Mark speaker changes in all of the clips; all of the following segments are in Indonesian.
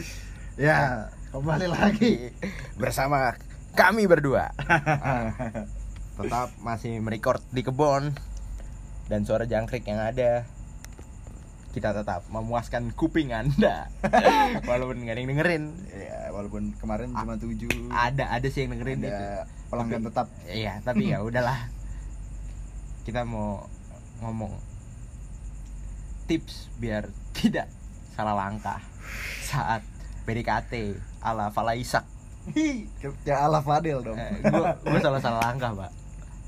Speaker 1: Ya, kembali lagi.
Speaker 2: bersama kami berdua. Tetap masih merecord di kebun dan suara jangkrik yang ada kita tetap memuaskan kuping anda walaupun nggak ada yang dengerin
Speaker 1: ya, walaupun kemarin cuma tujuh.
Speaker 2: ada ada sih yang dengerin itu
Speaker 1: Ada pelanggan tetap.
Speaker 2: iya tapi ya udahlah kita mau ngomong tips biar tidak salah langkah saat PDKT ala Fala Isak
Speaker 1: Hi, ya ala Fadel dong.
Speaker 2: eh, gua gua salah salah langkah pak.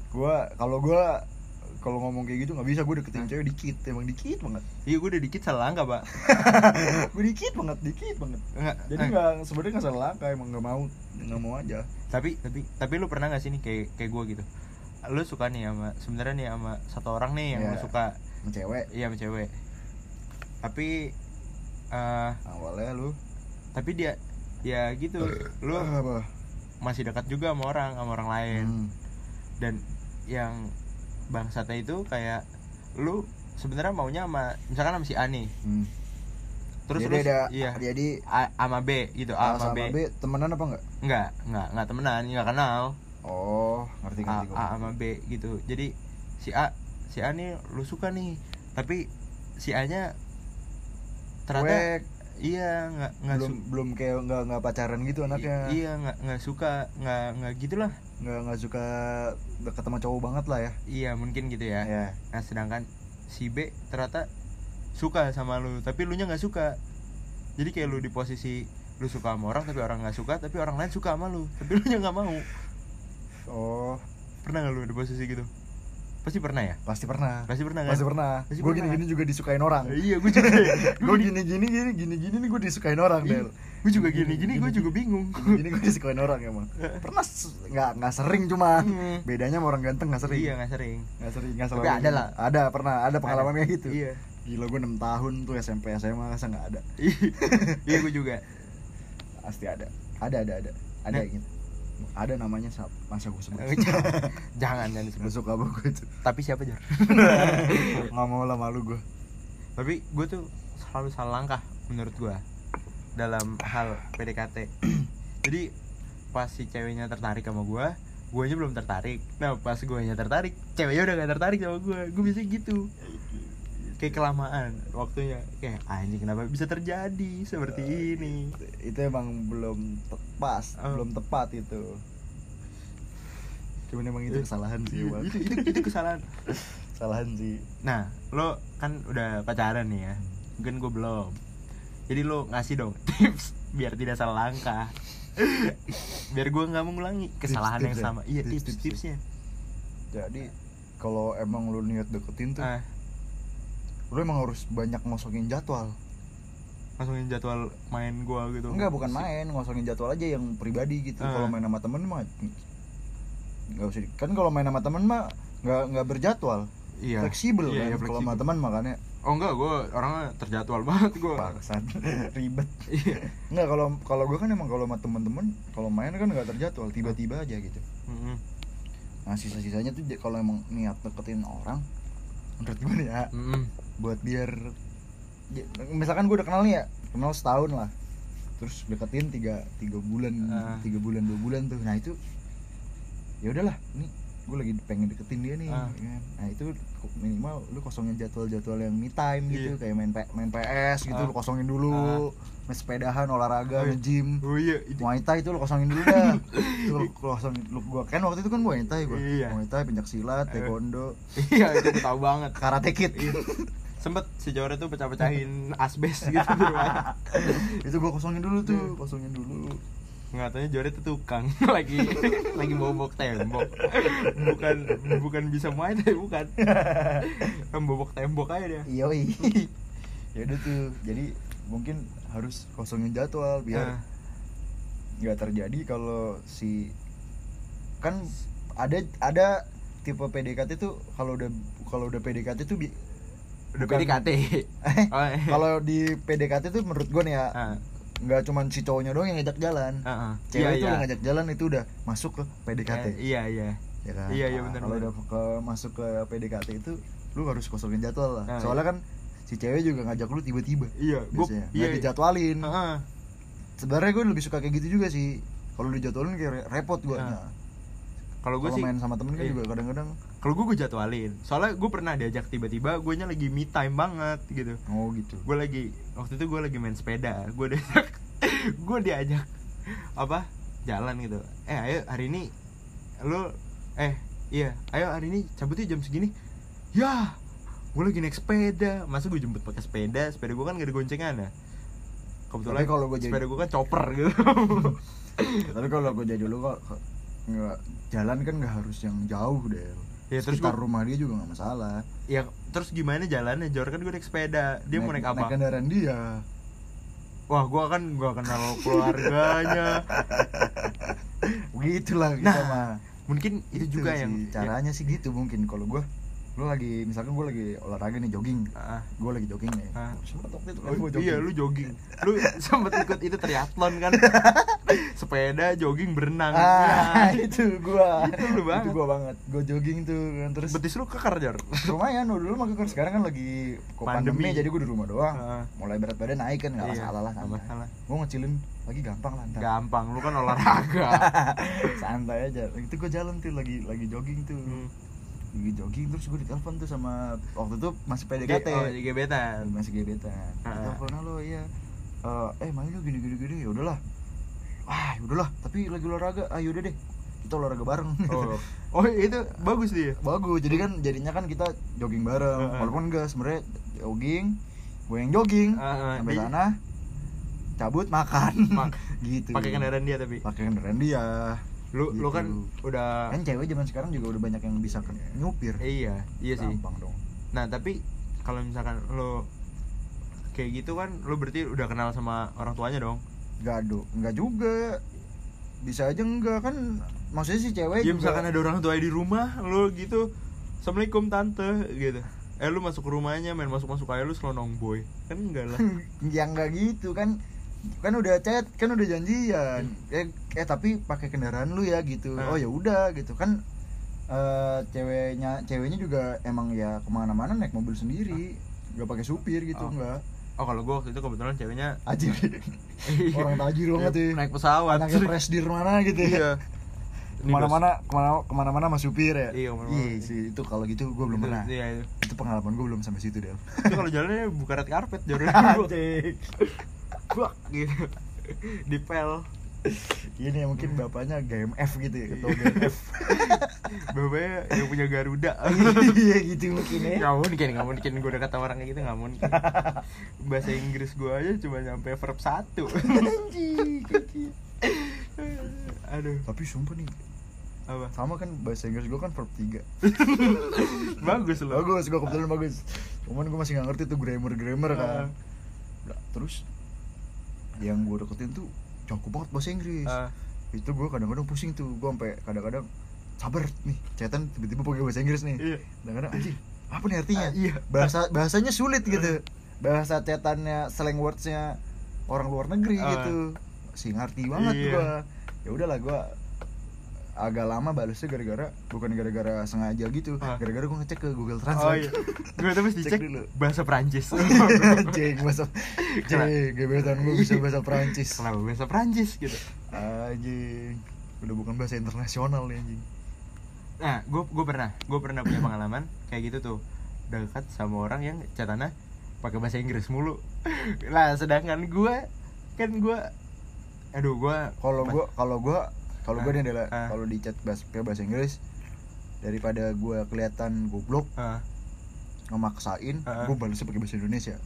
Speaker 1: Gua kalau gua kalau ngomong kayak gitu nggak bisa gue deketin cewek dikit emang dikit banget.
Speaker 2: Iya gua udah dikit salah langkah pak.
Speaker 1: Gue dikit banget dikit banget.
Speaker 2: Nggak,
Speaker 1: jadi
Speaker 2: eh,
Speaker 1: nggak sebenarnya nggak salah langkah emang nggak mau nggak mau aja.
Speaker 2: Tapi tapi tapi lu pernah gak sih nih kayak kayak gue gitu? Lu suka nih sama sebenarnya nih sama satu orang nih yang
Speaker 1: Iya.
Speaker 2: lu suka.
Speaker 1: Sama cewek.
Speaker 2: Iya sama cewek. Tapi eh
Speaker 1: awalnya lu?
Speaker 2: Tapi dia ya gitu. Lu
Speaker 1: Ah, apa?
Speaker 2: masih dekat juga sama orang sama orang lain.
Speaker 1: Hmm.
Speaker 2: dan yang bangsatnya itu kayak lu sebenarnya maunya sama misalkan sama si A nih
Speaker 1: Hmm.
Speaker 2: terus
Speaker 1: jadi
Speaker 2: lu
Speaker 1: ada
Speaker 2: iya.
Speaker 1: jadi
Speaker 2: A sama B gitu
Speaker 1: A
Speaker 2: A sama
Speaker 1: sama
Speaker 2: B,
Speaker 1: B temenan apa enggak?
Speaker 2: Enggak enggak enggak temenan nggak kenal.
Speaker 1: Oh ngerti
Speaker 2: A,
Speaker 1: ngerti gua.
Speaker 2: A sama B gitu. Jadi si A si A nih lu suka nih. Tapi si A nya ternyata
Speaker 1: Cuek,
Speaker 2: iya nggak nggak
Speaker 1: belum belum kayak nggak nggak pacaran gitu anaknya.
Speaker 2: Iya nggak nggak suka nggak nggak gitulah.
Speaker 1: Nggak nggak suka deket sama cowok banget lah ya.
Speaker 2: Iya mungkin gitu ya.
Speaker 1: Ya
Speaker 2: nah sedangkan si B ternyata suka sama lu tapi lu nya nggak suka. Jadi kayak lu di posisi lu suka sama orang tapi orang nggak suka tapi orang lain suka sama lu tapi lu nya nggak mau.
Speaker 1: Oh.
Speaker 2: Pernah nggak lu di posisi gitu pasti pernah ya?
Speaker 1: Pasti pernah.
Speaker 2: Pasti pernah kan?
Speaker 1: Pasti pernah.
Speaker 2: Pasti
Speaker 1: gue
Speaker 2: pernah.
Speaker 1: gini gini juga disukain orang.
Speaker 2: Iya gue juga.
Speaker 1: Gue gini gini gini gini gini nih gue disukain orang
Speaker 2: Iya.
Speaker 1: Del.
Speaker 2: Gue juga gini gini gue juga bingung.
Speaker 1: Gini gue disukain orang emang. Pernah nggak nggak sering cuma.
Speaker 2: Hmm.
Speaker 1: bedanya sama orang ganteng nggak sering.
Speaker 2: Iya nggak sering.
Speaker 1: Nggak sering nggak
Speaker 2: Tapi
Speaker 1: selalu
Speaker 2: ada lah.
Speaker 1: ada pernah. Ada pengalaman kayak gitu.
Speaker 2: Iya.
Speaker 1: Gila gue 6 tahun tuh SMP SMA masa nggak ada?
Speaker 2: Iya. Gue juga.
Speaker 1: Pasti ada. Ada ada ada. Ada
Speaker 2: Nah.
Speaker 1: gitu ada namanya sa- masa gue sebut.
Speaker 2: Jangan jangan jangan
Speaker 1: gue
Speaker 2: disebut
Speaker 1: suka banget itu
Speaker 2: tapi siapa jar
Speaker 1: nggak mau lah malu gue
Speaker 2: tapi gue tuh selalu salah langkah menurut gue dalam hal PDKT jadi pas si ceweknya tertarik sama gue gue nya belum tertarik. Nah pas gue nya tertarik ceweknya udah gak tertarik sama gue gue bisa gitu kayak kelamaan waktunya kayak anjing kenapa bisa terjadi seperti ini
Speaker 1: itu emang belum tepat
Speaker 2: Oh.
Speaker 1: belum tepat itu cuman emang itu kesalahan sih
Speaker 2: itu, itu itu kesalahan
Speaker 1: kesalahan sih
Speaker 2: Nah, lo kan udah pacaran nih ya. Mungkin gue belum. Jadi lo ngasih dong tips biar tidak salah langkah. biar gue nggak mengulangi kesalahan
Speaker 1: Tips-tips
Speaker 2: yang
Speaker 1: ya?
Speaker 2: sama. Iya,
Speaker 1: Tips-tips ya?
Speaker 2: tips-tipsnya.
Speaker 1: jadi kalau emang lu niat deketin tuh
Speaker 2: Ah,
Speaker 1: lu emang harus banyak ngosongin jadwal
Speaker 2: masukin jadwal main gue gitu.
Speaker 1: enggak bukan main ngosongin jadwal aja yang pribadi gitu
Speaker 2: Ah.
Speaker 1: kalau main sama temen mah nggak usah kan kalau main sama temen mah nggak nggak berjadwal
Speaker 2: Iya.
Speaker 1: fleksibel
Speaker 2: Iya,
Speaker 1: kan
Speaker 2: iya,
Speaker 1: kalau sama teman makanya
Speaker 2: Oh enggak, gue orangnya terjadwal banget gue.
Speaker 1: bangsat ribet
Speaker 2: Iya.
Speaker 1: Enggak kalau kalau gue kan emang kalau sama temen-temen kalau main kan nggak terjadwal tiba-tiba aja gitu
Speaker 2: Mm-mm.
Speaker 1: nah sisa-sisanya tuh kalau emang niat deketin orang menurut gue nih ya
Speaker 2: Mm-mm.
Speaker 1: buat biar j- misalkan gue udah kenal nih ya kenal setahun lah terus deketin tiga tiga bulan
Speaker 2: Ah.
Speaker 1: tiga bulan dua bulan tuh nah itu ya udahlah ini gue lagi pengen deketin dia nih ya kan. nah itu minimal lu kosongin jadwal-jadwal yang me time gitu
Speaker 2: Iya.
Speaker 1: kayak main main PS gitu
Speaker 2: Ah.
Speaker 1: lu kosongin dulu main sepedahan olahraga
Speaker 2: Oh, iya.
Speaker 1: nge-gym
Speaker 2: Oh iya, itu.
Speaker 1: Muay Thai itu lu kosongin dulu dah itu lu kosongin lu gua kan waktu itu kan Muay Thai gua
Speaker 2: Iya.
Speaker 1: Muay Thai pencak silat
Speaker 2: Eh.
Speaker 1: taekwondo
Speaker 2: Iya, itu tahu banget.
Speaker 1: karate kid
Speaker 2: Iya. Sempet si Jore tuh pecah-pecahin asbes gitu di rumah.
Speaker 1: itu gua kosongin dulu tuh
Speaker 2: Iya.
Speaker 1: kosongin dulu
Speaker 2: nggak taunya Jore tuh tukang lagi lagi bobok tembok bukan bukan bisa main tapi bukan membobok tembok aja dia
Speaker 1: iya ya udah tuh jadi mungkin harus kosongin jadwal biar
Speaker 2: Nah,
Speaker 1: nggak terjadi kalau si kan ada ada tipe PDKT tuh kalau udah kalau udah PDKT tuh bi-
Speaker 2: udah
Speaker 1: bukan-
Speaker 2: PDKT oh, iya.
Speaker 1: kalau di PDKT tuh menurut gue nih ya
Speaker 2: Ah,
Speaker 1: nggak cuman si cowoknya doang yang ngajak jalan.
Speaker 2: Ah, ah.
Speaker 1: cewek
Speaker 2: Iya,
Speaker 1: itu
Speaker 2: iya.
Speaker 1: udah ngajak jalan itu udah masuk ke PDKT
Speaker 2: Eh, iya iya.
Speaker 1: Ya kan?
Speaker 2: Iya, iya,
Speaker 1: Nah,
Speaker 2: benar,
Speaker 1: kalau udah ke masuk ke PDKT itu lu harus kosongin jadwal lah.
Speaker 2: Ah,
Speaker 1: soalnya kan si cewek juga ngajak lu tiba-tiba.
Speaker 2: Iya gua
Speaker 1: biasanya
Speaker 2: iya
Speaker 1: nggak dijadwalin.
Speaker 2: Ah, ah.
Speaker 1: sebenarnya gue lebih suka kayak gitu juga sih. Kalau dijadwalin kayak re- repot gue
Speaker 2: Nah, kalau gue sih
Speaker 1: main sama temen kan
Speaker 2: iya.
Speaker 1: juga kadang-kadang.
Speaker 2: Kalau gue gue jadwalin. Soalnya gue pernah diajak tiba-tiba gue lagi me time banget gitu.
Speaker 1: Oh gitu.
Speaker 2: Gue lagi waktu itu gue lagi main sepeda. Gue diajak gue diajak apa jalan gitu. Eh ayo hari ini lu eh iya ayo hari ini cabut yuk jam segini. Ya gue lagi naik sepeda. Masa gue jemput pakai sepeda? Sepeda gue kan gak ada goncengan ya? Kebetulan
Speaker 1: kalau jadi-
Speaker 2: sepeda gue kan chopper gitu.
Speaker 1: Tapi kalau gue jadi dulu kok nggak jalan kan nggak harus yang jauh deh
Speaker 2: Ya, terus
Speaker 1: sekitar
Speaker 2: gua-
Speaker 1: rumah dia juga nggak masalah.
Speaker 2: Ya terus gimana jalannya? Jor kan gue naik sepeda. Dia mau naik apa?
Speaker 1: naik kendaraan dia.
Speaker 2: Wah gue kan gue kenal keluarganya.
Speaker 1: Begitulah kita
Speaker 2: Nah,
Speaker 1: mah.
Speaker 2: mungkin itu
Speaker 1: Gitu
Speaker 2: juga
Speaker 1: sih,
Speaker 2: yang
Speaker 1: caranya sih gitu mungkin kalau gue lu lagi misalkan gue lagi olahraga nih jogging
Speaker 2: Ah.
Speaker 1: gue lagi jogging nih
Speaker 2: Ah.
Speaker 1: sempet waktu itu kan
Speaker 2: Oh,
Speaker 1: gue jogging
Speaker 2: iya lu jogging lu sempet ikut itu triathlon kan sepeda jogging berenang
Speaker 1: ah
Speaker 2: Ya.
Speaker 1: itu gua
Speaker 2: Itu lu banget.
Speaker 1: itu gua banget gua jogging tuh kan terus
Speaker 2: betis lu kekar Jor
Speaker 1: lumayan dulu mah kekar sekarang kan lagi kok
Speaker 2: Pandemi.
Speaker 1: pandemi, jadi gua di rumah doang
Speaker 2: Heeh.
Speaker 1: mulai berat badan naik kan nggak
Speaker 2: Iya,
Speaker 1: masalah lah santai
Speaker 2: masalah.
Speaker 1: gua ngecilin lagi gampang lah ntar.
Speaker 2: gampang lu kan olahraga
Speaker 1: santai aja itu gua jalan tuh lagi lagi jogging tuh
Speaker 2: Hmm.
Speaker 1: Lagi jogging. Terus gua ditelepon tuh sama waktu itu masih PDKT
Speaker 2: oh di gebetan
Speaker 1: masih gebetan telepon lo iya. Eh, eh main lo gini gini gini. Ya udahlah. Ah ya udahlah. Tapi lagi olahraga. Ah yaudah deh. Kita olahraga bareng.
Speaker 2: Oh. Oh itu bagus dia?
Speaker 1: Bagus. Jadi kan jadinya kan kita jogging bareng. Walaupun enggak sebenarnya jogging gue yang jogging.
Speaker 2: Heeh,
Speaker 1: sampai sana cabut makan.
Speaker 2: Mak-
Speaker 1: gitu.
Speaker 2: pakai kendaraan dia tapi?
Speaker 1: Pakai kendaraan dia
Speaker 2: lu lu
Speaker 1: Gitu.
Speaker 2: kan udah
Speaker 1: kan cewek zaman sekarang juga udah banyak yang bisa ke- nyupir.
Speaker 2: Iya iya sih.
Speaker 1: Gampang dong.
Speaker 2: Nah tapi kalau misalkan lu kayak gitu kan lu berarti udah kenal sama orang tuanya dong?
Speaker 1: Enggak do enggak juga. Bisa aja enggak kan maksudnya si cewek
Speaker 2: ya
Speaker 1: juga
Speaker 2: misalkan ada orang tua di rumah lu gitu assalamualaikum tante gitu. Eh lu masuk ke rumahnya main masuk masuk aja lu selonong boy kan enggak lah.
Speaker 1: Ya enggak gitu kan kan udah chat kan udah janjian. Eh, eh tapi pakai kendaraan lu ya gitu.
Speaker 2: Hmm.
Speaker 1: oh ya udah gitu. Kan eh ceweknya ceweknya juga emang ya ke mana-mana naik mobil sendiri. Nggak pakai supir gitu
Speaker 2: Oh.
Speaker 1: enggak
Speaker 2: oh kalau gua waktu itu kebetulan ceweknya
Speaker 1: ajir orang tajir banget ya.
Speaker 2: naik pesawat.
Speaker 1: Anaknya presdir mana gitu ya.
Speaker 2: Iya. Ke
Speaker 1: mana-mana ke mana ke mana-mana sama supir ya?
Speaker 2: Iya, ke mana-mana.
Speaker 1: sih itu kalau gitu gue
Speaker 2: gua-
Speaker 1: belum pernah.
Speaker 2: Iya itu
Speaker 1: itu pengalaman gue belum sampai situ deh
Speaker 2: Itu kalau jalannya buka red carpet
Speaker 1: Anjing.
Speaker 2: Buak, gitu. Dipel
Speaker 1: ini ya mungkin bapaknya GMF gitu ya ketua GMF
Speaker 2: bapaknya yang punya Garuda.
Speaker 1: Iya gitu mungkin ya.
Speaker 2: Nggak mungkin nggak mungkin. Gue udah kata orang kayak gitu nggak mungkin. Bahasa Inggris gue aja cuma nyampe verb satu. Aduh.
Speaker 1: Tapi sumpah nih
Speaker 2: apa?
Speaker 1: sama kan bahasa Inggris gue kan verb 3
Speaker 2: bagus loh.
Speaker 1: Bagus gue kebetulan bagus. Cuman gue masih gak ngerti tuh grammar grammar kan.
Speaker 2: Ah.
Speaker 1: Nah, terus yang gue deketin tuh jago banget bahasa Inggris.
Speaker 2: Ah,
Speaker 1: itu gue kadang-kadang pusing tuh gue sampai kadang-kadang sabar nih cetan tiba-tiba pakai bahasa Inggris nih.
Speaker 2: Iya.
Speaker 1: Kadang-kadang anjing apa nih artinya?
Speaker 2: Ah, iya.
Speaker 1: bahasa bahasanya sulit gitu. Bahasa cetannya slang wordsnya orang luar negeri
Speaker 2: Ah.
Speaker 1: gitu. Sih ngerti banget
Speaker 2: Iya.
Speaker 1: gua. Ya udahlah gua agak lama balasnya gara-gara bukan gara-gara sengaja gitu.
Speaker 2: Ah.
Speaker 1: gara-gara gua ngecek ke Google
Speaker 2: oh
Speaker 1: Translate
Speaker 2: iya. Gue tuh mesti
Speaker 1: Cek dulu.
Speaker 2: bahasa Prancis
Speaker 1: Cek bahasa Cek gebetan gua bisa bahasa Prancis
Speaker 2: kenapa bahasa Prancis gitu?
Speaker 1: Anjing Udah bukan bahasa internasional nih anjing.
Speaker 2: Nah gue gue pernah gue pernah punya pengalaman kayak gitu tuh. Dekat sama orang yang catanya pakai bahasa Inggris mulu. Lah sedangkan gue kan gue aduh gue
Speaker 1: Kalau gua kalau gua kalau
Speaker 2: Ah.
Speaker 1: nih adalah
Speaker 2: Ah.
Speaker 1: kalau di chat bahasa, bahasa Inggris daripada gua kelihatan goblok
Speaker 2: Ah.
Speaker 1: ngemaksain
Speaker 2: Ah.
Speaker 1: gua balasnya pakai bahasa Indonesia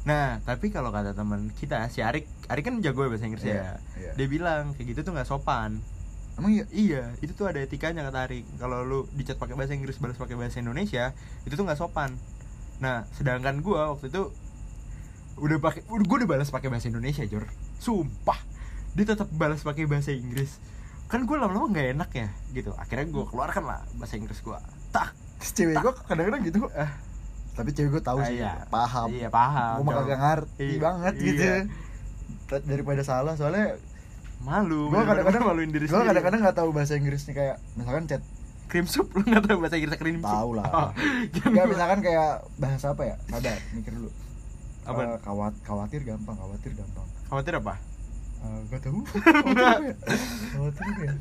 Speaker 2: nah tapi kalau kata teman kita si Arik Arik kan jago ya bahasa Inggris
Speaker 1: Iya,
Speaker 2: ya
Speaker 1: iya.
Speaker 2: dia bilang kayak gitu tuh nggak sopan
Speaker 1: Emang iya?
Speaker 2: iya itu tuh ada etikanya kata Arik kalau lu dicat pakai bahasa Inggris balas pakai bahasa Indonesia itu tuh nggak sopan nah sedangkan gua waktu itu udah pakai udah gue udah balas pakai bahasa Indonesia Jor sumpah dia tetap balas pakai bahasa Inggris kan gue lama-lama nggak enak ya gitu. Akhirnya gue keluarkan lah bahasa Inggris gue tak
Speaker 1: cewek gua kadang-kadang gitu
Speaker 2: Ah.
Speaker 1: Tapi cewek gua tahu
Speaker 2: Ah,
Speaker 1: sih
Speaker 2: iya.
Speaker 1: Paham.
Speaker 2: Iya paham
Speaker 1: Gua mah kagak ngerti
Speaker 2: Iya,
Speaker 1: banget
Speaker 2: iya.
Speaker 1: gitu. Da- Daripada salah soalnya
Speaker 2: malu
Speaker 1: Gua
Speaker 2: bener-bener
Speaker 1: kadang-kadang
Speaker 2: maluin diri
Speaker 1: Gua
Speaker 2: sendiri.
Speaker 1: kadang-kadang gak tahu bahasa Inggrisnya kayak Misalkan chat
Speaker 2: cream soup lu nggak tahu bahasa Inggris cream soup
Speaker 1: Tahu lah.
Speaker 2: oh,
Speaker 1: Enggak misalkan kayak bahasa apa ya? Sabar mikir dulu.
Speaker 2: Apa?
Speaker 1: Eh, kawat, Khawatir gampang Khawatir gampang.
Speaker 2: Khawatir apa
Speaker 1: Ah, gak tahu. Khawatir apa ya? Khawatir apa ya?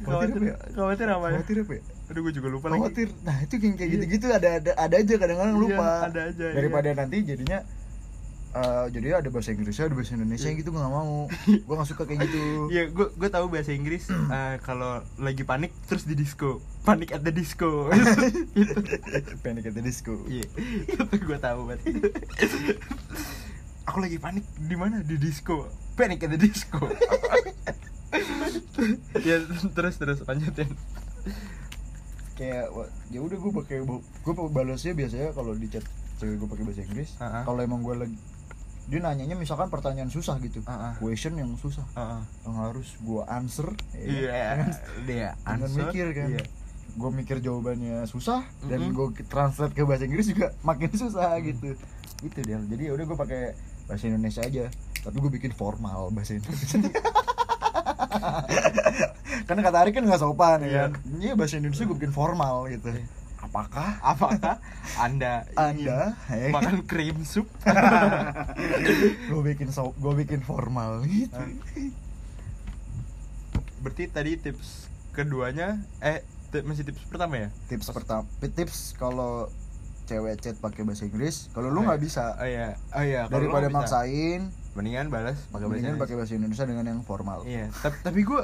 Speaker 1: Khawatir apa ya?
Speaker 2: Khawatir apa ya?
Speaker 1: Apa ya?
Speaker 2: Aduh gue juga lupa lagi.
Speaker 1: Khawatir. Nah itu yang kayak
Speaker 2: Iya.
Speaker 1: gitu-gitu ada ada ada aja kadang-kadang
Speaker 2: Iya,
Speaker 1: lupa.
Speaker 2: ada aja, iya.
Speaker 1: daripada nanti jadinya eh jadi ada bahasa Inggrisnya ada bahasa Indonesia
Speaker 2: Iya.
Speaker 1: gitu gue gak mau. Gue gak suka kayak gitu.
Speaker 2: Iya, gue gue tahu bahasa Inggris eh, kalau lagi panik terus di disco, panik at the disco.
Speaker 1: Panic at the Disco.
Speaker 2: Iya, itu gue tahu banget. Aku lagi panik di mana? Di disco, panik at the disco. ya terus terus lanjutin.
Speaker 1: kayak ya udah gue pakai gue balasnya biasanya kalau di chat cewek gue pakai bahasa Inggris
Speaker 2: Ah, ah.
Speaker 1: kalau emang gue lagi dia nanyanya misalkan pertanyaan susah gitu
Speaker 2: Ah, ah.
Speaker 1: question yang susah
Speaker 2: Heeh.
Speaker 1: yang harus gue answer ya,
Speaker 2: Iya, dia
Speaker 1: dengan
Speaker 2: answer.
Speaker 1: mikir kan
Speaker 2: Iya.
Speaker 1: gue mikir jawabannya susah dan
Speaker 2: Mm-mm.
Speaker 1: gue translate ke bahasa Inggris juga makin susah
Speaker 2: Mm.
Speaker 1: gitu gitu dia jadi ya udah gue pakai bahasa Indonesia aja tapi gue bikin formal bahasa Indonesia karena kata Ari kan nggak sopan
Speaker 2: Iya.
Speaker 1: ya kan iya bahasa Indonesia gue bikin formal gitu
Speaker 2: Iya.
Speaker 1: apakah
Speaker 2: Apakah Anda
Speaker 1: anda eh,
Speaker 2: makan cream soup?
Speaker 1: gue bikin so gue bikin formal gitu
Speaker 2: Ah. Berarti tadi tips keduanya eh masih tips pertama ya?
Speaker 1: tips pertama tips kalau cewek chat pakai bahasa Inggris kalau lu
Speaker 2: Oh,
Speaker 1: nggak
Speaker 2: iya.
Speaker 1: bisa
Speaker 2: Oh iya, oh iya.
Speaker 1: daripada maksain
Speaker 2: mendingan balas pakai bahasa
Speaker 1: mendingan
Speaker 2: Inggris.
Speaker 1: pakai bahasa Indonesia dengan yang formal
Speaker 2: Iya, tapi, tapi gue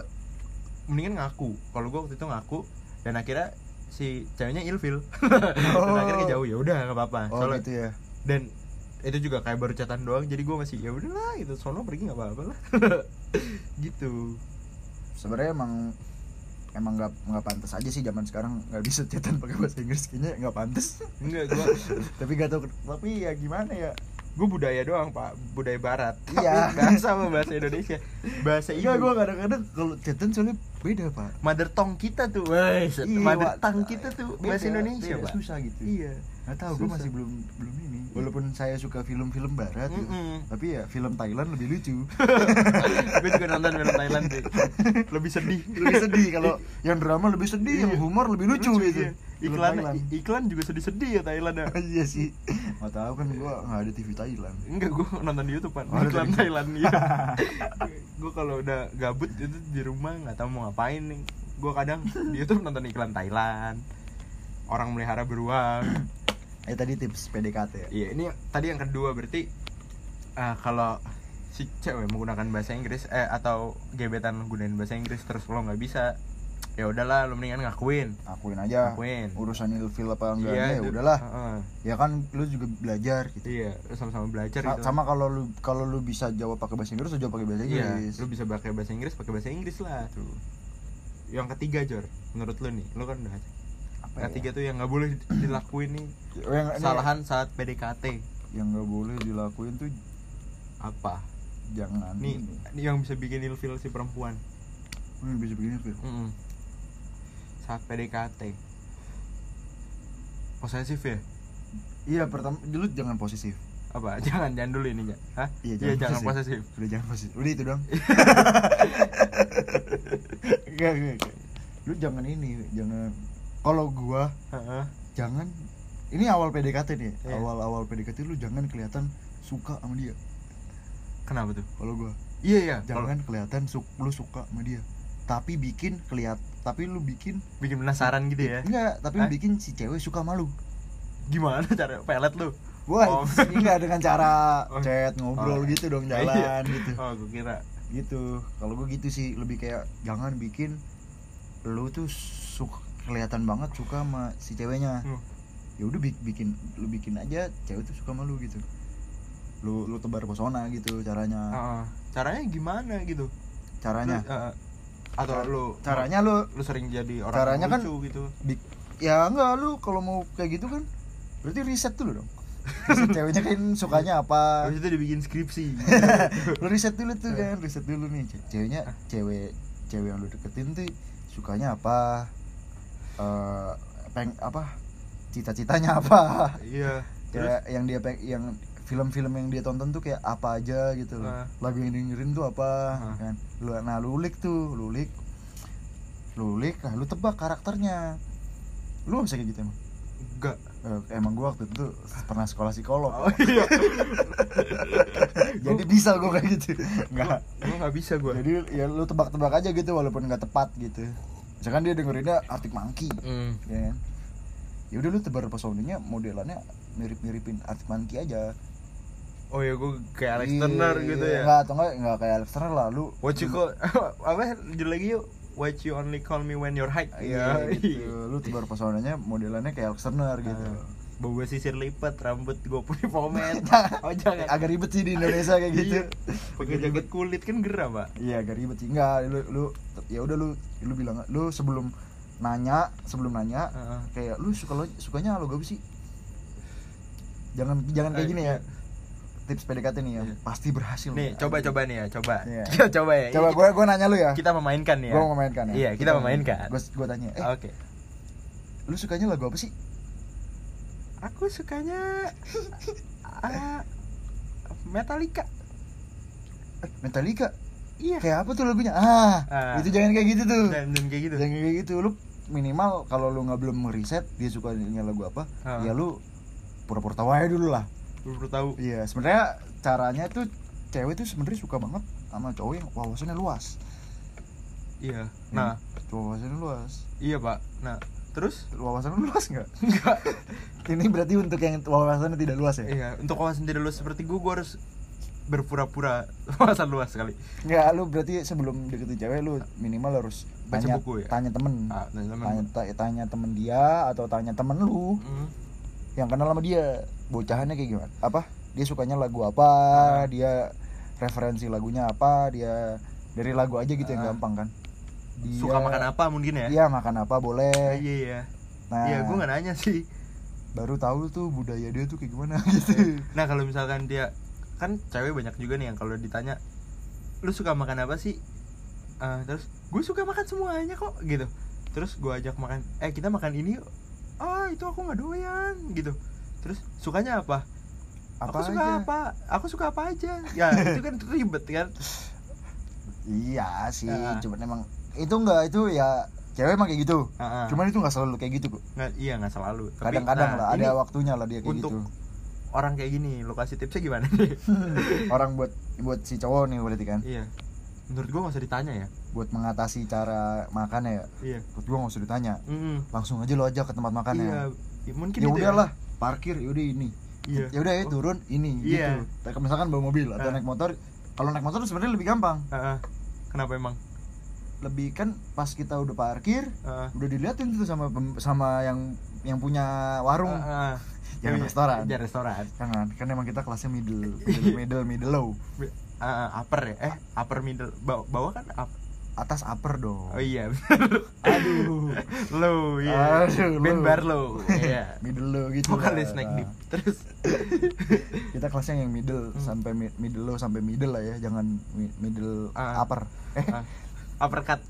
Speaker 2: mendingan ngaku. Kalau gue waktu itu ngaku dan akhirnya si ceweknya ilfil. dan
Speaker 1: Oh.
Speaker 2: akhirnya jauh ya udah nggak apa-apa.
Speaker 1: oh
Speaker 2: Soalnya-
Speaker 1: gitu ya
Speaker 2: dan itu juga kayak baru catatan doang jadi gue masih ya udahlah gitu sono pergi nggak apa-apa lah gitu
Speaker 1: sebenarnya emang emang nggak nggak pantas aja sih zaman sekarang nggak bisa chatan pakai bahasa Inggris kayaknya nggak pantas.
Speaker 2: Enggak gue
Speaker 1: tapi gak tau tapi ya gimana ya
Speaker 2: gue budaya doang pak. Budaya barat.
Speaker 1: Iya.
Speaker 2: nggak sama bahasa Indonesia. Bahasa
Speaker 1: Iya gue kadang-kadang kalau chatan soalnya beda pak.
Speaker 2: Mother tongue kita tuh wes
Speaker 1: Iya,
Speaker 2: mother tongue kita tuh
Speaker 1: Beda,
Speaker 2: bahasa Indonesia
Speaker 1: beda,
Speaker 2: pak.
Speaker 1: Susah gitu.
Speaker 2: Iya.
Speaker 1: Nggak tahu gue masih belum belum ini. Walaupun saya suka film-film barat gitu.
Speaker 2: Mm-mm.
Speaker 1: tapi ya film Thailand lebih lucu.
Speaker 2: Gue juga nonton film Thailand sih lebih sedih.
Speaker 1: Lebih sedih kalau yang drama lebih sedih yang
Speaker 2: Iya.
Speaker 1: humor lebih lucu, gitu.
Speaker 2: iya. Iklan
Speaker 1: Thailand.
Speaker 2: iklan juga sedih-sedih ya Thailand ya
Speaker 1: iya sih nggak tahu kan gue nggak ada TV Thailand
Speaker 2: Enggak, gue nonton di YouTube kan.
Speaker 1: Oh,
Speaker 2: Iklan Thailand ya. gue kalau udah gabut itu di rumah nggak tahu mau ngapain nih. Gue kadang di YouTube nonton iklan Thailand. Orang melihara beruang.
Speaker 1: eh tadi tips PDKT ya
Speaker 2: Iya, ini tadi yang kedua berarti ah, kalau si cewek menggunakan bahasa Inggris eh atau gebetan gunain bahasa Inggris terus lo nggak bisa ya udahlah lo mendingan ngakuin
Speaker 1: akuin aja
Speaker 2: Akuin.
Speaker 1: urusan ilfil apa enggaknya ya
Speaker 2: itu-
Speaker 1: udahlah
Speaker 2: Heeh.
Speaker 1: ya kan lu juga belajar gitu
Speaker 2: iya sama-sama belajar
Speaker 1: Sa-
Speaker 2: gitu
Speaker 1: sama kalau lu kalau lu bisa jawab pakai bahasa Inggris lu jawab pakai bahasa
Speaker 2: Iya,
Speaker 1: Inggris
Speaker 2: lu bisa pakai bahasa Inggris, pakai bahasa Inggris lah. Tuh. Yang ketiga, Jor, menurut lu nih, lu kan udah
Speaker 1: apa
Speaker 2: yang ketiga tuh yang nggak boleh dilakuin nih
Speaker 1: yang, ini
Speaker 2: kesalahan saat PDKT
Speaker 1: yang nggak boleh dilakuin tuh
Speaker 2: apa?
Speaker 1: jangan
Speaker 2: Nih,
Speaker 1: ini.
Speaker 2: ini yang bisa bikin ilfil si perempuan.
Speaker 1: Hmm, bisa begini Fir.
Speaker 2: Mm-mm. Saat PDKT. Posesif ya?
Speaker 1: iya pertama dulu jangan posesif
Speaker 2: Apa? Jangan, jangan dulu ini, ya. Hah?
Speaker 1: Iya,
Speaker 2: Iya,
Speaker 1: jangan
Speaker 2: jangan
Speaker 1: posesif.
Speaker 2: posesif.
Speaker 1: udah jangan posesif udah itu dong Enggak, enggak, enggak. lu jangan ini jangan kalau gua
Speaker 2: Heeh.
Speaker 1: jangan ini awal PDKT nih
Speaker 2: Iya.
Speaker 1: awal awal PDKT lu jangan kelihatan suka sama dia
Speaker 2: Kenapa tuh?
Speaker 1: kalau gua
Speaker 2: Iya, iya.
Speaker 1: Jangan kelihatan su- lu suka sama dia tapi bikin keliat tapi lu bikin
Speaker 2: bikin penasaran gitu ya.
Speaker 1: enggak tapi lu bikin si cewek suka sama lu
Speaker 2: Gimana cara pelet lu?
Speaker 1: Wah,
Speaker 2: Oh.
Speaker 1: enggak dengan cara
Speaker 2: Oh.
Speaker 1: chat ngobrol
Speaker 2: Oh.
Speaker 1: gitu dong
Speaker 2: Iya.
Speaker 1: jalan gitu.
Speaker 2: Oh, gue kira.
Speaker 1: Gitu. Kalau gue gitu sih lebih kayak jangan bikin lu tuh suka kelihatan banget suka sama si ceweknya.
Speaker 2: Hmm.
Speaker 1: Ya udah bi- bikin lu bikin aja cewek tuh suka sama lu gitu. Lu lu tebar pesona gitu caranya.
Speaker 2: Heeh. Caranya gimana gitu?
Speaker 1: Caranya.
Speaker 2: Lu, eh, atau lu
Speaker 1: Caranya lu
Speaker 2: lu sering jadi orang
Speaker 1: Caranya kan-
Speaker 2: lucu gitu?
Speaker 1: bi- ya enggak lu kalau mau kayak gitu kan berarti riset dulu dong. Riset ceweknya kan sukanya apa.
Speaker 2: habis itu dibikin skripsi.
Speaker 1: Lu riset dulu tuh kan riset dulu nih. Ce- ceweknya cewek cewek yang lu deketin tuh sukanya apa? Eh peng apa? Cita-citanya apa?
Speaker 2: Iya terus?
Speaker 1: kayak yang dia peng yang film-film yang dia tonton tuh kayak apa aja gitu loh.
Speaker 2: Ah.
Speaker 1: lagu yang dengerin tuh apa
Speaker 2: Ah.
Speaker 1: kan? Lu nah lu ulik tuh lu ulik. Lu ulik nah lu tebak karakternya. Lu bisa kayak gitu emang?
Speaker 2: Enggak
Speaker 1: gak Eh, emang gue waktu itu pernah sekolah psikolog.
Speaker 2: Oh iya.
Speaker 1: Jadi bisa gue kayak gitu. Nggak.
Speaker 2: Gue nggak bisa gue
Speaker 1: jadi ya lu tebak-tebak aja gitu walaupun nggak tepat gitu. Misalkan dia dengerinnya Arctic Monkey
Speaker 2: hmm.
Speaker 1: ya kan? Ya udah lu tebar pesonanya modelannya mirip-miripin Arctic Monkey aja
Speaker 2: oh ya gue kayak Alex
Speaker 1: Iya,
Speaker 2: Turner gitu ya.
Speaker 1: nggak atau nggak nggak kayak Alex Turner lah lu.
Speaker 2: What you call apa judul lagi yuk? What you only call me when you're high.
Speaker 1: Iya gitu. lu tebar pesonanya modelannya kayak Alex Turner gitu.
Speaker 2: Bawa sisir lipat rambut gue punya pomade oh jangan.
Speaker 1: Agak ribet sih di Indonesia kayak gitu.
Speaker 2: Iya. pakai jaket kulit kan gerah pak.
Speaker 1: Iya agak ribet sih. Enggak lu lu ya udah lu lu bilang lu sebelum nanya sebelum nanya
Speaker 2: Heeh.
Speaker 1: kayak lu suka lo sukanya lo gak sih? Jangan jangan kayak
Speaker 2: Eh,
Speaker 1: gini ya tips PDKT nih ya
Speaker 2: Iya.
Speaker 1: pasti berhasil
Speaker 2: nih coba coba nih ya coba. Kita coba ya.
Speaker 1: Coba gue gue nanya lu ya.
Speaker 2: Kita memainkan ya.
Speaker 1: Gue mau memainkan ya.
Speaker 2: Iya kita memainkan.
Speaker 1: gue gue tanya eh
Speaker 2: oke.
Speaker 1: lu sukanya lagu apa sih?
Speaker 2: Aku sukanya ah, Metallica.
Speaker 1: Eh, Metallica?
Speaker 2: Iya.
Speaker 1: Kayak apa tuh lagunya? Ah,
Speaker 2: Ah.
Speaker 1: itu jangan kayak gitu tuh.
Speaker 2: Dan kayak gitu.
Speaker 1: Jangan kayak gitu. Lu minimal kalau lu nggak belum ngeriset dia sukanya lagu apa
Speaker 2: Ah.
Speaker 1: ya lu pura-pura tahu aja dulu lah
Speaker 2: Lu perlu tahu.
Speaker 1: Iya sebenarnya caranya tuh cewek tuh sebenarnya suka banget sama cowok yang wawasannya luas.
Speaker 2: Iya nah.
Speaker 1: wawasannya luas.
Speaker 2: Iya pak. Nah terus?
Speaker 1: Wawasan lu luas nggak?
Speaker 2: Enggak
Speaker 1: ini berarti untuk yang wawasannya tidak luas ya?
Speaker 2: Iya untuk kawasan tidak luas seperti gue gue harus berpura-pura wawasan luas sekali.
Speaker 1: Nggak lu berarti sebelum deketin cewek lu minimal harus
Speaker 2: Baca
Speaker 1: tanya
Speaker 2: buku ya?
Speaker 1: tanya temen.
Speaker 2: Ah, nah, temen.
Speaker 1: Tanya, tanya temen dia atau tanya temen lu
Speaker 2: Hmm.
Speaker 1: yang kenal sama dia bocahannya kayak gimana? Apa? Dia sukanya lagu apa?
Speaker 2: Ah.
Speaker 1: dia referensi lagunya apa? Dia dari lagu aja gitu yang
Speaker 2: Ah.
Speaker 1: gampang kan? Dia,
Speaker 2: suka makan apa mungkin ya?
Speaker 1: Iya makan apa boleh.
Speaker 2: Iya iya.
Speaker 1: Nah.
Speaker 2: Iya gue nggak nanya sih.
Speaker 1: Baru tahu tuh budaya dia tuh kayak gimana gitu.
Speaker 2: Nah kalau misalkan dia kan cewek banyak juga nih yang kalau ditanya lu suka makan apa sih? Ah, terus gue suka makan semuanya kok gitu. Terus gue ajak makan eh kita makan ini yuk. Ah itu aku nggak doyan gitu terus sukanya apa?
Speaker 1: Apa
Speaker 2: aku suka
Speaker 1: aja?
Speaker 2: apa? Aku suka apa aja. Ya itu kan ribet kan?
Speaker 1: Iya sih
Speaker 2: Ah.
Speaker 1: cuman emang itu enggak itu ya cewek emang kayak gitu.
Speaker 2: Ah.
Speaker 1: cuman itu nggak selalu kayak gitu kok.
Speaker 2: Nggak iya nggak selalu.
Speaker 1: Kadang-kadang
Speaker 2: nah,
Speaker 1: lah ada waktunya lah dia kayak
Speaker 2: untuk
Speaker 1: gitu.
Speaker 2: orang kayak gini lo kasih tipsnya gimana nih?
Speaker 1: Orang buat buat si cowok nih berarti kan?
Speaker 2: Iya. Menurut gue nggak usah ditanya ya.
Speaker 1: Buat mengatasi cara makannya ya?
Speaker 2: Iya.
Speaker 1: Menurut gua nggak usah ditanya.
Speaker 2: Mm-mm.
Speaker 1: langsung aja lo ajak ke tempat makannya
Speaker 2: iya Ya, mungkin
Speaker 1: ya
Speaker 2: itu
Speaker 1: udahlah parkir ya udah ini
Speaker 2: iya
Speaker 1: ya udah ya
Speaker 2: Oh.
Speaker 1: turun ini
Speaker 2: Iya.
Speaker 1: gitu misalkan bawa mobil atau
Speaker 2: Ah.
Speaker 1: naik motor kalau naik motor sebenarnya lebih gampang
Speaker 2: Ah, ah. kenapa emang
Speaker 1: lebih kan pas kita udah parkir
Speaker 2: ah.
Speaker 1: udah diliatin tuh sama sama yang yang punya warung
Speaker 2: Ah, ah.
Speaker 1: jangan
Speaker 2: Iya,
Speaker 1: restoran
Speaker 2: jangan restoran
Speaker 1: jangan kan emang kita kelasnya middle middle middle, middle low
Speaker 2: ah, upper ya eh upper middle bawah, bawah kan up.
Speaker 1: Atas upper dong.
Speaker 2: Oh iya
Speaker 1: aduh.
Speaker 2: Low iya.
Speaker 1: Aduh,
Speaker 2: Ben
Speaker 1: low.
Speaker 2: Iya.
Speaker 1: Middle low gitu
Speaker 2: vokalis
Speaker 1: lah.
Speaker 2: naik deep terus.
Speaker 1: Kita kelasnya yang middle
Speaker 2: Hmm.
Speaker 1: sampai mi- middle low sampai middle lah ya jangan mi- middle
Speaker 2: Ah.
Speaker 1: upper. Eh
Speaker 2: Ah, uppercut.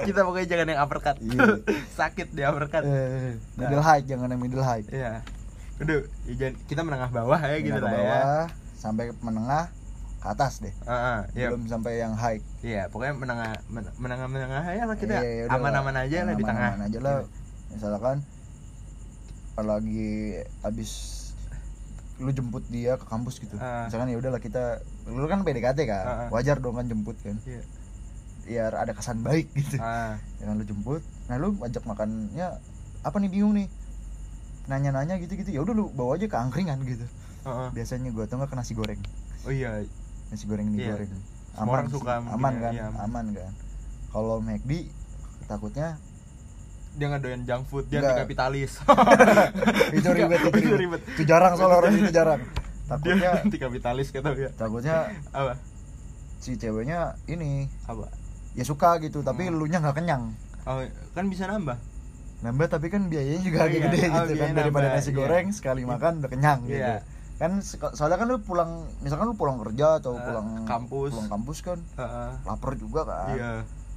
Speaker 2: Kita pokoknya jangan yang uppercut.
Speaker 1: Iya.
Speaker 2: sakit di uppercut.
Speaker 1: Eh, middle high jangan yang middle high.
Speaker 2: Iya. Udah ya kita menengah bawah ya gitu
Speaker 1: Menengah
Speaker 2: lah
Speaker 1: ke
Speaker 2: ya.
Speaker 1: bawah sampai menengah ke atas deh.
Speaker 2: Ah, ah, iya.
Speaker 1: Belum sampai yang high.
Speaker 2: Iya pokoknya menengah men- menengah menengah ya lah kita.
Speaker 1: Iya, yaudah
Speaker 2: aman-aman
Speaker 1: lah.
Speaker 2: aja lah di tengah.
Speaker 1: Aman-aman aja lah. Misalkan lagi abis lu jemput dia ke kampus gitu.
Speaker 2: Ah.
Speaker 1: misalkan ya udahlah kita lu kan PDKT kan
Speaker 2: Ah, ah.
Speaker 1: wajar dong kan jemput kan.
Speaker 2: Iya.
Speaker 1: biar ada kesan baik gitu.
Speaker 2: Ah,
Speaker 1: jangan lu jemput nah lu ajak makannya apa nih bingung nih. Nanya-nanya gitu-gitu ya udah lu bawa aja ke angkringan gitu.
Speaker 2: Ah, ah.
Speaker 1: biasanya gua tau nggak ke nasi goreng.
Speaker 2: Oh iya
Speaker 1: nasi goreng
Speaker 2: Iya.
Speaker 1: goreng
Speaker 2: Semua orang
Speaker 1: sih.
Speaker 2: suka
Speaker 1: aman
Speaker 2: ya,
Speaker 1: kan
Speaker 2: iya.
Speaker 1: aman kan kalau McD takutnya
Speaker 2: dia nggak doyan junk food dia
Speaker 1: Nggak.
Speaker 2: anti kapitalis
Speaker 1: itu ribet itu, ribet.
Speaker 2: ribet
Speaker 1: itu jarang soal orang itu jarang
Speaker 2: dia
Speaker 1: takutnya
Speaker 2: anti kapitalis kata ya
Speaker 1: takutnya
Speaker 2: apa
Speaker 1: si ceweknya ini
Speaker 2: apa
Speaker 1: ya suka gitu tapi
Speaker 2: Hmm.
Speaker 1: lu nya nggak kenyang
Speaker 2: oh kan bisa nambah
Speaker 1: nambah tapi kan biayanya juga
Speaker 2: Oh,
Speaker 1: agak
Speaker 2: iya.
Speaker 1: gede
Speaker 2: Oh,
Speaker 1: gitu kan
Speaker 2: biayanya
Speaker 1: daripada
Speaker 2: nambah,
Speaker 1: nasi
Speaker 2: iya.
Speaker 1: goreng sekali makan udah kenyang gitu
Speaker 2: Iya.
Speaker 1: Kan soalnya kan lu pulang misalkan lu pulang kerja atau
Speaker 2: Eh,
Speaker 1: pulang
Speaker 2: kampus.
Speaker 1: pulang kampus kan
Speaker 2: Heeh.
Speaker 1: lapar juga kan.
Speaker 2: Iya.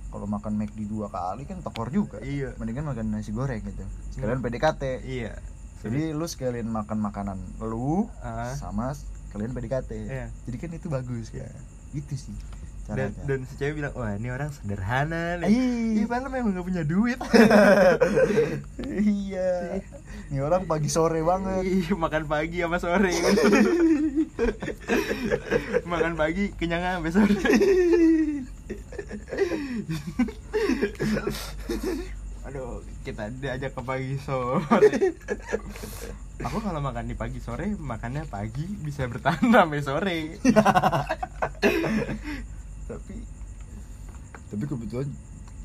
Speaker 1: Kalau makan McD dua kali kan tekor juga.
Speaker 2: Iya.
Speaker 1: Mendingan makan nasi goreng gitu. Sekalian PDKT
Speaker 2: iya.
Speaker 1: Jadi lu sekalian makan makanan lu
Speaker 2: Ah.
Speaker 1: sama sekalian PDKT
Speaker 2: Iya.
Speaker 1: jadi kan itu bagus ya gitu sih
Speaker 2: dan, dan si cewek bilang wah ini orang sederhana nih.
Speaker 1: Ih.
Speaker 2: Ih, padahal memang gak punya duit.
Speaker 1: Iya. Ini orang pagi sore banget.
Speaker 2: Makan pagi sama sore. Makan pagi kenyang sampai sore. Aduh kita diajak ke pagi sore. Aku kalau makan di pagi sore makannya pagi bisa bertahan sampai sore
Speaker 1: tapi tapi kebetulan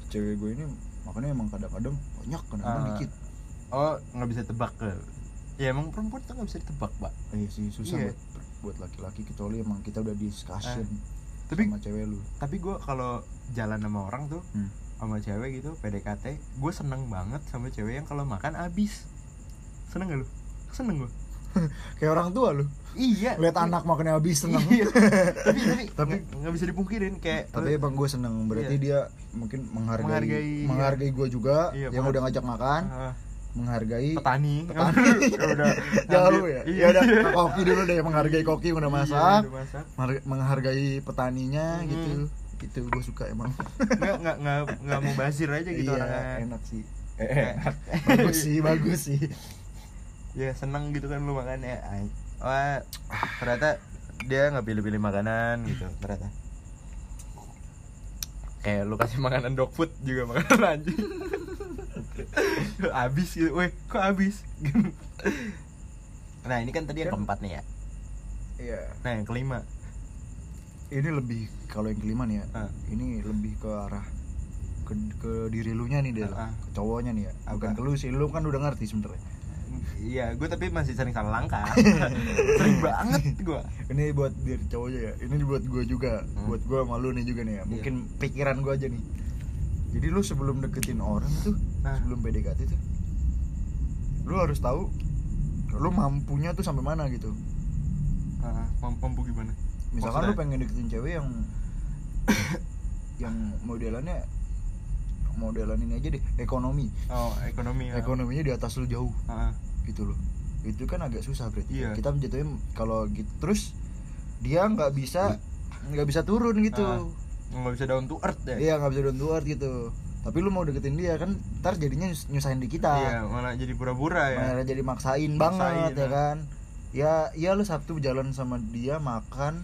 Speaker 1: cewek gue ini makannya emang kadang-kadang banyak kadang-kadang
Speaker 2: Ah.
Speaker 1: dikit.
Speaker 2: Oh nggak bisa tebak ke ya emang perempuan tuh nggak bisa ditebak pak?
Speaker 1: Eh sih susah
Speaker 2: Iya.
Speaker 1: buat buat laki-laki kecuali emang kita udah discussion
Speaker 2: tapi
Speaker 1: sama cewek lu.
Speaker 2: tapi gue kalau jalan sama orang tuh
Speaker 1: Hmm.
Speaker 2: sama cewek gitu PDKT gue seneng banget sama cewek yang kalau makan abis seneng gak lu? Seneng gue
Speaker 1: kayak orang tua lu.
Speaker 2: Iya.
Speaker 1: Lihat anak makannya habis seneng.
Speaker 2: Iya. tapi tapi nggak bisa dipungkirin kayak
Speaker 1: tapi emang gue seneng. Berarti
Speaker 2: Iya.
Speaker 1: dia mungkin menghargai
Speaker 2: Menghargai,
Speaker 1: menghargai,
Speaker 2: iya.
Speaker 1: gue juga
Speaker 2: Iya,
Speaker 1: yang udah ngajak makan
Speaker 2: Ah,
Speaker 1: menghargai
Speaker 2: petani.
Speaker 1: Petani.
Speaker 2: udah.
Speaker 1: Jauh ya.
Speaker 2: Iya.
Speaker 1: Ya udah koki dulu deh menghargai koki udah
Speaker 2: Iya,
Speaker 1: masak
Speaker 2: udah masak.
Speaker 1: Menghargai- menghargai petaninya
Speaker 2: Hmm.
Speaker 1: gitu. Gitu gue suka emang.
Speaker 2: Nggak nggak nggak nggak mau bazir aja gitu
Speaker 1: iya
Speaker 2: orangnya.
Speaker 1: enak sih. Eh,
Speaker 2: Kayak-
Speaker 1: enak. Bagus sih bagus sih
Speaker 2: ya seneng gitu kan lu makannya. Wah ternyata dia nggak pilih-pilih makanan gitu ternyata. Kayak lu kasih makanan dog food juga makanan anjing. Abis gitu weh kok abis nah ini kan tadi yang
Speaker 1: Kan-
Speaker 2: keempat nih ya.
Speaker 1: Iya.
Speaker 2: Nah yang kelima.
Speaker 1: Ini lebih kalau yang kelima nih ya
Speaker 2: Ah.
Speaker 1: ini lebih ke arah ke, ke diri lu nya nih Del.
Speaker 2: Ah, ah.
Speaker 1: ke cowoknya nih ya bukan
Speaker 2: Apa?
Speaker 1: ke lu sih lu kan udah ngerti sebenernya
Speaker 2: iya gue tapi masih sering salah langkah. Sering banget gue
Speaker 1: ini buat diri cowoknya ya. Ini buat gue juga.
Speaker 2: Hmm.
Speaker 1: buat gue malu nih juga nih ya.
Speaker 2: Iya.
Speaker 1: mungkin pikiran gue aja nih. Jadi lu sebelum deketin orang tuh
Speaker 2: Ah.
Speaker 1: sebelum PDKT tuh lu harus tahu lu mampunya tuh sampai mana gitu.
Speaker 2: Mampu gimana?
Speaker 1: Misalkan
Speaker 2: Maksudnya?
Speaker 1: lu pengen deketin cewek yang yang modelannya modelan ini aja deh ekonomi.
Speaker 2: Oh ekonomi ya.
Speaker 1: ekonominya di atas lu jauh.
Speaker 2: Ah,
Speaker 1: gitu loh itu kan agak susah berarti
Speaker 2: Iya.
Speaker 1: kita menjatuhin kalau gitu terus dia nggak bisa nggak bisa turun gitu
Speaker 2: Ah. nggak bisa down to earth ya
Speaker 1: iya nggak bisa down to earth gitu tapi lu mau deketin dia kan ntar jadinya nyus- nyusahin di kita
Speaker 2: iya malah jadi pura-pura ya
Speaker 1: malah jadi maksain,
Speaker 2: Maksain,
Speaker 1: banget ya
Speaker 2: ya.
Speaker 1: kan ya ya lu sabtu jalan sama dia makan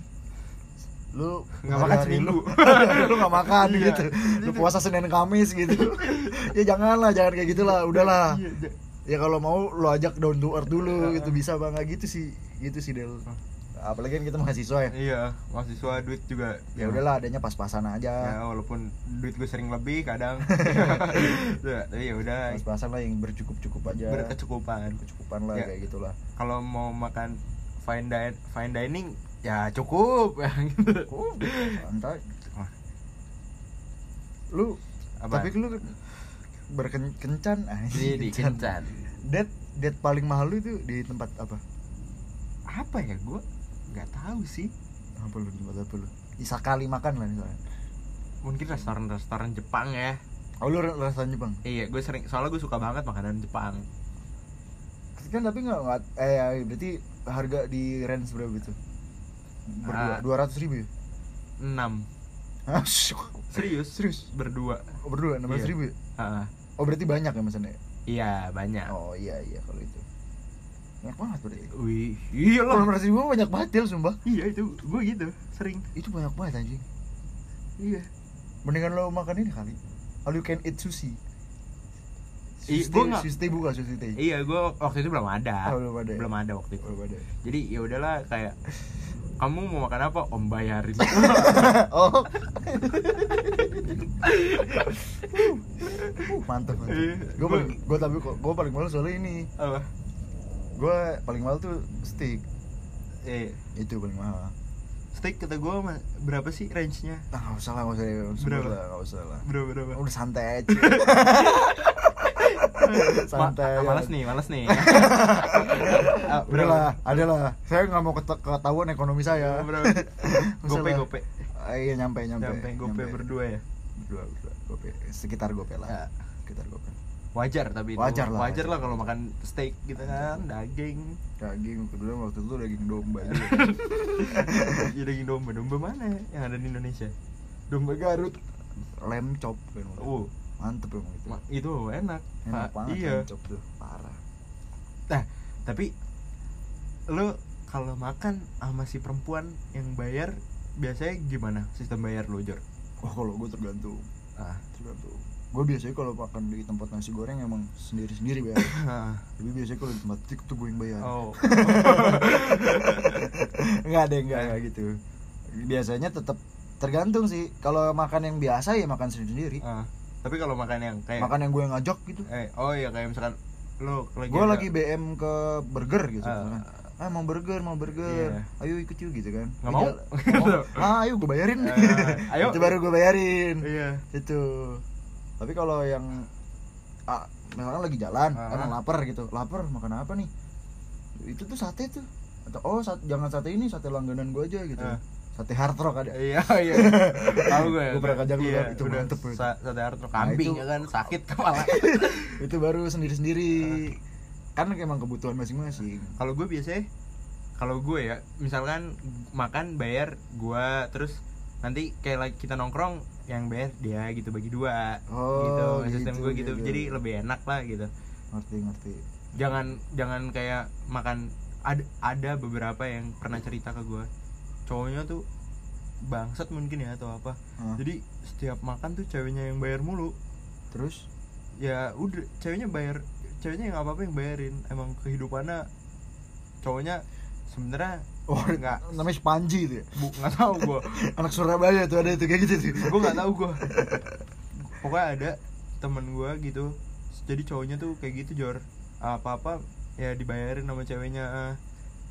Speaker 1: lu
Speaker 2: Nggak makan seminggu.
Speaker 1: lu, lu nggak makan
Speaker 2: Iya.
Speaker 1: gitu lu puasa senin kamis gitu ya janganlah jangan kayak gitulah udahlah
Speaker 2: iya.
Speaker 1: Ya kalau mau lu ajak down to earth dulu gitu bisa banget gitu sih gitu sih del. Apalagi kan kita mahasiswa ya.
Speaker 2: Iya mahasiswa duit juga.
Speaker 1: Ya udahlah adanya pas-pasan aja.
Speaker 2: Ya walaupun duit gue sering lebih kadang. Ya tapi ya udah.
Speaker 1: Pas-pasan lah yang bercukup-cukup aja.
Speaker 2: Berkecukupan.
Speaker 1: Kecukupan lah
Speaker 2: Ya.
Speaker 1: kayak gitulah.
Speaker 2: Kalau mau makan fine dine fine dining ya cukup. Ya gitu.
Speaker 1: Oh santai. Lu
Speaker 2: Apa?
Speaker 1: tapi lu berkencan ah
Speaker 2: Iya, di kencan
Speaker 1: Dead dead paling mahal lu itu di tempat apa?
Speaker 2: apa ya gue nggak tahu sih
Speaker 1: Apa lu tempat apa lu? Sekali makan lah misalnya.
Speaker 2: mungkin restoran restoran Jepang ya
Speaker 1: Oh lu ra- rasanya Jepang.
Speaker 2: iya gue sering soalnya gue suka banget makanan Jepang
Speaker 1: Kan tapi nggak nggak eh ya, berarti harga di range berapa itu? Berdua
Speaker 2: Ah.
Speaker 1: dua ratus ribu ya?
Speaker 2: 6
Speaker 1: Ah,
Speaker 2: serius
Speaker 1: Serius?
Speaker 2: berdua
Speaker 1: Oh, berdua enam
Speaker 2: Iya.
Speaker 1: ribu ya? Oh berarti banyak ya maksudnya?
Speaker 2: iya banyak
Speaker 1: Oh iya iya kalau itu. Banyak banget berarti.
Speaker 2: wih iya
Speaker 1: Kalau
Speaker 2: loh
Speaker 1: enam ribu banyak banget Del, sumpah.
Speaker 2: iya itu gue gitu sering
Speaker 1: Itu banyak banget anjing.
Speaker 2: iya
Speaker 1: Mendingan lo makan ini kali. All you can eat sushi. Sushi,
Speaker 2: gua nggak-
Speaker 1: sushi teh.
Speaker 2: iya gue waktu itu belum ada
Speaker 1: Oh, belum ada ya?
Speaker 2: belum ada waktu itu
Speaker 1: Oh, ada.
Speaker 2: jadi ya udahlah kayak kamu mau makan apa om bayarin
Speaker 1: oh. uh, mantap.
Speaker 2: Iya.
Speaker 1: Gue paling gue tapi gue paling malu soalnya ini.
Speaker 2: apa
Speaker 1: Gue paling mahal tuh steak.
Speaker 2: eh
Speaker 1: Itu paling mahal.
Speaker 2: steak kata gue berapa sih range nya
Speaker 1: Nah, nggak usah lah, nggak usah
Speaker 2: Berapa?
Speaker 1: lah, nggak usah lah.
Speaker 2: berapa berapa
Speaker 1: Udah santai aja. santai.
Speaker 2: Ma-
Speaker 1: ya.
Speaker 2: males nih males nih Ah,
Speaker 1: Udah lah, ada lah. Saya nggak mau ket- ketahuan ekonomi saya. Usah
Speaker 2: gope gope
Speaker 1: Ah, iya nyampe nyampe.
Speaker 2: sampai gope berdua ya
Speaker 1: Berdua berdua. Gope sekitar gope lah.
Speaker 2: Ya.
Speaker 1: Sekitar gope.
Speaker 2: wajar tapi itu.
Speaker 1: Wajar lah,
Speaker 2: wajar lah kalau makan steak gitu kan daging
Speaker 1: Daging kedua waktu itu daging domba juga.
Speaker 2: ya daging domba domba mana ya yang ada di Indonesia domba Garut
Speaker 1: lem chop kan.
Speaker 2: oh
Speaker 1: mantep emang itu.
Speaker 2: Itu enak.
Speaker 1: Enak
Speaker 2: Pak.
Speaker 1: banget
Speaker 2: iya.
Speaker 1: chop tuh. Parah.
Speaker 2: Nah tapi lo kalau makan sama si perempuan yang bayar biasanya gimana sistem bayar lo Jor?
Speaker 1: Oh kalau gue tergantung.
Speaker 2: Ah.
Speaker 1: Tergantung. Gue biasanya kalau makan di tempat nasi goreng emang sendiri sendiri bayar tapi biasanya kalau di tempat tik tuh gue yang bayar.
Speaker 2: Oh.
Speaker 1: Enggak deh, enggak, enggak gitu. Biasanya tetap tergantung sih. Kalau makan yang biasa ya makan sendiri.
Speaker 2: Ah. Tapi kalau makan yang kayak
Speaker 1: Makan yang gue ngajak gitu.
Speaker 2: eh oh iya kayak misalkan lo lagi
Speaker 1: Gue lagi BM ke burger gitu.
Speaker 2: Ah.
Speaker 1: misalkan. Ah mau burger, mau burger.
Speaker 2: Iya.
Speaker 1: Ayo ikut yuk gitu kan.
Speaker 2: Nggak mau?
Speaker 1: Mau. Ah, ayo gue bayarin.
Speaker 2: Ah, ayo.
Speaker 1: Itu baru gue bayarin.
Speaker 2: iya
Speaker 1: Itu. Tapi kalau yang ah, misalkan lagi jalan,
Speaker 2: Ah.
Speaker 1: emang lapar gitu. Lapar makan apa nih? Itu tuh sate tuh. Atau oh sat- jangan sate ini, sate langganan gue aja gitu.
Speaker 2: Ah.
Speaker 1: Sate hard rock ada.
Speaker 2: iya iya. Tahu gue
Speaker 1: Gua pernah kajak
Speaker 2: iya,
Speaker 1: itu
Speaker 2: udah.
Speaker 1: mantep
Speaker 2: sa sate harto
Speaker 1: Nah,
Speaker 2: kambing
Speaker 1: itu-
Speaker 2: ya kan sakit kepala.
Speaker 1: Itu baru sendiri sendiri kan emang kebutuhan masing-masing.
Speaker 2: Kalau gue biasanya kalau gue ya misalkan makan bayar gue terus nanti kayak lagi kita nongkrong yang bayar dia gitu bagi dua.
Speaker 1: Oh,
Speaker 2: gitu sistem
Speaker 1: gitu,
Speaker 2: gue gitu.
Speaker 1: gitu.
Speaker 2: jadi lebih enak lah gitu.
Speaker 1: Ngerti ngerti.
Speaker 2: Jangan jangan kayak makan ada ada beberapa yang pernah cerita ke gue cowoknya tuh bangsat mungkin ya atau apa.
Speaker 1: Hah.
Speaker 2: jadi setiap makan tuh ceweknya yang bayar mulu.
Speaker 1: Terus?
Speaker 2: Ya udah ceweknya bayar ceweknya yang apa apa yang bayarin. Emang kehidupannya cowoknya sebenarnya
Speaker 1: oh
Speaker 2: nggak
Speaker 1: namanya Spanji itu ya?
Speaker 2: Bu nggak tahu gue
Speaker 1: anak Surabaya tuh ada itu kayak gitu tuh
Speaker 2: gue nggak tahu gue pokoknya ada temen gue gitu. Jadi cowoknya tuh kayak gitu jor. Apa apa ya dibayarin sama ceweknya.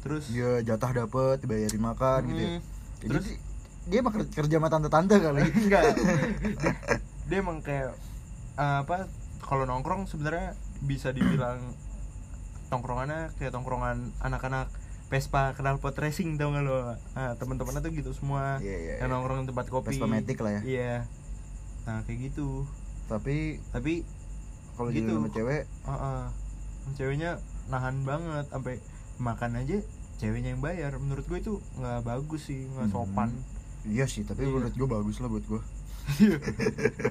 Speaker 2: Terus?
Speaker 1: Dia jatah dapet dibayarin makan gitu ya.
Speaker 2: mm,
Speaker 1: Ya,
Speaker 2: terus?
Speaker 1: jadi dia emang ker- kerja sama tante-tante kali.
Speaker 2: Enggak. Dia, dia emang kayak uh, apa kalau nongkrong sebenarnya bisa dibilang tongkrongannya kayak tongkrongan anak-anak Vespa kenal pot racing tau gak lo? Nah, teman-temannya tuh gitu semua.
Speaker 1: Iya, iya,
Speaker 2: yang nongkrong di tempat kopi.
Speaker 1: Vespa Matic lah ya.
Speaker 2: iya. Nah kayak gitu.
Speaker 1: Tapi
Speaker 2: tapi
Speaker 1: kalau
Speaker 2: gitu.
Speaker 1: sama cewek?
Speaker 2: Uh, uh, ceweknya nahan banget sampai makan aja ceweknya yang bayar. Menurut gue itu nggak bagus sih nggak
Speaker 1: Hmm.
Speaker 2: sopan.
Speaker 1: Iya sih tapi
Speaker 2: Iya.
Speaker 1: menurut gue bagus lah buat gue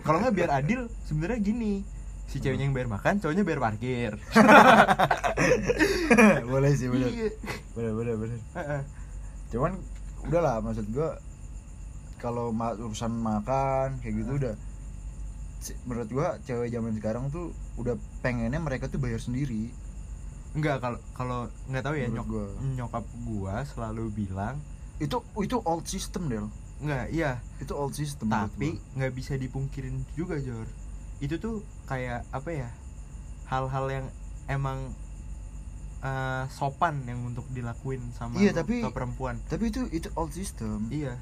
Speaker 2: kalau nggak biar adil sebenarnya gini. Si ceweknya yang bayar makan cowoknya bayar parkir.
Speaker 1: Boleh sih bener.
Speaker 2: Iya.
Speaker 1: Bener bener bener.
Speaker 2: Heeh.
Speaker 1: cuman udahlah maksud gua kalau ma- urusan makan kayak gitu udah. Si- menurut gua cewek zaman sekarang tuh udah pengennya mereka tuh bayar sendiri
Speaker 2: Enggak kalau kalau nggak tahu ya
Speaker 1: Menurut
Speaker 2: nyok
Speaker 1: gua.
Speaker 2: nyokap gua selalu bilang
Speaker 1: itu itu old system Del.
Speaker 2: Enggak iya.
Speaker 1: Itu old system
Speaker 2: tapi nggak bisa dipungkirin juga Jor. Itu tuh kayak apa ya hal-hal yang emang eh, sopan yang untuk dilakuin sama
Speaker 1: Iya, tapi-
Speaker 2: ke perempuan.
Speaker 1: tapi itu itu old system.
Speaker 2: Iya.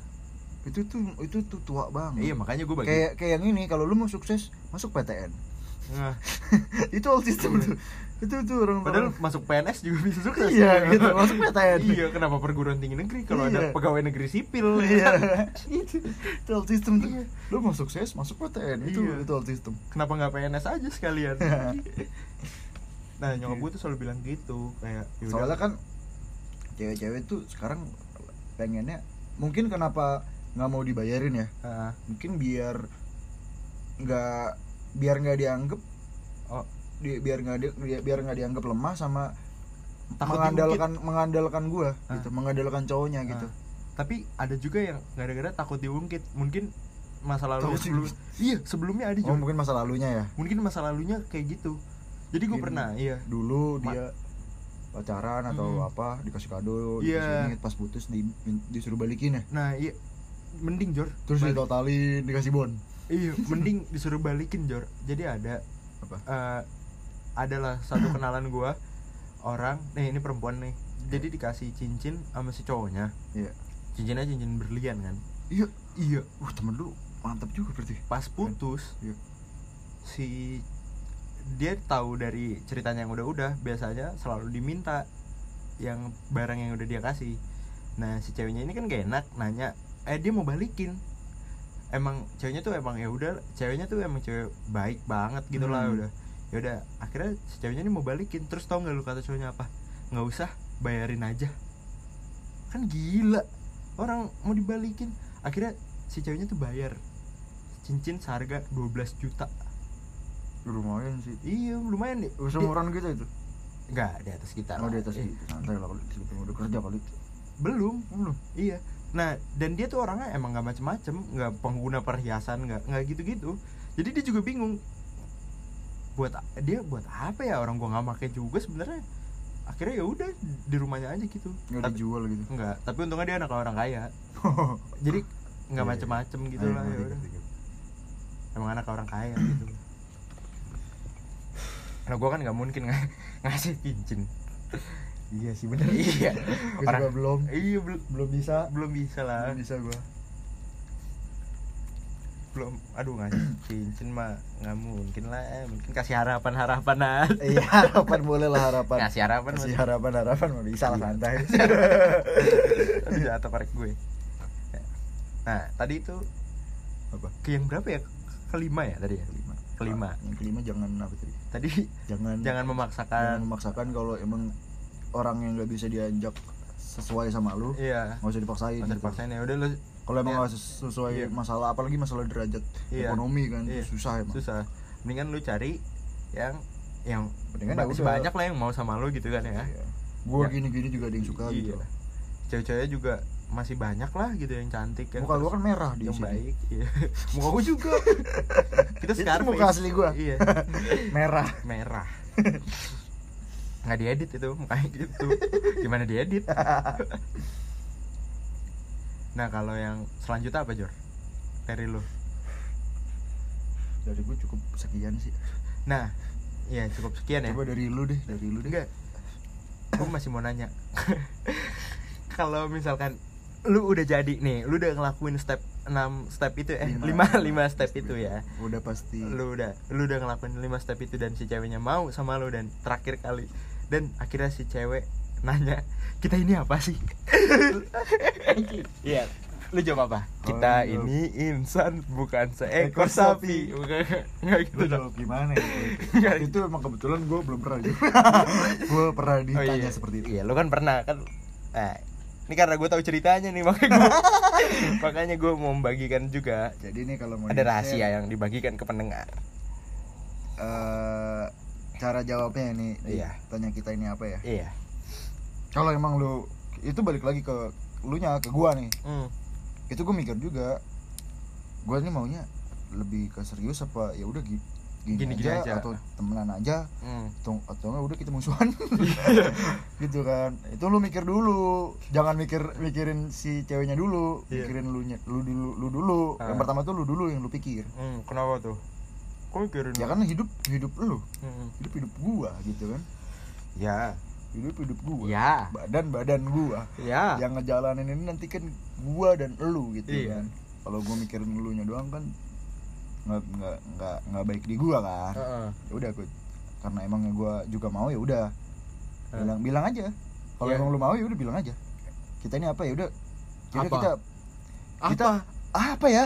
Speaker 1: Itu tuh itu tuh tua banget.
Speaker 2: Iya makanya gue bagi
Speaker 1: kayak kayak yang ini kalau lu mau sukses masuk PTN
Speaker 2: Nah,
Speaker 1: itu old system tuh. Itu tuh orang
Speaker 2: padahal masuk PNS juga bisa sukses
Speaker 1: iya gitu. Masuk PTN
Speaker 2: iya kenapa perguruan tinggi negeri? Kalau ada
Speaker 1: Iya.
Speaker 2: pegawai negeri sipil
Speaker 1: iya. Itu itu old system tuh.
Speaker 2: Iya.
Speaker 1: lu mau sukses masuk PTN itu
Speaker 2: Iya.
Speaker 1: itu old system.
Speaker 2: Kenapa nggak PNS aja sekalian? Nah nyokap gue tuh selalu bilang gitu kayak yaudah.
Speaker 1: soalnya kan cewek-cewek tuh sekarang pengennya mungkin kenapa nggak mau dibayarin ya?
Speaker 2: Ah,
Speaker 1: mungkin biar nggak biar nggak dianggap
Speaker 2: oh.
Speaker 1: di, biar nggak di, biar- biar nggak dianggap lemah sama
Speaker 2: Takut
Speaker 1: mengandalkan mengandalkan gua
Speaker 2: Ah.
Speaker 1: gitu mengandalkan cowoknya gitu.
Speaker 2: Ah. tapi ada juga yang gara-gara takut diungkit mungkin masa lalu sebelum iya sebelumnya ada
Speaker 1: oh
Speaker 2: juga.
Speaker 1: mungkin masa lalunya ya?
Speaker 2: Mungkin masa lalunya kayak gitu. Jadi gue pernah iya.
Speaker 1: dulu
Speaker 2: Ma-
Speaker 1: dia pacaran atau
Speaker 2: Hmm.
Speaker 1: apa dikasih kado
Speaker 2: Iya.
Speaker 1: dikasih ini pas putus di, disuruh balikin ya?
Speaker 2: Nah iya. Mending Jor.
Speaker 1: Terus
Speaker 2: Balik-
Speaker 1: ditotalin dikasih bon
Speaker 2: iya mending disuruh balikin Jor. Jadi ada
Speaker 1: apa?
Speaker 2: eh, adalah satu kenalan gua orang nih ini perempuan nih. Jadi dikasih cincin sama si cowoknya.
Speaker 1: Iya.
Speaker 2: Cincinnya cincin berlian kan?
Speaker 1: Iya
Speaker 2: iya.
Speaker 1: Uh temen lu mantap juga berarti.
Speaker 2: Pas putus
Speaker 1: Iya.
Speaker 2: si dia tahu dari ceritanya yang udah-udah biasanya selalu diminta yang barang yang udah dia kasih. Nah si ceweknya ini kan gak enak nanya eh dia mau balikin emang ceweknya tuh emang ya udah ceweknya tuh emang cewek baik banget gitu lah
Speaker 1: Hmm.
Speaker 2: udah. Ya udah akhirnya si ceweknya ini mau balikin. Terus tau nggak lu kata cowoknya apa? Nggak usah bayarin aja. Kan gila. Orang mau dibalikin. Akhirnya si ceweknya tuh bayar cincin seharga 12 juta.
Speaker 1: Lumayan sih.
Speaker 2: Iya lumayan deh.
Speaker 1: Seumuran kita itu?
Speaker 2: Enggak, di atas kita
Speaker 1: oh
Speaker 2: lah.
Speaker 1: di atas
Speaker 2: Eh,
Speaker 1: gitu santai lah kalau di udah kerja kali
Speaker 2: belum.
Speaker 1: Belum.
Speaker 2: Iya nah dan dia tuh orangnya emang nggak macem-macem nggak pengguna perhiasan nggak nggak gitu-gitu. Jadi dia juga bingung buat dia buat apa ya? Orang gua nggak pakai juga sebenarnya. Akhirnya ya udah di rumahnya aja gitu.
Speaker 1: Nggak
Speaker 2: tapi
Speaker 1: dijual gitu?
Speaker 2: Enggak tapi untungnya dia anak orang kaya. Jadi nggak
Speaker 1: Iya, iya.
Speaker 2: macem-macem gitu
Speaker 1: Ayo,
Speaker 2: lah ya udah. emang anak orang kaya gitu. Nah gua kan nggak mungkin ng- ngasih cincin
Speaker 1: iya sih bener.
Speaker 2: Iya.
Speaker 1: Gue juga belum.
Speaker 2: Iya belum
Speaker 1: belum bisa.
Speaker 2: belum bisa lah.
Speaker 1: Belum bisa gua.
Speaker 2: Belum aduh ngasih cincin mah nggak mungkin lah mungkin kasih harapan harapan aja.
Speaker 1: Iya harapan boleh lah harapan.
Speaker 2: Kasih harapan
Speaker 1: kasih
Speaker 2: masih
Speaker 1: harapan harapan mah bisa lah
Speaker 2: Iya.
Speaker 1: santai.
Speaker 2: Aduh jatuh korek gue. Nah tadi itu
Speaker 1: apa?
Speaker 2: ke yang berapa ya? Kelima ya tadi ya?
Speaker 1: Kelima.
Speaker 2: Kelima.
Speaker 1: Yang kelima jangan apa tadi?
Speaker 2: Tadi
Speaker 1: jangan.
Speaker 2: jangan
Speaker 1: jangan
Speaker 2: memaksakan
Speaker 1: memaksakan kalau emang orang yang nggak bisa diajak sesuai sama lu
Speaker 2: iya
Speaker 1: nggak usah dipaksain
Speaker 2: masa
Speaker 1: gitu.
Speaker 2: dipaksain ya udah lu
Speaker 1: kalau emang
Speaker 2: Iya.
Speaker 1: nggak ses- sesuai
Speaker 2: Iya.
Speaker 1: masalah apalagi masalah derajat
Speaker 2: Iya.
Speaker 1: ekonomi kan
Speaker 2: Iya.
Speaker 1: susah emang
Speaker 2: susah mendingan lu cari yang yang
Speaker 1: Mendingan ya udah.
Speaker 2: banyak lah yang mau sama lu gitu kan ya
Speaker 1: Iya. gua
Speaker 2: Ya.
Speaker 1: gini-gini juga ada yang suka gitu
Speaker 2: iya cewek-cewek juga masih banyak lah gitu yang cantik yang
Speaker 1: muka gua
Speaker 2: terus-
Speaker 1: kan merah di
Speaker 2: yang
Speaker 1: sini
Speaker 2: baik iya. muka gua juga kita sekarang
Speaker 1: muka asli gua
Speaker 2: iya
Speaker 1: merah
Speaker 2: merah nggak diedit itu mukanya gitu. Gimana diedit? Nah kalau yang selanjutnya apa Jor? Dari lu.
Speaker 1: Dari gua cukup sekian sih.
Speaker 2: Nah ya cukup sekian ya.
Speaker 1: Coba dari lu deh dari lu deh.
Speaker 2: Enggak gue masih mau nanya. Kalau misalkan lu udah jadi nih lu udah ngelakuin step 6 step itu eh
Speaker 1: Lima.
Speaker 2: 5 5 step itu ya.
Speaker 1: Udah pasti.
Speaker 2: Lu udah lu udah ngelakuin 5 step itu dan si ceweknya mau sama lu dan terakhir kali. Dan akhirnya si cewek nanya kita ini apa sih? Iya. Lu jawab apa? Kita
Speaker 1: Oh,
Speaker 2: ini insan bukan
Speaker 1: Ekor
Speaker 2: seekor sapi. Bukan. Nggak gitu dong.
Speaker 1: jawab gimana ya?
Speaker 2: Nggak.
Speaker 1: itu emang kebetulan gue belum pernah gue pernah
Speaker 2: Oh,
Speaker 1: ditanya
Speaker 2: iya.
Speaker 1: seperti itu.
Speaker 2: Iya, lu kan pernah kan. Nah, ini karena gue tahu ceritanya nih makanya gue makanya gue mau membagikan juga.
Speaker 1: jadi nih kalau mau
Speaker 2: Ada rahasia yang dibagikan ke pendengar.
Speaker 1: eh, cara jawabnya nih
Speaker 2: Iya.
Speaker 1: tanya kita ini apa ya
Speaker 2: Iya.
Speaker 1: kalau emang lu itu balik lagi ke lu nya ke gua nih
Speaker 2: Hmm.
Speaker 1: itu gue mikir juga gua nih maunya lebih ke serius apa ya udah gini, aja,
Speaker 2: aja.
Speaker 1: atau temenan aja
Speaker 2: Hmm.
Speaker 1: atau atau enggak udah kita musuhan gitu kan itu lu mikir dulu jangan mikir mikirin si ceweknya dulu
Speaker 2: Iya.
Speaker 1: mikirin lu nya- lu dulu lu dulu yang
Speaker 2: Ah.
Speaker 1: pertama tuh lu dulu yang lu pikir
Speaker 2: Hmm, kenapa tuh? Kok mikirin
Speaker 1: ya kan hidup hidup lu
Speaker 2: Hmm.
Speaker 1: hidup hidup gua gitu kan
Speaker 2: Ya.
Speaker 1: hidup hidup gua
Speaker 2: Ya.
Speaker 1: badan badan gua
Speaker 2: Ya.
Speaker 1: yang ngejalanin ini nanti kan gua dan elu gitu
Speaker 2: Iya.
Speaker 1: kan kalau gua mikirin elunya doang kan nggak nggak nggak nggak baik di gua kan
Speaker 2: Heeh.
Speaker 1: ya udah gua karena emangnya gua juga mau ya udah
Speaker 2: Eh.
Speaker 1: bilang bilang aja kalau
Speaker 2: Iya.
Speaker 1: emang lu mau ya udah bilang aja kita ini apa ya udah
Speaker 2: Apa?
Speaker 1: kita kita
Speaker 2: Apa?
Speaker 1: apa ya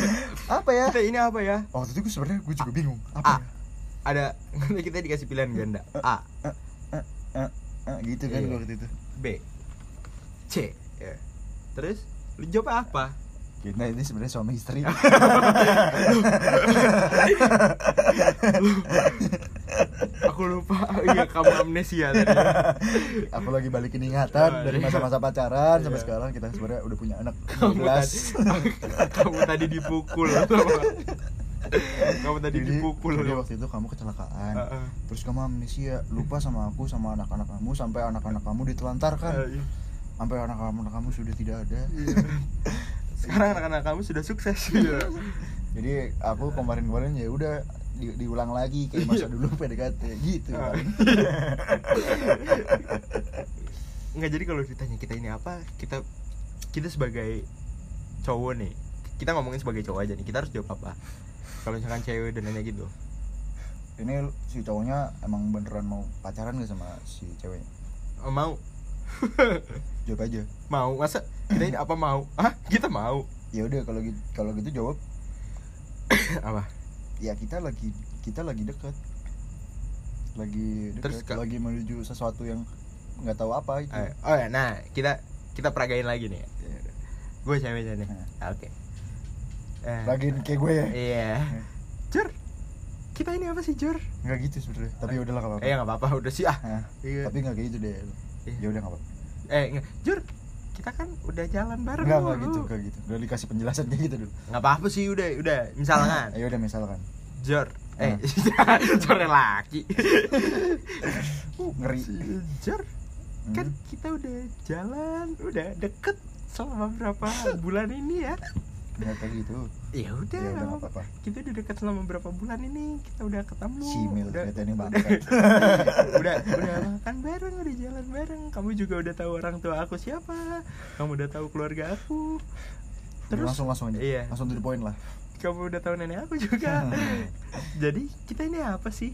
Speaker 1: apa ya
Speaker 2: Kita ini apa ya?
Speaker 1: waktu itu gue sebenarnya gue juga bingung
Speaker 2: A.
Speaker 1: apa
Speaker 2: Ada kita dikasih pilihan ganda. A,
Speaker 1: ya? Eh, eh, gitu kan
Speaker 2: Iya.
Speaker 1: waktu itu
Speaker 2: B, C. Ya. Terus lu jawab apa?
Speaker 1: Kita ini sebenarnya suami istri
Speaker 2: Aku lupa. Iya, kamu amnesia tadi.
Speaker 1: aku lagi balikin ingatan dari masa-masa pacaran sampai
Speaker 2: Iya.
Speaker 1: sekarang kita sebenarnya udah punya anak
Speaker 2: kamu
Speaker 1: 12
Speaker 2: tadi kamu tadi dipukul kamu tadi
Speaker 1: jadi,
Speaker 2: dipukul
Speaker 1: jadi waktu itu kamu kecelakaan
Speaker 2: Heeh.
Speaker 1: terus kamu amnesia lupa sama aku sama anak-anak kamu sampai anak-anak kamu ditelantarkan
Speaker 2: Eh, iya.
Speaker 1: sampai anak-anak kamu sudah tidak ada
Speaker 2: sekarang anak-anak kamu sudah sukses. Iya.
Speaker 1: jadi aku kemarin-kemarin ya udah di- diulang lagi kayak masa dulu PDKT gitu
Speaker 2: Ah.
Speaker 1: kan.
Speaker 2: Nggak jadi kalau ditanya kita ini apa kita kita sebagai cowok nih kita ngomongin sebagai cowok aja nih kita harus jawab apa? Kalau misalkan cewek dan nanya gitu.
Speaker 1: Ini si cowoknya emang beneran mau pacaran gak sama si ceweknya?
Speaker 2: Oh, mau
Speaker 1: jawab aja
Speaker 2: mau masa kita ini apa mau ah kita mau
Speaker 1: ya udah kalau gitu kalau gitu jawab
Speaker 2: apa
Speaker 1: ya kita lagi kita lagi dekat lagi
Speaker 2: Terus
Speaker 1: dekat
Speaker 2: ka-
Speaker 1: lagi menuju sesuatu yang nggak tahu apa itu
Speaker 2: Eh, oh ya nah kita kita peragain lagi nih
Speaker 1: Ya udah.
Speaker 2: gue ceweknya nih
Speaker 1: Nah.
Speaker 2: Ah, oke Eh.
Speaker 1: Lagian kayak gue ya.
Speaker 2: Iya. Jur, kita ini apa sih Jur?
Speaker 1: Enggak gitu sebenarnya. Tapi udahlah kalau
Speaker 2: Eh nggak apa-apa, udah sih ah.
Speaker 1: Nah,
Speaker 2: Iya.
Speaker 1: tapi enggak kayak gitu deh.
Speaker 2: Iya.
Speaker 1: Ya udah enggak apa-apa.
Speaker 2: Eh nggak, Jur, kita kan udah jalan bareng
Speaker 1: Enggak
Speaker 2: dulu.
Speaker 1: enggak gitu, enggak gitu. Udah dikasih penjelasan kayak gitu dulu.
Speaker 2: Nggak apa-apa sih, udah, udah. Misalkan,
Speaker 1: Ya udah misalkan.
Speaker 2: Jor, eh,
Speaker 1: Ah.
Speaker 2: Jor yang laki.
Speaker 1: Uh, ngeri.
Speaker 2: Jor, kan
Speaker 1: Hmm.
Speaker 2: kita udah jalan, udah deket selama berapa bulan ini ya?
Speaker 1: Kayak gitu.
Speaker 2: Ya udah,
Speaker 1: Ya udah
Speaker 2: apa-apa.
Speaker 1: apa-apa.
Speaker 2: kita udah dekat selama berapa bulan ini kita udah ketemu
Speaker 1: Simil
Speaker 2: udah
Speaker 1: kata ini bangsat.
Speaker 2: udah udah makan bareng udah jalan bareng kamu juga udah tahu orang tua aku siapa kamu udah tahu keluarga aku terus
Speaker 1: langsung langsung aja.
Speaker 2: Iya.
Speaker 1: Langsung to the point lah.
Speaker 2: kamu udah tahu nenek aku juga jadi kita ini apa sih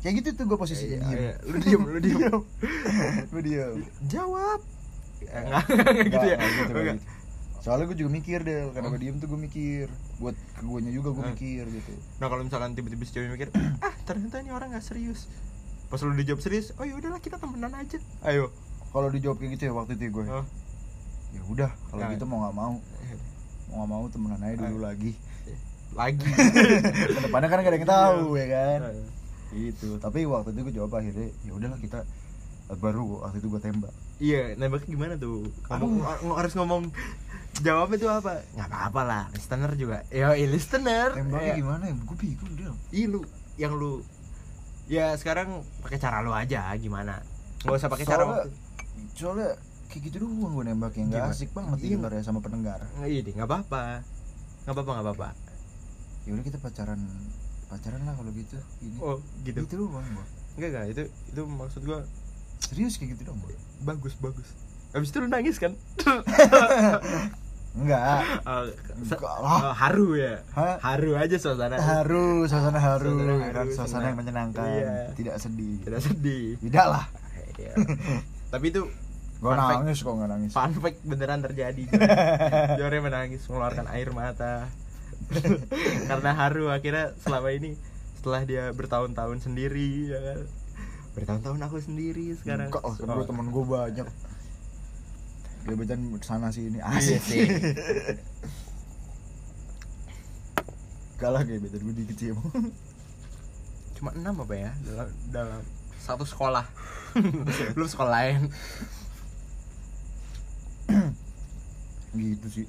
Speaker 1: Kayak gitu tuh gue posisi
Speaker 2: Iya,
Speaker 1: diem.
Speaker 2: iya. lu diem lu diem
Speaker 1: Gue diem.
Speaker 2: jawab enggak enggak gitu ya.
Speaker 1: Nggak, nggak gitu, nggak gitu. Soalnya gue juga mikir deh, karena gue diem tuh gue mikir. Buat ke guanya juga gue
Speaker 2: Hmm.
Speaker 1: mikir gitu.
Speaker 2: Nah kalau misalkan tiba-tiba si cewek mikir ah ternyata ini orang nggak serius. Pas lu dijawab serius oh ya udahlah kita temenan aja. Ayo.
Speaker 1: Kalau dijawab kayak gitu ya waktu itu gue
Speaker 2: oh.
Speaker 1: Ya? Udah, kalau
Speaker 2: Nah.
Speaker 1: gitu mau gak mau. Mau gak mau temenan aja dulu lagi.
Speaker 2: Lagi.
Speaker 1: Ke depannya kan gak ada yang tahu ya kan?
Speaker 2: Iya.
Speaker 1: Gitu, tapi waktu itu gue jawab akhirnya ya udahlah kita baru waktu itu gue tembak
Speaker 2: Iya, nembaknya gimana tuh? Ngomong, ng- harus ngomong jawabnya tuh apa? Nggak apa-apa lah, listener juga. Yo, listener.
Speaker 1: Tembaknya
Speaker 2: Ya.
Speaker 1: gimana ya? Gue bingung dia
Speaker 2: Ih lu, yang lu ya sekarang pakai cara lu aja gimana? Nggak usah pakai cara
Speaker 1: Soalnya-
Speaker 2: waktu.
Speaker 1: Soalnya kayak gitu doang gue nembaknya Gak
Speaker 2: Gimana?
Speaker 1: asik banget
Speaker 2: Iya.
Speaker 1: ya sama pendengar
Speaker 2: Iya, deh, nggak apa-apa. Nggak apa-apa, nggak apa-apa.
Speaker 1: Ya udah kita pacaran pacaran lah kalau gitu ini
Speaker 2: Oh, gitu.
Speaker 1: gitu doang gua
Speaker 2: Enggak, enggak. Itu itu maksud gua
Speaker 1: serius kayak gitu dong gua
Speaker 2: bagus, bagus. Habis itu lu nangis kan?
Speaker 1: enggak
Speaker 2: se-
Speaker 1: Enggak lah.
Speaker 2: oh, haru ya.
Speaker 1: Hah?
Speaker 2: Haru aja suasana.
Speaker 1: haru suasana haru,
Speaker 2: Suasana
Speaker 1: ya kan?
Speaker 2: haru,
Speaker 1: suasana
Speaker 2: senang.
Speaker 1: yang menyenangkan
Speaker 2: Iya.
Speaker 1: tidak sedih
Speaker 2: Tidak sedih.
Speaker 1: tidak lah
Speaker 2: Iya. Tapi itu
Speaker 1: gua
Speaker 2: Fun fact.
Speaker 1: nangis kok nggak nangis
Speaker 2: fun fact beneran terjadi Jore menangis mengeluarkan air mata karena haru akhirnya selama ini setelah dia bertahun-tahun sendiri ya kan bertahun-tahun aku sendiri sekarang.
Speaker 1: Enggak lah kan
Speaker 2: Oh,
Speaker 1: gua temen gua banyak. Gebetan sana sini.
Speaker 2: Iya
Speaker 1: asik
Speaker 2: sih
Speaker 1: kalah gebetan gua dikit sih emang.
Speaker 2: Cuma enam apa ya? Dalam dalam satu sekolah. Belum sekolah lain.
Speaker 1: Gitu sih.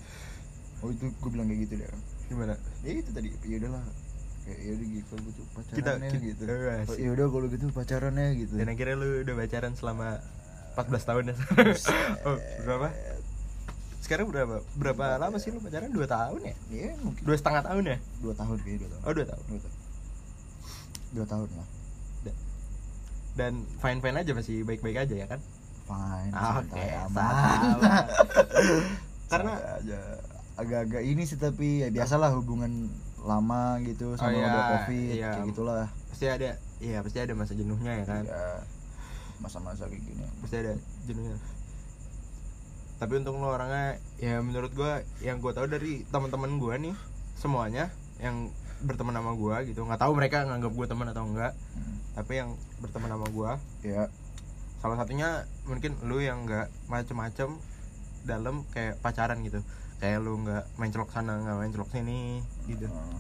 Speaker 1: Oh itu gua bilang kayak gitu deh.
Speaker 2: Gimana?
Speaker 1: Ya itu tadi. Ya udahlah ya udah gitu gitu pacaran
Speaker 2: Kita-
Speaker 1: ya gitu. ya udah kalau gitu pacaran ya gitu.
Speaker 2: Dan akhirnya lu udah pacaran selama 14 tahun ya. Oh, berapa? Sekarang berapa berapa lama sih lu pacaran? Dua tahun ya?
Speaker 1: Iya mungkin.
Speaker 2: Dua setengah tahun ya?
Speaker 1: Dua tahun kayak dua tahun.
Speaker 2: Oh dua tahun.
Speaker 1: Dua tahun. Dua tahun lah
Speaker 2: dan fine fine aja masih baik baik aja ya kan?
Speaker 1: Fine santai
Speaker 2: oke,
Speaker 1: aman
Speaker 2: sama. karena
Speaker 1: agak-agak ini sih tapi ya biasalah hubungan lama gitu sama
Speaker 2: Oh, iya,
Speaker 1: udah covid
Speaker 2: iya.
Speaker 1: kayak gitulah.
Speaker 2: Pasti ada iya pasti ada masa jenuhnya ya kan?
Speaker 1: Ya masa-masa kayak gini.
Speaker 2: Pasti ada jenuhnya. Tapi untuk lo orangnya ya menurut gua yang gua tahu dari teman-teman gua nih semuanya yang berteman sama gua gitu. Nggak tahu mereka nganggap gua teman atau enggak
Speaker 1: Hmm.
Speaker 2: tapi yang berteman sama gua
Speaker 1: ya
Speaker 2: salah satunya mungkin lu yang nggak macem-macem dalam kayak pacaran gitu. Kayak lu nggak main celok sana nggak main celok sini gitu.
Speaker 1: Eh,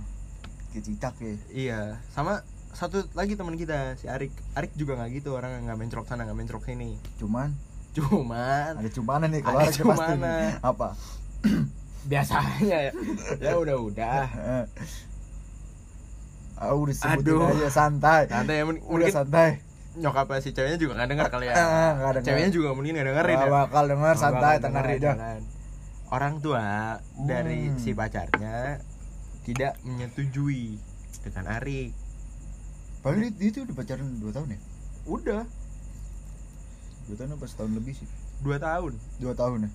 Speaker 1: kayak cicak ya
Speaker 2: iya sama satu lagi teman kita si Arik. Arik juga nggak gitu orang nggak main celok sana nggak main celok sini.
Speaker 1: Cuman?
Speaker 2: Cuman.
Speaker 1: Ada cumanan nih kalau
Speaker 2: Ada
Speaker 1: ada pasti
Speaker 2: cumanan.
Speaker 1: apa?
Speaker 2: Biasanya ya. Ya udah udah.
Speaker 1: Ah udah sebutin
Speaker 2: Aduh.
Speaker 1: aja santai.
Speaker 2: Santai ya
Speaker 1: udah santai.
Speaker 2: nyokap si ceweknya juga nggak denger kali ya.
Speaker 1: Ah, nggak denger.
Speaker 2: ceweknya juga mungkin nggak dengerin
Speaker 1: Nggak
Speaker 2: ya.
Speaker 1: bakal denger santai tenang aja
Speaker 2: ya. orang tua dari
Speaker 1: Hmm.
Speaker 2: si pacarnya tidak menyetujui dengan Arik
Speaker 1: paling dia, dia tuh udah pacaran 2 tahun ya?
Speaker 2: Udah.
Speaker 1: 2 tahun apa setahun lebih sih?
Speaker 2: Dua tahun.
Speaker 1: 2 tahun ya?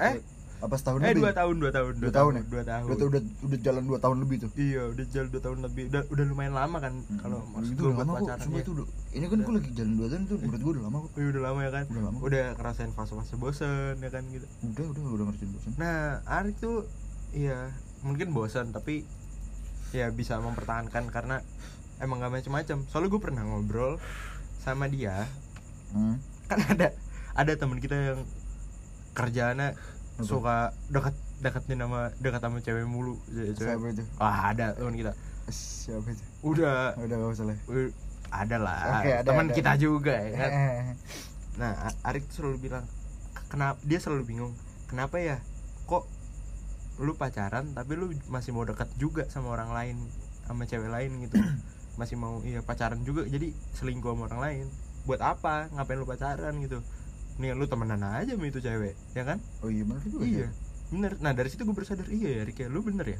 Speaker 2: Eh?
Speaker 1: Apa setahun
Speaker 2: eh
Speaker 1: lebih
Speaker 2: dua tahun dua tahun
Speaker 1: Dua tahun ya?
Speaker 2: dua tahun.
Speaker 1: Udah, udah udah jalan 2 tahun lebih tuh?
Speaker 2: Iya udah jalan dua tahun lebih. Udah udah lumayan lama kan kalau
Speaker 1: Hmm,
Speaker 2: maksud
Speaker 1: itu
Speaker 2: gue
Speaker 1: udah
Speaker 2: buat
Speaker 1: lama kok
Speaker 2: pacaran
Speaker 1: semua
Speaker 2: ya.
Speaker 1: itu udah. Ini kan gue lagi jalan 2 tahun tuh menurut gue udah lama kok.
Speaker 2: Iya, udah lama ya kan?
Speaker 1: Udah lama.
Speaker 2: udah ngerasain fase-fase bosen ya kan gitu.
Speaker 1: Udah udah udah ngertiin bosan
Speaker 2: nah Arik tuh iya mungkin bosan tapi ya bisa mempertahankan karena emang gak macem-macem. Soalnya gue pernah ngobrol sama dia.
Speaker 1: Hmm.
Speaker 2: kan ada ada teman kita yang kerjaannya suka dekat deketin sama dekat sama cewek mulu. Cewek.
Speaker 1: siapa itu?
Speaker 2: Wah ada teman kita.
Speaker 1: siapa itu?
Speaker 2: Udah.
Speaker 1: Udah gak usah lah.
Speaker 2: Ada lah.
Speaker 1: Oke, ada,
Speaker 2: teman
Speaker 1: ada.
Speaker 2: kita juga ya kan.
Speaker 1: Eh,
Speaker 2: Nah A- Arik tuh selalu bilang kenapa dia selalu bingung kenapa ya? Kok lu pacaran tapi lu masih mau dekat juga sama orang lain sama cewek lain gitu. Masih mau iya pacaran juga jadi selingkuh sama orang lain. Buat apa? Ngapain lu pacaran gitu? Nih lu temenan aja sama itu cewek ya kan?
Speaker 1: Oh iya bener juga
Speaker 2: iya
Speaker 1: ya.
Speaker 2: bener. Nah dari situ gue bersadar iya ya Rik ya lu bener ya?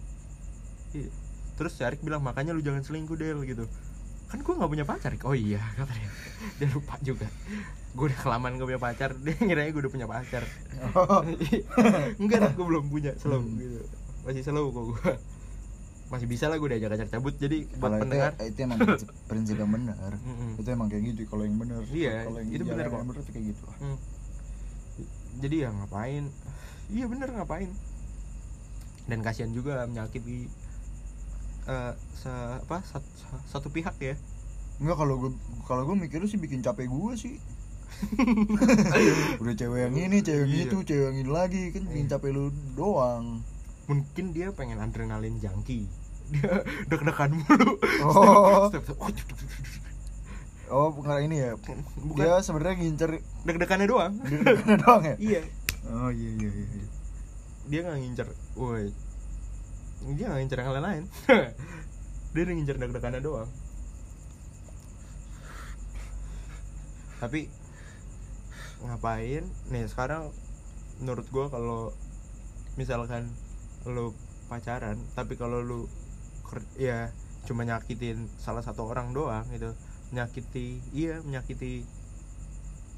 Speaker 2: Iya. Terus si Arik bilang makanya lu jangan selingkuh Del gitu kan gue nggak punya pacar. Oh iya kata dia lupa juga. Gue udah kelamaan gak punya pacar. Dia ngiranya gue udah punya pacar.
Speaker 1: Oh,
Speaker 2: enggak Rik, gue belum punya. Slow
Speaker 1: Hmm.
Speaker 2: gitu. Masih slow kok gue masih bisa lah gue diajak ajak cabut. Jadi buat
Speaker 1: kalau itu,
Speaker 2: pendengar.
Speaker 1: itu emang prinsip, prinsip yang benar. Itu emang kayak gitu. Kalau yang benar
Speaker 2: Iya,
Speaker 1: kalau yang
Speaker 2: itu benar kok.
Speaker 1: benar kayak gitu lah.
Speaker 2: Hmm. jadi ya ngapain? Iya bener ngapain? Dan kasihan juga menyakiti eh se apa sat- sa- satu pihak ya
Speaker 1: Enggak kalau gue kalau gue mikirnya sih bikin capek gue sih. Udah cewek yang ini, cewek yang
Speaker 2: Iya.
Speaker 1: itu, cewek yang ini lagi kan bikin
Speaker 2: Iya.
Speaker 1: capek lu doang.
Speaker 2: mungkin dia pengen adrenalin jangki dia deg-degan mulu
Speaker 1: Oh.
Speaker 2: Step- step- oh.
Speaker 1: Oh, bukan ini ya.
Speaker 2: bukan
Speaker 1: Dia sebenarnya ngincer
Speaker 2: deg-degannya doang
Speaker 1: deg-degan doang ya.
Speaker 2: iya
Speaker 1: Oh iya iya iya. iya.
Speaker 2: dia nggak ngincer woi dia nggak ngincer yang lain-lain dia ngincer deg-degannya doang tapi ngapain nih sekarang menurut gua kalau misalkan lu pacaran tapi kalau lu ya cuma nyakitin salah satu orang doang gitu menyakiti iya menyakiti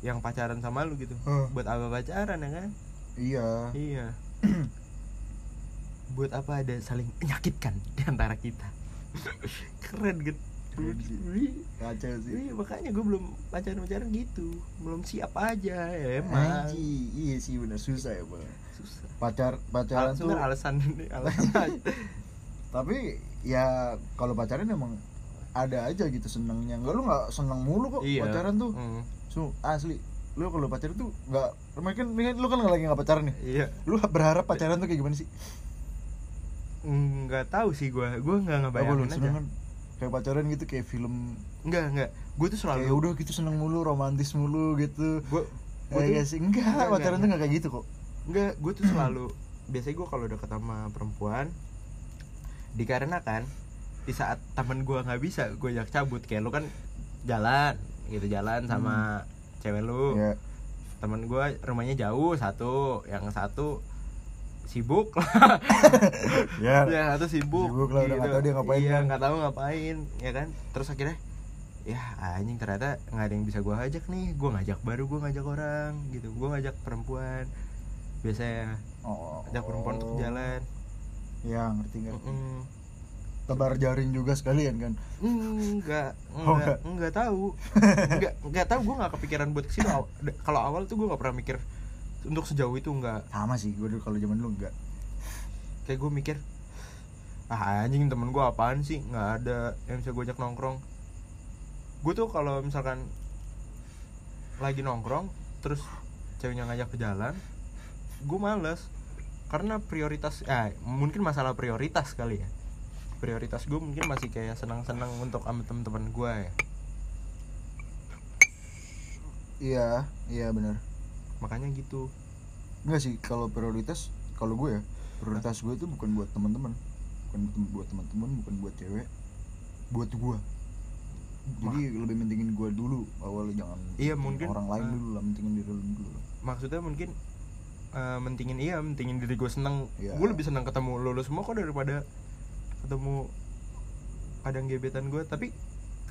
Speaker 2: yang pacaran sama lu gitu
Speaker 1: Huh.
Speaker 2: buat apa pacaran ya kan
Speaker 1: Iya.
Speaker 2: Iya. Buat apa ada saling menyakitkan di antara kita? Keren gitu.
Speaker 1: Kacau sih.
Speaker 2: Makanya gue belum pacaran-pacaran gitu. Belum siap aja ya emang.
Speaker 1: Anji, iya sih benar susah ya, Bang.
Speaker 2: Susah.
Speaker 1: Pacar pacaran
Speaker 2: Al-
Speaker 1: tuh
Speaker 2: alasan alasan aja.
Speaker 1: tapi ya kalau pacaran emang ada aja gitu senangnya enggak lu nggak senang mulu kok
Speaker 2: Iya.
Speaker 1: pacaran tuh
Speaker 2: Hmm,
Speaker 1: Su, asli lu kalau pacaran tuh nggak mungkin lu kan lagi nggak pacaran nih
Speaker 2: Iya.
Speaker 1: lu berharap pacaran tuh kayak gimana sih
Speaker 2: Nggak tahu sih gue. Gue nggak ngebayangin aja.
Speaker 1: kan kayak pacaran gitu kayak film.
Speaker 2: Enggak, enggak. Gue tuh
Speaker 1: kayak
Speaker 2: selalu
Speaker 1: udah gitu seneng mulu romantis mulu gitu.
Speaker 2: Gue
Speaker 1: gue ya sih. Enggak,
Speaker 2: Enggak,
Speaker 1: pacaran
Speaker 2: enggak.
Speaker 1: tuh nggak kayak gitu kok.
Speaker 2: Enggak, gue tuh selalu biasanya gue kalau deket sama perempuan dikarenakan di saat temen gue nggak bisa gue ajak cabut. Kayak lu kan jalan gitu jalan sama cewek lu.
Speaker 1: Ya
Speaker 2: temen gue rumahnya jauh satu. Yang satu sibuk.
Speaker 1: Ya.
Speaker 2: Ya satu sibuk
Speaker 1: Sibuk lah, udah nggak tahu dia ngapain
Speaker 2: iya
Speaker 1: kan.
Speaker 2: nggak tahu ngapain ya kan? Terus akhirnya ya anjing ternyata nggak ada yang bisa gue ajak nih. Gue ngajak baru gue ngajak orang gitu. Gue ngajak perempuan. Biasanya
Speaker 1: oh,
Speaker 2: ajak perempuan untuk jalan.
Speaker 1: Ya ngerti ngerti.
Speaker 2: Mm-mm.
Speaker 1: tebar jaring juga sekalian kan?
Speaker 2: Enggak
Speaker 1: Oh,
Speaker 2: enggak enggak. tahu. Enggak enggak tahu gue nggak kepikiran buat ke sini da- kalau awal tuh gue nggak pernah mikir untuk sejauh itu enggak
Speaker 1: sama sih gue dulu kalau zaman dulu enggak
Speaker 2: kayak gue mikir ah anjing temen gue apaan sih? Nggak ada yang bisa gue ajak nongkrong. Gue tuh kalau misalkan lagi nongkrong terus ceweknya ngajak ke jalan gue males. Karena prioritas ah mungkin masalah prioritas kali ya. Prioritas gue mungkin masih kayak senang-senang untuk sama temen-temen gue ya.
Speaker 1: Iya iya benar
Speaker 2: makanya gitu.
Speaker 1: Enggak sih kalau prioritas kalau gue ya prioritas gue itu bukan buat teman-teman. Bukan buat teman-teman bukan buat cewek. Buat gue. Jadi lebih mentingin gue dulu awalnya jangan
Speaker 2: Iya, mungkin,
Speaker 1: orang lain
Speaker 2: eh,
Speaker 1: dulu lah mentingin diri lu dulu lah.
Speaker 2: Maksudnya mungkin eh, mentingin iya mentingin diri gue seneng.
Speaker 1: Iya.
Speaker 2: gue lebih seneng ketemu lo lo semua kok daripada ketemu kadang gebetan gue. Tapi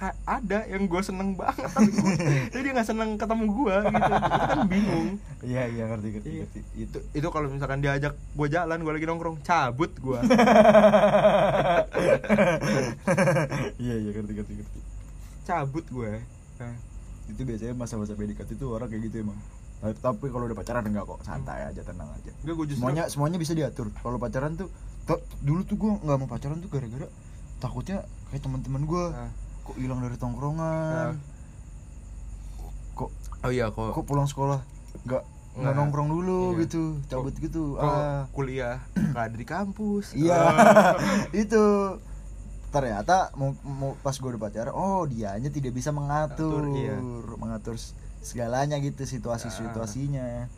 Speaker 2: ada yang gue seneng banget tapi gue dia nggak seneng ketemu gue gitu. Itu kan bingung.
Speaker 1: Iya iya ngerti ngerti
Speaker 2: Iya.
Speaker 1: ngerti.
Speaker 2: Itu itu kalau misalkan diajak gue jalan gue lagi nongkrong cabut gue
Speaker 1: iya iya ngerti ngerti ngerti.
Speaker 2: Cabut gue nah,
Speaker 1: itu biasanya masa-masa PDKT itu orang kayak gitu emang. Tapi, tapi kalau udah pacaran enggak kok santai aja tenang aja.
Speaker 2: Enggak gue justru
Speaker 1: semuanya semuanya bisa diatur. Kalau pacaran tuh dulu tuh gue nggak mau pacaran tuh gara-gara takutnya kayak teman-teman gue
Speaker 2: Nah,
Speaker 1: kok hilang dari tongkrongan?
Speaker 2: Nah.
Speaker 1: kok
Speaker 2: oh iya kok
Speaker 1: kok pulang sekolah? Nggak nggak nongkrong dulu
Speaker 2: Iya.
Speaker 1: gitu cabut gitu.
Speaker 2: kok
Speaker 1: ah.
Speaker 2: kuliah nggak ada di kampus?
Speaker 1: Iya.
Speaker 2: Ah.
Speaker 1: itu. Ternyata mau, mau pas gue udah pacaran oh dianya tidak bisa mengatur.
Speaker 2: Atur, iya.
Speaker 1: mengatur segalanya gitu situasi situasinya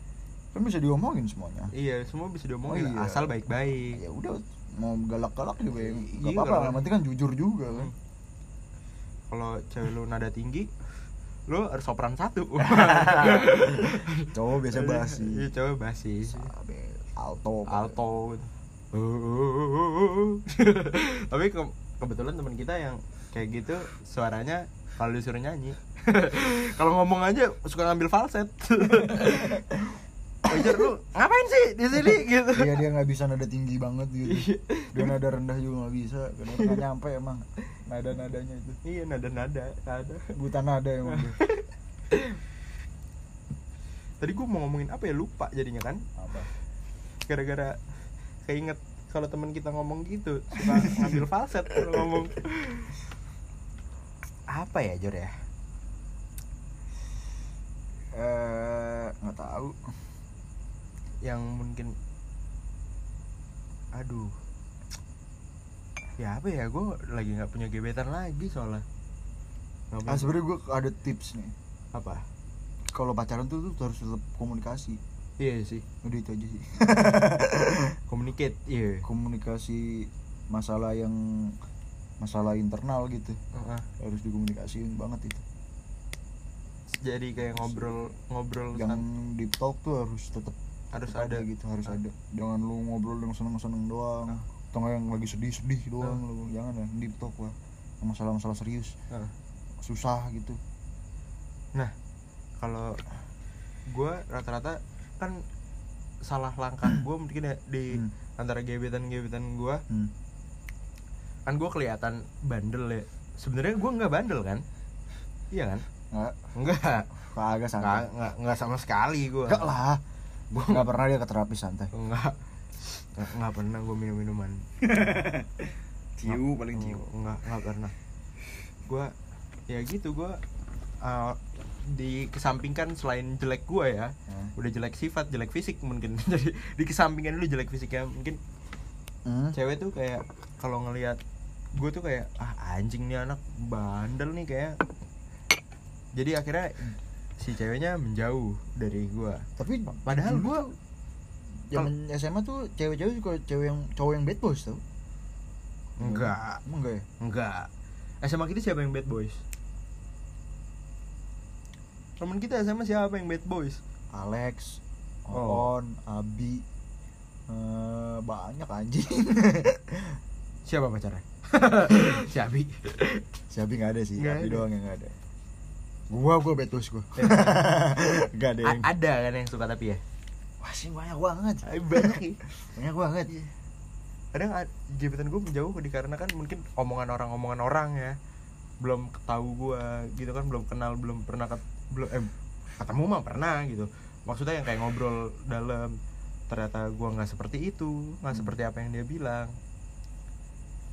Speaker 1: kan bisa diomongin semuanya.
Speaker 2: Iya semua bisa diomongin
Speaker 1: Oh, iya.
Speaker 2: asal baik-baik.
Speaker 1: Ya udah mau galak-galak juga ya.
Speaker 2: Iya,
Speaker 1: nggak apa-apa
Speaker 2: galak.
Speaker 1: yang penting kan jujur juga kan.
Speaker 2: Hmm. Kalau cewek lu nada tinggi lu harus sopran satu.
Speaker 1: Cowok biasa basi.
Speaker 2: iya cowok basi.
Speaker 1: Alto.
Speaker 2: Alto. Tapi ke- kebetulan teman kita yang kayak gitu suaranya kalau disuruh nyanyi. Kalau ngomong aja suka ngambil falset. Wajar lu ngapain sih di sini? Gitu.
Speaker 1: Iya dia nggak bisa nada tinggi banget
Speaker 2: Iya.
Speaker 1: gitu. Dia nada rendah juga nggak bisa karena nggak nyampe emang nada nadanya itu.
Speaker 2: Iya nada nada. Nada
Speaker 1: buta nada emang
Speaker 2: tadi gue mau ngomongin apa ya? Lupa jadinya kan?
Speaker 1: Apa?
Speaker 2: Gara-gara keinget kalau teman kita ngomong gitu suka ngambil falset kalau ngomong. Apa ya Jor ya?
Speaker 1: Eh nggak tahu.
Speaker 2: Yang mungkin aduh ya apa ya gue lagi nggak punya gebetan lagi soalnya.
Speaker 1: Ah sebenarnya gue ada tips nih.
Speaker 2: Apa?
Speaker 1: Kalau pacaran tuh, tuh harus tetap komunikasi.
Speaker 2: Iya sih.
Speaker 1: Udah itu aja sih.
Speaker 2: Communicate iya.
Speaker 1: Komunikasi masalah yang masalah internal gitu.
Speaker 2: Heeh.
Speaker 1: harus dikomunikasiin banget itu.
Speaker 2: Jadi kayak ngobrol ngobrol
Speaker 1: yang deep talk tuh harus tetap
Speaker 2: harus
Speaker 1: tetap
Speaker 2: ada.
Speaker 1: gitu harus
Speaker 2: Ah.
Speaker 1: ada. Jangan lu ngobrol yang seneng seneng doang.
Speaker 2: Ah.
Speaker 1: Atau nggak yang lagi sedih sedih doang lu jangan ya deep talk lah masalah-masalah serius
Speaker 2: Heeh.
Speaker 1: susah gitu
Speaker 2: Nah, kalau gue rata-rata kan salah langkah gue mungkin ya di
Speaker 1: Hmm.
Speaker 2: antara gebetan-gebetan gue
Speaker 1: hmm.
Speaker 2: kan gue kelihatan bandel ya. Sebenarnya gue nggak bandel kan? Iya kan?
Speaker 1: nggak
Speaker 2: Enggak.
Speaker 1: kagak
Speaker 2: Nggak,
Speaker 1: santai
Speaker 2: nggak, nggak sama sekali gue.
Speaker 1: nggak lah
Speaker 2: Gue
Speaker 1: nggak pernah dia ke terapi santai
Speaker 2: Enggak. Nggak, nggak pernah gue minum minuman.
Speaker 1: ciu paling
Speaker 2: Enggak, enggak pernah. Gue ya gitu gue uh, dikesampingkan selain jelek gue ya
Speaker 1: Hmm.
Speaker 2: udah jelek sifat jelek fisik mungkin jadi dikesampingkan dulu jelek fisiknya mungkin
Speaker 1: Hmm.
Speaker 2: cewek tuh kayak kalau ngelihat gue tuh kayak ah anjing nih anak bandel nih kayak jadi akhirnya si ceweknya menjauh dari gue
Speaker 1: tapi
Speaker 2: padahal gue
Speaker 1: zaman SMA tuh cewek-cewek suka cewek yang cowok yang bad boys tau.
Speaker 2: Enggak.
Speaker 1: Emang enggak ya?
Speaker 2: Enggak. SMA kita siapa yang bad boys? Temen kita SMA siapa yang bad boys?
Speaker 1: Alex
Speaker 2: Oh.
Speaker 1: On Abi eh, banyak anjing.
Speaker 2: Siapa pacarnya? Si Abi.
Speaker 1: Si Abi nggak ada sih
Speaker 2: Nggak
Speaker 1: Abi
Speaker 2: ada.
Speaker 1: doang yang nggak ada. Gua gua bad boys gua. Nggak ada yang
Speaker 2: A- ada kan yang suka tapi ya
Speaker 1: sih banyak banget.
Speaker 2: Banyak. Ya
Speaker 1: banyak banget.
Speaker 2: Kadang ad- gebetan gue menjauh dikarenakan mungkin omongan orang omongan orang ya. Belum tahu gue gitu kan belum kenal belum pernah ket, belum eh ketemu mah pernah gitu. Maksudnya yang kayak ngobrol dalam ternyata gue nggak seperti itu nggak
Speaker 1: Hmm.
Speaker 2: seperti apa yang dia bilang.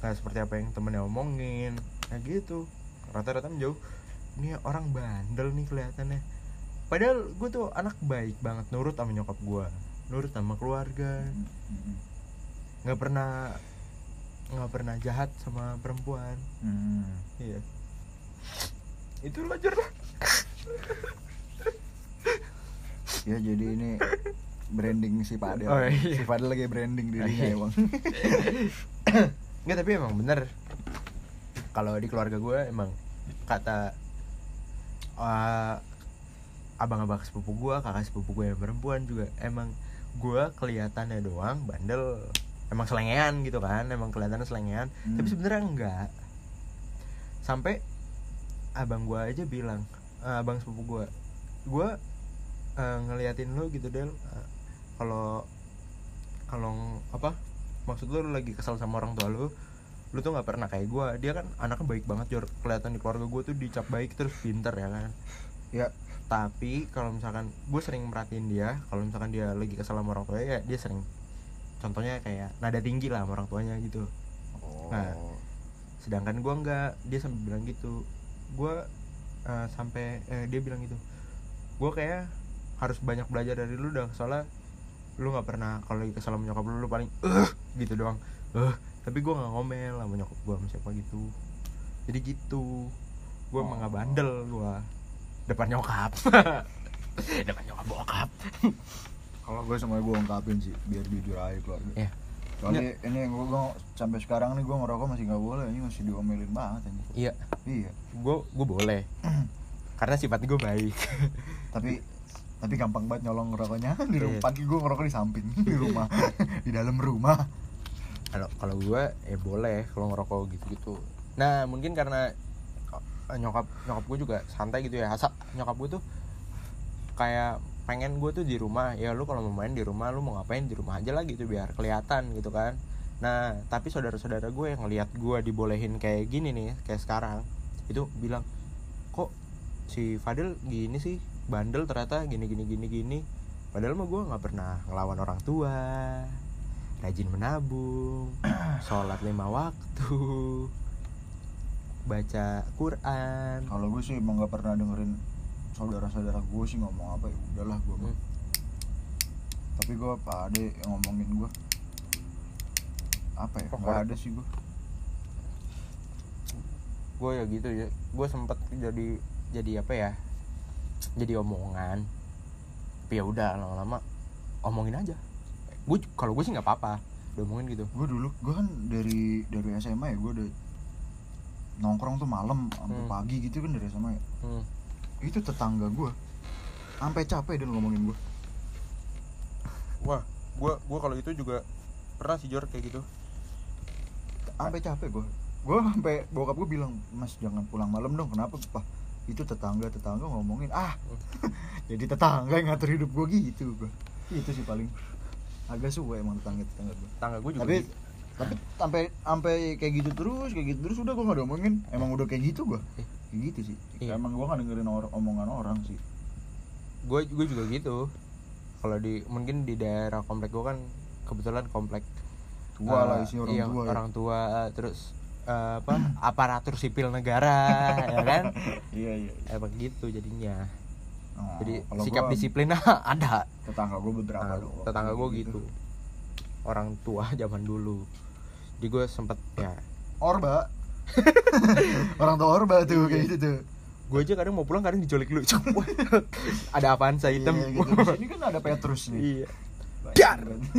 Speaker 2: Nggak seperti apa yang temennya omongin kayak gitu. Rata-rata menjauh ini orang bandel nih kelihatannya padahal gue tuh anak baik banget nurut sama nyokap gue nurut sama keluarga. Nggak pernah nggak pernah jahat sama perempuan.
Speaker 1: Hmm.
Speaker 2: iya. Itu lah.
Speaker 1: Ya jadi ini branding si Padel
Speaker 2: Oh, iya.
Speaker 1: si Padel lagi branding dirinya emang.
Speaker 2: Nggak tapi emang bener. Kalau di keluarga gue emang kata eh, abang-abang sepupu gue kakak sepupu gue yang perempuan juga emang gue kelihatannya doang bandel emang selengean gitu kan emang kelihatannya selengean
Speaker 1: Hmm.
Speaker 2: tapi sebenarnya enggak. Sampai abang gue aja bilang eh, abang sepupu gue gue eh, ngeliatin lu gitu del eh, kalau kalau apa maksud lu, lu lagi kesal sama orang tua lu lu tuh nggak pernah kayak gue dia kan anaknya baik banget jor. Kelihatan di keluarga gue tuh dicap baik terus pinter ya kan?
Speaker 1: Ya
Speaker 2: tapi kalau misalkan gue sering merhatiin dia kalau misalkan dia lagi kesal sama orang tuanya ya dia sering. Contohnya kayak nada tinggi lah sama orang tuanya gitu.
Speaker 1: Oh.
Speaker 2: Nah. sedangkan gue nggak dia sampai bilang gitu. Gue sampai eh, dia bilang gitu gue kayak harus banyak belajar dari lu dah soalnya lu nggak pernah kalau lagi kesal sama nyokap lu lu paling eh gitu doang. Eh tapi gue nggak ngomel sama nyokap gue sama siapa gitu. Jadi gitu. Gue emang nggak bandel gue depan nyokap. Depan nyokap bokap.
Speaker 1: Kalau gue sama gue ungkapin sih biar jujur aja keluarga
Speaker 2: ya
Speaker 1: soalnya ini gue, sampai sekarang nih gue ngerokok masih nggak boleh ini masih diomelin banget ini
Speaker 2: iya.
Speaker 1: Iya.
Speaker 2: Gue gue boleh. Karena sifat gue baik.
Speaker 1: Tapi tapi gampang banget nyolong ngerokoknya. Di rumah
Speaker 2: Iya.
Speaker 1: pagi gue ngerokok di samping di rumah. Di dalam rumah.
Speaker 2: Kalau kalau gue ya boleh kalau ngerokok gitu gitu nah mungkin karena nyokap nyokap gue juga santai gitu ya. Asal nyokap gue tuh kayak pengen gue tuh di rumah. Ya lu kalau mau main di rumah lu mau ngapain di rumah aja lah gitu biar kelihatan gitu kan. Nah tapi saudara-saudara gue yang ngelihat gue dibolehin kayak gini nih kayak sekarang itu bilang kok si Fadil gini sih? Bandel ternyata gini gini gini gini. Padahal mah gue nggak pernah ngelawan orang tua. Rajin menabung sholat lima waktu baca Quran
Speaker 1: kalau gue sih emang gak pernah dengerin saudara-saudara gue sih ngomong apa ya udahlah gue.
Speaker 2: Hmm.
Speaker 1: tapi gue apa ada yang ngomongin gue apa ya
Speaker 2: Kok
Speaker 1: nggak
Speaker 2: korek?
Speaker 1: ada sih gue
Speaker 2: gue ya gitu ya gue sempet jadi jadi apa ya jadi omongan tapi ya udah lama-lama omongin aja gue kalau gue sih nggak apa-apa diomongin gitu
Speaker 1: gue dulu gue kan dari dari SMA ya gue udah nongkrong tuh malam sampai
Speaker 2: Hmm.
Speaker 1: pagi gitu kan dari SMA ya.
Speaker 2: Hmm.
Speaker 1: itu tetangga gue sampai capek dia ngomongin gue
Speaker 2: wah gue gue kalau itu juga pernah sih Jor kayak gitu.
Speaker 1: Sampai capek gue gue sampai bokap gue bilang mas jangan pulang malam dong kenapa? Pak itu tetangga tetangga ngomongin ah jadi tetangga yang ngatur hidup gue gitu gue itu sih paling agak suwe emang tetangga tetangga gue
Speaker 2: tangga gue juga
Speaker 1: tapi
Speaker 2: gitu.
Speaker 1: Tapi sampai sampai kayak gitu terus kayak gitu terus udah gue gak diomongin. Emang udah kayak gitu gue
Speaker 2: Eh.
Speaker 1: kayak gitu sih.
Speaker 2: Iya.
Speaker 1: emang gue gak dengerin or- omongan orang sih.
Speaker 2: Gue gue juga gitu. Kalau di mungkin di daerah komplek gue kan kebetulan komplek
Speaker 1: tua
Speaker 2: eh,
Speaker 1: lah isi orang
Speaker 2: iya,
Speaker 1: tua ya.
Speaker 2: orang tua eh, terus eh, apa aparatur sipil negara ya kan?
Speaker 1: Iya iya
Speaker 2: emang gitu jadinya.
Speaker 1: Oh,
Speaker 2: jadi sikap
Speaker 1: gua,
Speaker 2: disiplin ada.
Speaker 1: Tetangga gue beberapa
Speaker 2: Nah,
Speaker 1: doang.
Speaker 2: tetangga gue gitu. Orang tua zaman dulu di gue sempet ya.
Speaker 1: Orba. Orang tua orba tuh kayak gitu tuh.
Speaker 2: Gue aja kadang mau pulang kadang diculik lu ada apaan saya hitam
Speaker 1: Iya, gitu. Di sini kan ada Petrus nih.
Speaker 2: Iya. Dar!
Speaker 1: banget.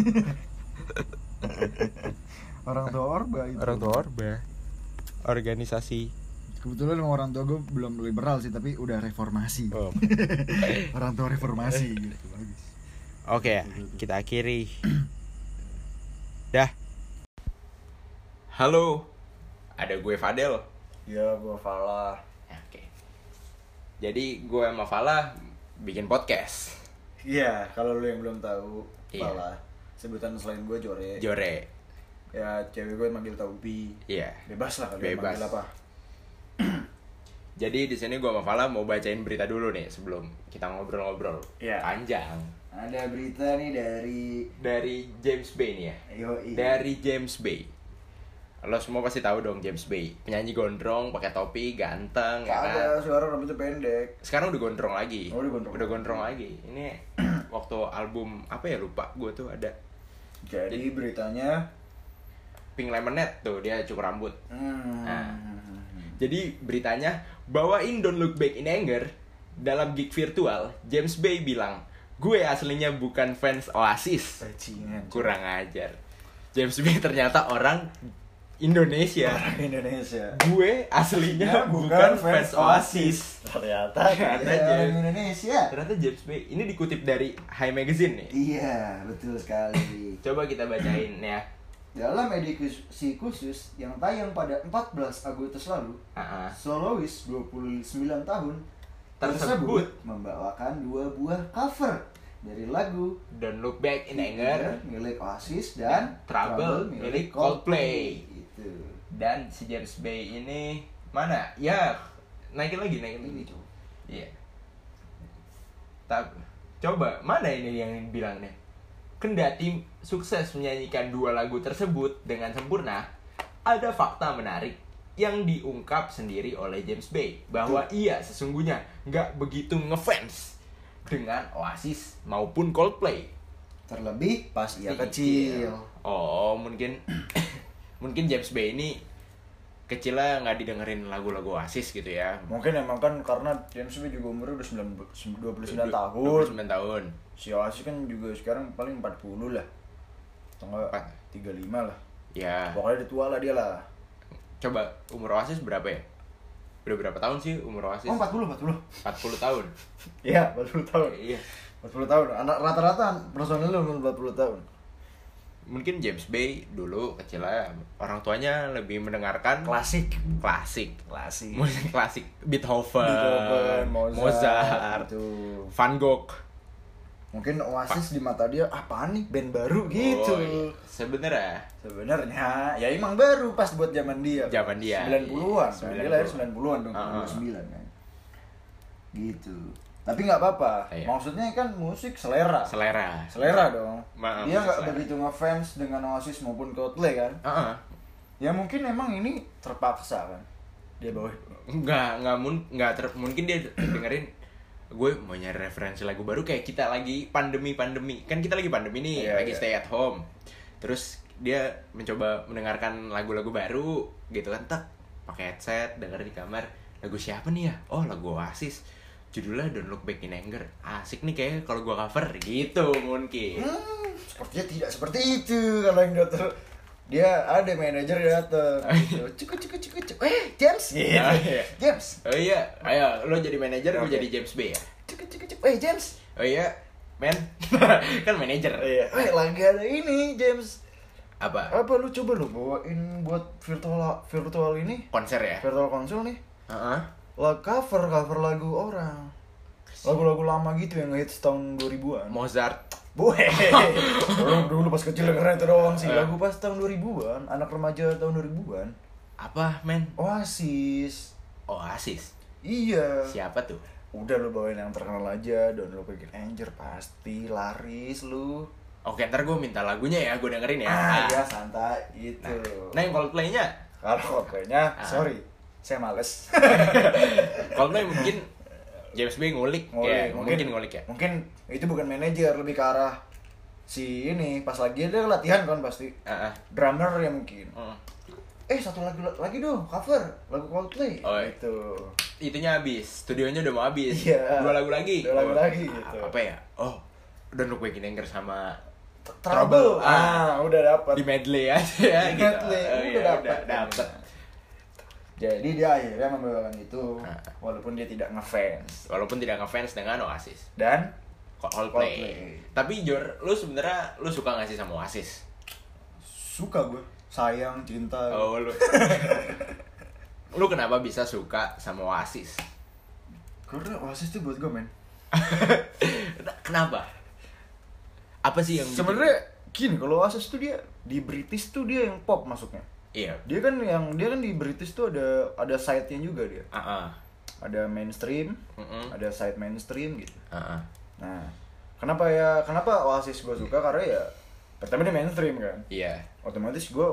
Speaker 1: orang tua orba itu.
Speaker 2: Orang tua orba. Organisasi.
Speaker 1: Kebetulan emang orang tua gue belum liberal sih tapi udah reformasi.
Speaker 2: Oh.
Speaker 1: orang tua reformasi gitu. Bagus.
Speaker 2: Oke ya, kita akhiri. Dah halo. Ada gue Fadel.
Speaker 1: Ya gue Fala
Speaker 2: oke. Jadi gue sama Fala bikin podcast.
Speaker 1: Iya kalau lu yang belum tahu
Speaker 2: Iya.
Speaker 1: Fala sebutan selain gue Jore.
Speaker 2: Jore.
Speaker 1: Ya cewek gue manggil Taubi.
Speaker 2: Iya.
Speaker 1: Bebas lah kalian
Speaker 2: Bebas.
Speaker 1: manggil apa.
Speaker 2: Jadi di sini gua sama Fala mau bacain berita dulu nih sebelum kita ngobrol-ngobrol.
Speaker 1: Iya.
Speaker 2: panjang.
Speaker 1: Ada berita nih dari
Speaker 2: dari James Bay nih ya.
Speaker 1: Yoi.
Speaker 2: Dari James Bay. Lo semua pasti tahu dong James Bay, penyanyi gondrong, pakai topi, ganteng, ya kan?
Speaker 1: ada suara rambutnya pendek
Speaker 2: Sekarang udah gondrong lagi.
Speaker 1: Oh, udah gondrong.
Speaker 2: Udah gondrong lagi. Ini waktu album apa ya lupa gue tuh ada
Speaker 1: jadi beritanya
Speaker 2: Pink Lemonade tuh dia cukur rambut.
Speaker 1: hmm,
Speaker 2: Nah. Jadi beritanya bawain Don't Look Back in Anger dalam gig virtual, James Bay bilang, gue aslinya bukan fans Oasis. Kurang ajar. James Bay ternyata orang Indonesia.
Speaker 1: orang Indonesia
Speaker 2: Gue aslinya
Speaker 1: Ya,
Speaker 2: bukan, fans Oasis.
Speaker 1: ternyata
Speaker 2: Ternyata
Speaker 1: dia orang
Speaker 2: James-
Speaker 1: Indonesia
Speaker 2: Ternyata James Bay ini dikutip dari High Magazine nih.
Speaker 1: iya betul sekali
Speaker 2: Coba kita bacain ya.
Speaker 1: dalam edisi khusus yang tayang pada 14 Agustus lalu
Speaker 2: ah.
Speaker 1: solois 29 tahun
Speaker 2: Tersebut.
Speaker 1: membawakan dua buah cover dari lagu
Speaker 2: Don't Look Back in Anger
Speaker 1: milik Oasis dan
Speaker 2: Trouble milik Coldplay.
Speaker 1: Itu
Speaker 2: dan si James Bay ini mana? Ya naikin lagi naikin lagi.
Speaker 1: Coba.
Speaker 2: Iya. Tapi coba mana ini yang bilang nih? Kendati sukses menyanyikan dua lagu tersebut dengan sempurna ada fakta menarik yang diungkap sendiri oleh James Bay bahwa ia sesungguhnya nggak begitu ngefans dengan Oasis maupun Coldplay.
Speaker 1: Terlebih pas ia kecil.
Speaker 2: Oh, mungkin mungkin James Bay ini kecilnya nggak didengerin lagu-lagu Oasis gitu ya.
Speaker 1: Mungkin emang kan karena James Bay juga umurnya udah 9, 29 tahun.
Speaker 2: 29 tahun.
Speaker 1: Si Oasis kan juga sekarang paling 40 lah.
Speaker 2: Empat.
Speaker 1: 35 lah.
Speaker 2: Ya,
Speaker 1: Pokoknya udah tua lah dia lah.
Speaker 2: coba umur Oasis berapa ya? Udah berapa tahun sih umur Oasis?
Speaker 1: Oh 40, 40.
Speaker 2: 40 tahun.
Speaker 1: Iya, 40 tahun.
Speaker 2: Iya.
Speaker 1: 40 tahun. Anak rata-rata personil lu umur 40 tahun.
Speaker 2: Mungkin James Bay dulu kecilnya orang tuanya lebih mendengarkan
Speaker 1: Klasik.
Speaker 2: klasik.
Speaker 1: Klasik.
Speaker 2: Musik klasik Beethoven,
Speaker 1: Beethoven,
Speaker 2: Mozart,
Speaker 1: Mozart, gitu.
Speaker 2: Van Gogh.
Speaker 1: Mungkin Oasis di mata dia apaan nih band baru gitu.
Speaker 2: Oh, iya. Sebenarnya
Speaker 1: Sebenarnya ya emang baru pas buat zaman dia.
Speaker 2: Zaman dia,
Speaker 1: 90-an.
Speaker 2: iya.
Speaker 1: Kan? Dia lahir 90-an dong,
Speaker 2: Ah, ah.
Speaker 1: 99 kan. Gitu. Tapi nggak apa-apa.
Speaker 2: Iya.
Speaker 1: Maksudnya kan musik selera.
Speaker 2: selera.
Speaker 1: Selera dong.
Speaker 2: Ma-
Speaker 1: dia nggak begitu ngefans dengan Oasis maupun Coldplay kan.
Speaker 2: Heeh.
Speaker 1: Ya mungkin emang ini terpaksa kan. Dia bawa
Speaker 2: nggak nggak mun nggak ter mungkin dia dengerin gue mau nyari referensi lagu baru kayak kita lagi pandemi pandemi kan kita lagi pandemi nih
Speaker 1: Iya,
Speaker 2: lagi
Speaker 1: iya.
Speaker 2: stay at home terus dia mencoba mendengarkan lagu-lagu baru gitu kan tak pakai headset denger di kamar lagu siapa nih ya oh lagu Oasis judulnya Don't Look Back in Anger. Asik nih kayaknya kalau gua cover gitu mungkin.
Speaker 1: Hmm, sepertinya tidak seperti itu kalau yang dokter. Dia ada manajer datang gitu. cukup cukup cukup cukup. Eh James? Gitu.
Speaker 2: Ah, iya.
Speaker 1: James?
Speaker 2: Oh iya. Ayo lo jadi manajer gue
Speaker 1: Oke.
Speaker 2: jadi James Bay ya?
Speaker 1: Cukup cukup cukup. Eh James?
Speaker 2: Oh iya. Men? Kan manajer.
Speaker 1: Iya. Eh lagi ada ini James.
Speaker 2: Apa?
Speaker 1: Apa lu coba lu bawain buat virtual virtual ini?
Speaker 2: Konser ya?
Speaker 1: Virtual console nih?
Speaker 2: Heeh.
Speaker 1: Lah cover cover lagu orang lagu-lagu lama gitu yang hits tahun 2000-an
Speaker 2: Mozart
Speaker 1: Boy, dulu, dulu pas kecil dengerin itu doang sih
Speaker 2: Eh.
Speaker 1: lagu pas tahun 2000-an, anak remaja tahun 2000-an.
Speaker 2: apa men
Speaker 1: Oasis.
Speaker 2: Oasis
Speaker 1: Iya.
Speaker 2: siapa tuh
Speaker 1: Udah lu bawain yang terkenal aja, dan lu bikin Anger pasti laris lu.
Speaker 2: oke ntar gue minta lagunya ya gue dengerin ya
Speaker 1: Ah,
Speaker 2: Ah.
Speaker 1: iya santai itu.
Speaker 2: nah yang Coldplay-nya
Speaker 1: Kalau kayaknya,
Speaker 2: Ah.
Speaker 1: sorry, saya males.
Speaker 2: Coldplay mungkin James Bay ngulik, ya mungkin, ngulik ya
Speaker 1: Mungkin itu bukan manajer, lebih ke arah si ini pas lagi dia latihan kan pasti.
Speaker 2: Ah, ah.
Speaker 1: Drummer ya mungkin.
Speaker 2: Hmm.
Speaker 1: Eh satu lagu lagi dong cover lagu Coldplay.
Speaker 2: Oh, iya.
Speaker 1: Itu.
Speaker 2: itunya habis studionya udah mau habis
Speaker 1: Iya.
Speaker 2: dua lagu lagi
Speaker 1: Dua lagu
Speaker 2: Oh,
Speaker 1: lagi,
Speaker 2: ah,
Speaker 1: gitu.
Speaker 2: apa ya oh Look Back in Anger sama
Speaker 1: Trouble.
Speaker 2: Ah.
Speaker 1: Ah, udah dapat.
Speaker 2: di medley aja ya
Speaker 1: Di
Speaker 2: gitu
Speaker 1: medley,
Speaker 2: Oh,
Speaker 1: udah
Speaker 2: iya,
Speaker 1: dapat.
Speaker 2: dapet.
Speaker 1: Jadi dia akhirnya membawakan itu
Speaker 2: Ah.
Speaker 1: walaupun dia tidak ngefans.
Speaker 2: walaupun tidak ngefans dengan Oasis
Speaker 1: Dan
Speaker 2: Coldplay.
Speaker 1: Coldplay.
Speaker 2: Tapi Jor, lu sebenarnya lu suka gak sih sama Oasis?
Speaker 1: suka gue sayang cinta.
Speaker 2: Oh, lu. lu kenapa bisa suka sama Oasis?
Speaker 1: Karena Oasis tuh buat gue men.
Speaker 2: kenapa? Apa sih yang
Speaker 1: Sebenarnya gini kalau Oasis tuh dia di British tuh dia yang pop masuknya.
Speaker 2: Iya.
Speaker 1: Dia kan yang dia kan di British tuh ada ada side-nya juga dia.
Speaker 2: Ah, ah.
Speaker 1: Ada mainstream,
Speaker 2: Mm-mm.
Speaker 1: ada side mainstream gitu.
Speaker 2: Ah, ah.
Speaker 1: Nah, kenapa ya kenapa Oasis gue suka karena ya pertama dia mainstream kan.
Speaker 2: Iya.
Speaker 1: Otomatis gue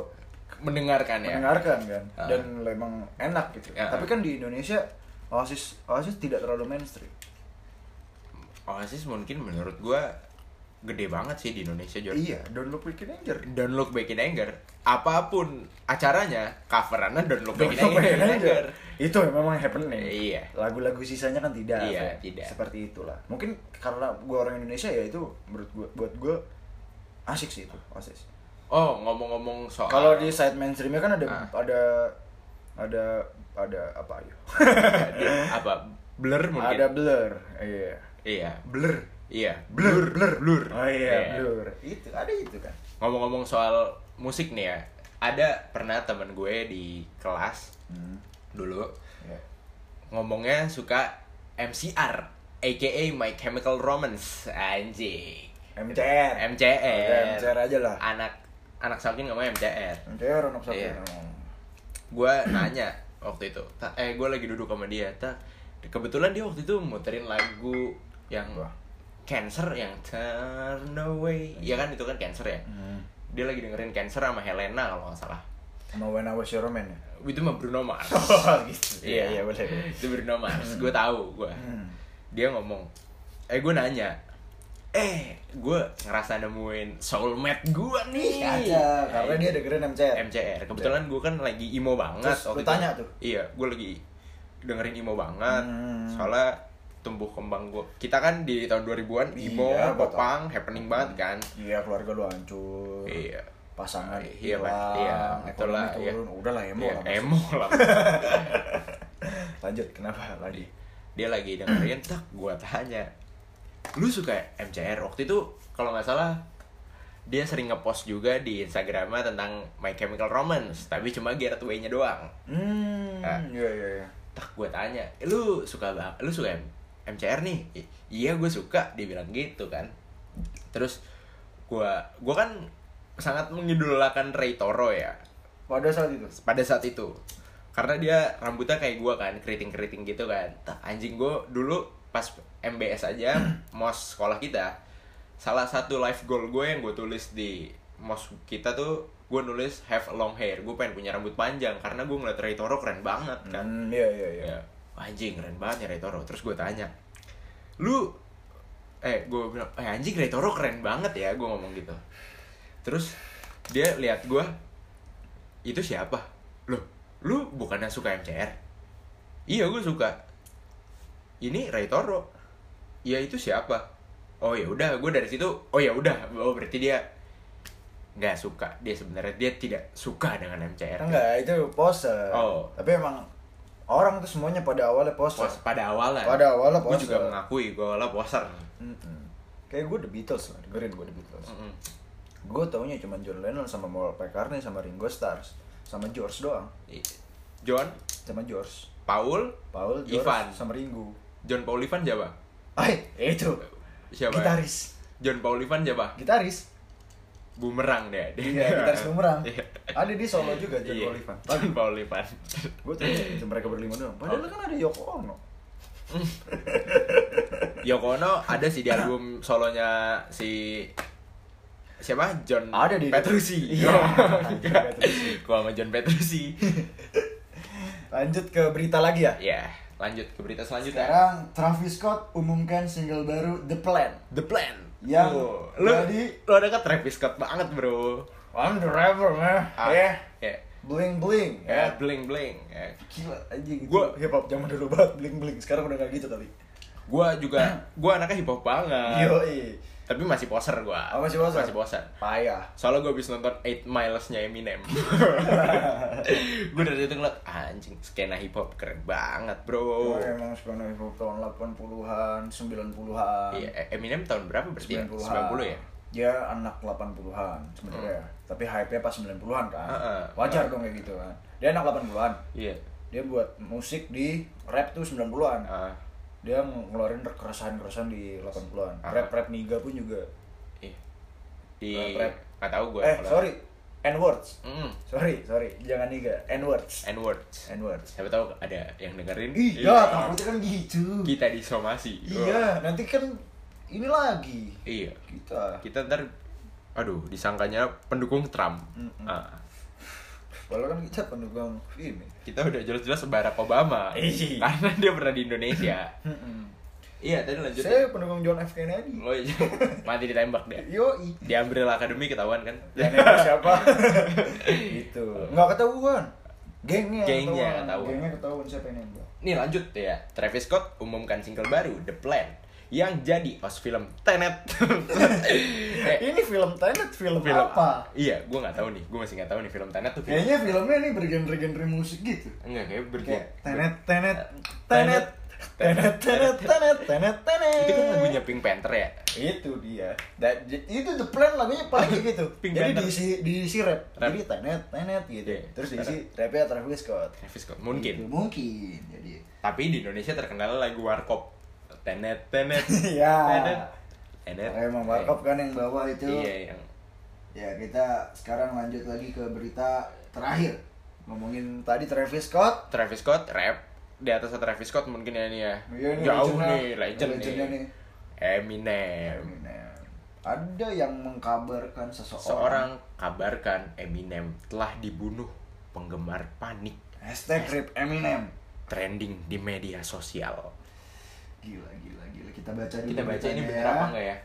Speaker 2: Mendengarkan ya.
Speaker 1: mendengarkan kan
Speaker 2: Ah.
Speaker 1: dan memang enak gitu.
Speaker 2: Ya.
Speaker 1: Tapi kan di Indonesia Oasis Oasis tidak terlalu mainstream.
Speaker 2: Oasis mungkin menurut gua gede banget sih di Indonesia Jor.
Speaker 1: Iya, Don't Look Back in Anger.
Speaker 2: Don't Look Back in Anger. Apa pun acaranya, coverannya Don't Look Back in
Speaker 1: in
Speaker 2: Anger.
Speaker 1: Anger. Itu memang happening.
Speaker 2: Iya.
Speaker 1: Lagu-lagu sisanya kan tidak.
Speaker 2: Iya,
Speaker 1: Fe.
Speaker 2: tidak.
Speaker 1: Seperti itulah. Mungkin karena gua orang Indonesia ya itu menurut gua buat gua asik sih itu Oasis.
Speaker 2: Oh, ngomong-ngomong soal
Speaker 1: Kalau di side mainstreamnya kan ada
Speaker 2: Ah.
Speaker 1: ada ada ada apa ya?
Speaker 2: Apa blur mungkin.
Speaker 1: ada blur. Iya.
Speaker 2: Iya.
Speaker 1: Blur.
Speaker 2: Iya.
Speaker 1: Blur, blur,
Speaker 2: blur.
Speaker 1: Oh iya,
Speaker 2: Iya.
Speaker 1: blur. Itu ada itu kan.
Speaker 2: Ngomong-ngomong soal musik nih ya. Ada pernah temen gue di kelas
Speaker 1: Hmm.
Speaker 2: dulu
Speaker 1: Ya.
Speaker 2: ngomongnya suka MCR aka My Chemical Romance anjing
Speaker 1: MCR.
Speaker 2: MCR
Speaker 1: Udah, MCR aja lah.
Speaker 2: anak anak saking namanya MCR
Speaker 1: MCR anak satu.
Speaker 2: Iya. gue nanya waktu itu eh gue lagi duduk sama dia ta kebetulan dia waktu itu muterin lagu yang
Speaker 1: Wah.
Speaker 2: Cancer yang Turn Away ya kan itu kan Cancer ya
Speaker 1: Hmm.
Speaker 2: dia lagi dengerin Cancer sama Helena kalau nggak salah
Speaker 1: Sama When I Was Your Man ya?
Speaker 2: itu mah Bruno Mars
Speaker 1: Oh gitu. Iya, iya boleh. boleh.
Speaker 2: itu Bruno Mars gue tahu gue
Speaker 1: Hmm.
Speaker 2: dia ngomong eh gue nanya eh gue ngerasa nemuin soulmate gue nih
Speaker 1: Kaca, karena dia dengerin MCR.
Speaker 2: MCR kebetulan gue kan lagi emo banget
Speaker 1: Terus lu
Speaker 2: waktu itu.
Speaker 1: tanya tuh?
Speaker 2: iya gue lagi dengerin emo banget
Speaker 1: Hmm.
Speaker 2: soalnya tumbuh kembang gue kita kan di tahun 2000-an emo
Speaker 1: Iya,
Speaker 2: popang happening banget kan
Speaker 1: Iya, keluarga lu hancur.
Speaker 2: iya
Speaker 1: Pasangan
Speaker 2: Iya, Pak.
Speaker 1: hilang,
Speaker 2: Iya, itulah, iya.
Speaker 1: turun. Udah lah emo
Speaker 2: Iya,
Speaker 1: lah.
Speaker 2: Emo lah
Speaker 1: Lanjut, kenapa lagi?
Speaker 2: dia lagi dengerin tak gue tanya lu suka MCR waktu itu kalau nggak salah dia sering ngepost juga di Instagramnya tentang My Chemical Romance tapi cuma Get Away nya doang
Speaker 1: Hmm,
Speaker 2: Ah.
Speaker 1: iya iya iya.
Speaker 2: tak gue tanya "Eh, lu suka bang lu suka MCR nih. "I- iya gue suka dia bilang gitu kan. Terus gue gue kan sangat mengidolakan Ray Toro ya.
Speaker 1: Pada saat itu.
Speaker 2: pada saat itu. Karena dia rambutnya kayak gue kan keriting keriting gitu kan. Anjing gue dulu pas MBS aja mos sekolah kita salah satu life goal gue yang gue tulis di mos kita tuh gue nulis have long hair. Gue pengen punya rambut panjang karena gue ngeliat Ray Toro keren banget kan.
Speaker 1: Hmm, iya iya iya.
Speaker 2: Anjing keren banget ya Ray Toro. Terus gue tanya lu eh gue bilang eh anjing Ray Toro keren banget ya gue ngomong gitu. Terus dia lihat gue itu siapa? Loh lu bukannya suka MCR iya gue suka. Ini Ray Toro. Ya itu siapa? Oh ya udah gue dari situ. Oh ya udah oh berarti dia nggak suka. Dia sebenarnya dia tidak suka dengan MCR
Speaker 1: Enggak, itu poser.
Speaker 2: Oh.
Speaker 1: Tapi emang orang tuh semuanya pada awalnya poser.
Speaker 2: Pos pada awalnya
Speaker 1: Pada awalnya
Speaker 2: gue
Speaker 1: poser.
Speaker 2: juga mengakui gue awalnya poser
Speaker 1: Mm-mm. Kayak gue The Beatles lah, dengerin gue The Beatles.
Speaker 2: Mm-mm.
Speaker 1: Gue taunya cuma John Lennon sama Paul McCartney sama Ringo Starr sama George doang.
Speaker 2: John
Speaker 1: Sama George.
Speaker 2: Paul
Speaker 1: Paul, George,
Speaker 2: Ivan.
Speaker 1: sama Ringo.
Speaker 2: John Paul Ivan siapa
Speaker 1: Ay, itu.
Speaker 2: siapa
Speaker 1: Gitaris.
Speaker 2: John Paul Ivan siapa
Speaker 1: Gitaris.
Speaker 2: Bumerang deh dia
Speaker 1: Iya, gitaris bumerang.
Speaker 2: Iya.
Speaker 1: Ada di solo juga John
Speaker 2: Iya,
Speaker 1: Paul Ivan.
Speaker 2: John Paul Ivan
Speaker 1: Gue tuh itu mereka berlima doang. Padahal
Speaker 2: Oh.
Speaker 1: kan ada Yoko Ono.
Speaker 2: Yoko Ono ada sih di album solonya si siapa John
Speaker 1: Ada di-
Speaker 2: Petrucci
Speaker 1: Iya.
Speaker 2: Iya. gua sama John Petrucci
Speaker 1: Lanjut ke berita lagi ya.
Speaker 2: ya lanjut ke berita selanjutnya
Speaker 1: Sekarang Travis Scott umumkan single baru The Plan.
Speaker 2: The Plan
Speaker 1: Yang
Speaker 2: Oh, lu
Speaker 1: jadi-
Speaker 2: lu ada kan Travis Scott banget bro
Speaker 1: I'm the rapper, man.
Speaker 2: Ah,
Speaker 1: Ya,
Speaker 2: ya
Speaker 1: bling bling.
Speaker 2: ya
Speaker 1: Ya,
Speaker 2: bling bling ya.
Speaker 1: gila anjing.
Speaker 2: Gua-
Speaker 1: Gua hip hop zaman dulu banget bling bling. Sekarang udah gak gitu tapi.
Speaker 2: gua juga gua anaknya hip hop banget
Speaker 1: Yo,
Speaker 2: tapi masih poser gua
Speaker 1: Oh, masih poser?
Speaker 2: masih poser
Speaker 1: Payah.
Speaker 2: soalnya gua habis nonton 8 Miles-nya Eminem gua dari situ ngeliat anjing skena hip hop keren banget bro
Speaker 1: Oh, emang sebenarnya hip hop tahun 80-an, 90-an.
Speaker 2: iya E- Eminem tahun berapa berarti ya?
Speaker 1: 90-an.
Speaker 2: 90 ya
Speaker 1: Dia anak 80-an sebenarnya. Tapi hype-nya pas 90-an kan.
Speaker 2: Heeh.
Speaker 1: Wajar dong kayak gitu kan. Dia anak 80-an.
Speaker 2: iya
Speaker 1: Dia buat musik di rap tuh 90-an.
Speaker 2: Ah,
Speaker 1: Dia ngeluarin keresahan-keresahan di 80-an.
Speaker 2: Ah.
Speaker 1: Rap-rap niga pun juga.
Speaker 2: iya di
Speaker 1: Rap-rap.
Speaker 2: nggak tahu gua
Speaker 1: eh,
Speaker 2: kalau-
Speaker 1: sorry. N-words.
Speaker 2: Mm,
Speaker 1: Sorry, sorry. Jangan niga. N-words.
Speaker 2: N-words
Speaker 1: N-words.
Speaker 2: siapa tahu ada yang dengerin
Speaker 1: Iya, takutnya kan gitu.
Speaker 2: kita disomasi
Speaker 1: Iya, nanti kan ini lagi.
Speaker 2: iya
Speaker 1: Kita.
Speaker 2: kita ntar aduh disangkanya pendukung Trump
Speaker 1: Mm-mm.
Speaker 2: Ah,
Speaker 1: Padahal kan kita pendukung ini.
Speaker 2: kita udah jelas-jelas Barack Obama
Speaker 1: Iya.
Speaker 2: karena dia pernah di Indonesia iya tadi lanjut
Speaker 1: Saya pendukung John F Kennedy.
Speaker 2: oh iya mati ditembak dia
Speaker 1: Yoi.
Speaker 2: di Umbrella Academy ketahuan kan
Speaker 1: Ya siapa? itu. Enggak ketahuan. Gengnya
Speaker 2: Gengnya
Speaker 1: ketahuan. Gengnya ketahuan siapa yang nembak.
Speaker 2: nih lanjut ya Travis Scott umumkan single baru The Plan yang jadi os film Tenet. eh,
Speaker 1: ini film Tenet film,
Speaker 2: film
Speaker 1: apa?
Speaker 2: Iya, gue nggak tahu nih. Gue masih nggak tahu nih film Tenet tuh. Film
Speaker 1: Kayaknya filmnya ini bergenre-genre musik gitu.
Speaker 2: Enggak, kayak bergenre.
Speaker 1: Kayak tenet, tenet, Tenet, Tenet, Tenet, Tenet, Tenet, Tenet, Tenet.
Speaker 2: Itu kan lagunya Pink Panther ya?
Speaker 1: Itu dia. That, itu the plan lagunya paling kayak gitu.
Speaker 2: Pink
Speaker 1: Jadi
Speaker 2: Panther.
Speaker 1: diisi diisi rap.
Speaker 2: rap.
Speaker 1: Jadi Tenet, Tenet gitu.
Speaker 2: Yeah.
Speaker 1: Terus diisi rapnya Travis Scott.
Speaker 2: Travis Scott, mungkin.
Speaker 1: Gitu, mungkin. Jadi.
Speaker 2: Tapi di Indonesia terkenal lagu warkop Tenet Tenet.
Speaker 1: Ya.
Speaker 2: Tenet. Tenet.
Speaker 1: Emang Warkop kan yang bawa itu.
Speaker 2: Iya yang
Speaker 1: ya kita sekarang lanjut lagi ke berita terakhir. Ngomongin tadi Travis Scott.
Speaker 2: Travis Scott rap. Di atas Travis Scott mungkin ya nih ya.
Speaker 1: Iya, ini
Speaker 2: jauh
Speaker 1: legendnya.
Speaker 2: nih legend nih.
Speaker 1: nih.
Speaker 2: Eminem.
Speaker 1: Eminem. ada yang mengkabarkan seseorang.
Speaker 2: Seorang kabarkan Eminem telah dibunuh penggemar panik.
Speaker 1: Hashtag rip Eminem.
Speaker 2: Trending di media sosial
Speaker 1: Gila, gila, gila. Kita baca dulu.
Speaker 2: kita baca ini
Speaker 1: beritanya
Speaker 2: bener
Speaker 1: ya.
Speaker 2: apa enggak ya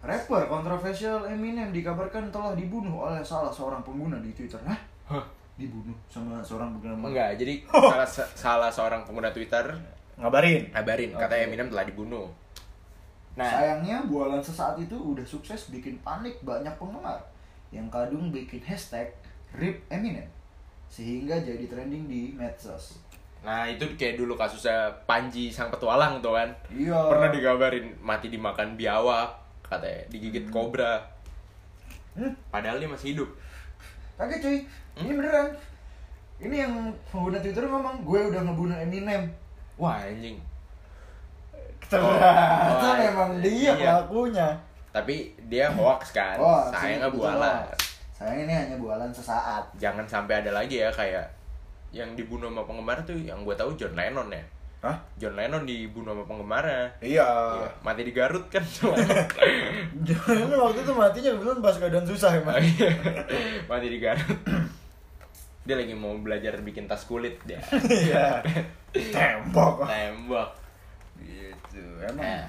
Speaker 1: Rapper kontroversial Eminem dikabarkan telah dibunuh oleh salah seorang pengguna di Twitter. Hah?
Speaker 2: Hah?
Speaker 1: Dibunuh sama seorang pengguna.
Speaker 2: enggak jadi salah salah seorang pengguna Twitter
Speaker 1: Ngabarin.
Speaker 2: ngabarin
Speaker 1: Oke.
Speaker 2: katanya Eminem telah dibunuh nah
Speaker 1: Sayangnya bualan sesaat itu udah sukses bikin panik banyak penggemar yang kadung bikin hashtag RIP Eminem sehingga jadi trending di medsos.
Speaker 2: Nah itu kayak dulu kasusnya Panji sang petualang tuh kan
Speaker 1: Iya.
Speaker 2: pernah digambarin mati dimakan biawak katanya digigit kobra
Speaker 1: Hmm?
Speaker 2: padahal dia masih hidup
Speaker 1: Kaget cuy, ini beneran. Ini yang pengguna Twitter ngomong gue udah ngebunuh Eminem.
Speaker 2: wah anjing
Speaker 1: Ternyata
Speaker 2: Oh,
Speaker 1: memang dia
Speaker 2: iya.
Speaker 1: pelakunya.
Speaker 2: tapi dia hoax kan
Speaker 1: Wah,
Speaker 2: sayangnya bualan
Speaker 1: Sayang ini hanya bualan sesaat.
Speaker 2: jangan sampai ada lagi ya kayak yang dibunuh sama penggemar tuh yang gue tahu John Lennon ya
Speaker 1: Hah?
Speaker 2: John Lennon dibunuh sama penggemarnya
Speaker 1: Iya.
Speaker 2: Iya, mati di Garut kan cuma
Speaker 1: Jangan waktu itu matinya kebetulan pas keadaan susah emang.
Speaker 2: mati di Garut dia lagi mau belajar bikin tas kulit dia
Speaker 1: Iya. Tembok.
Speaker 2: tembak
Speaker 1: Gitu. Emang.
Speaker 2: Eh.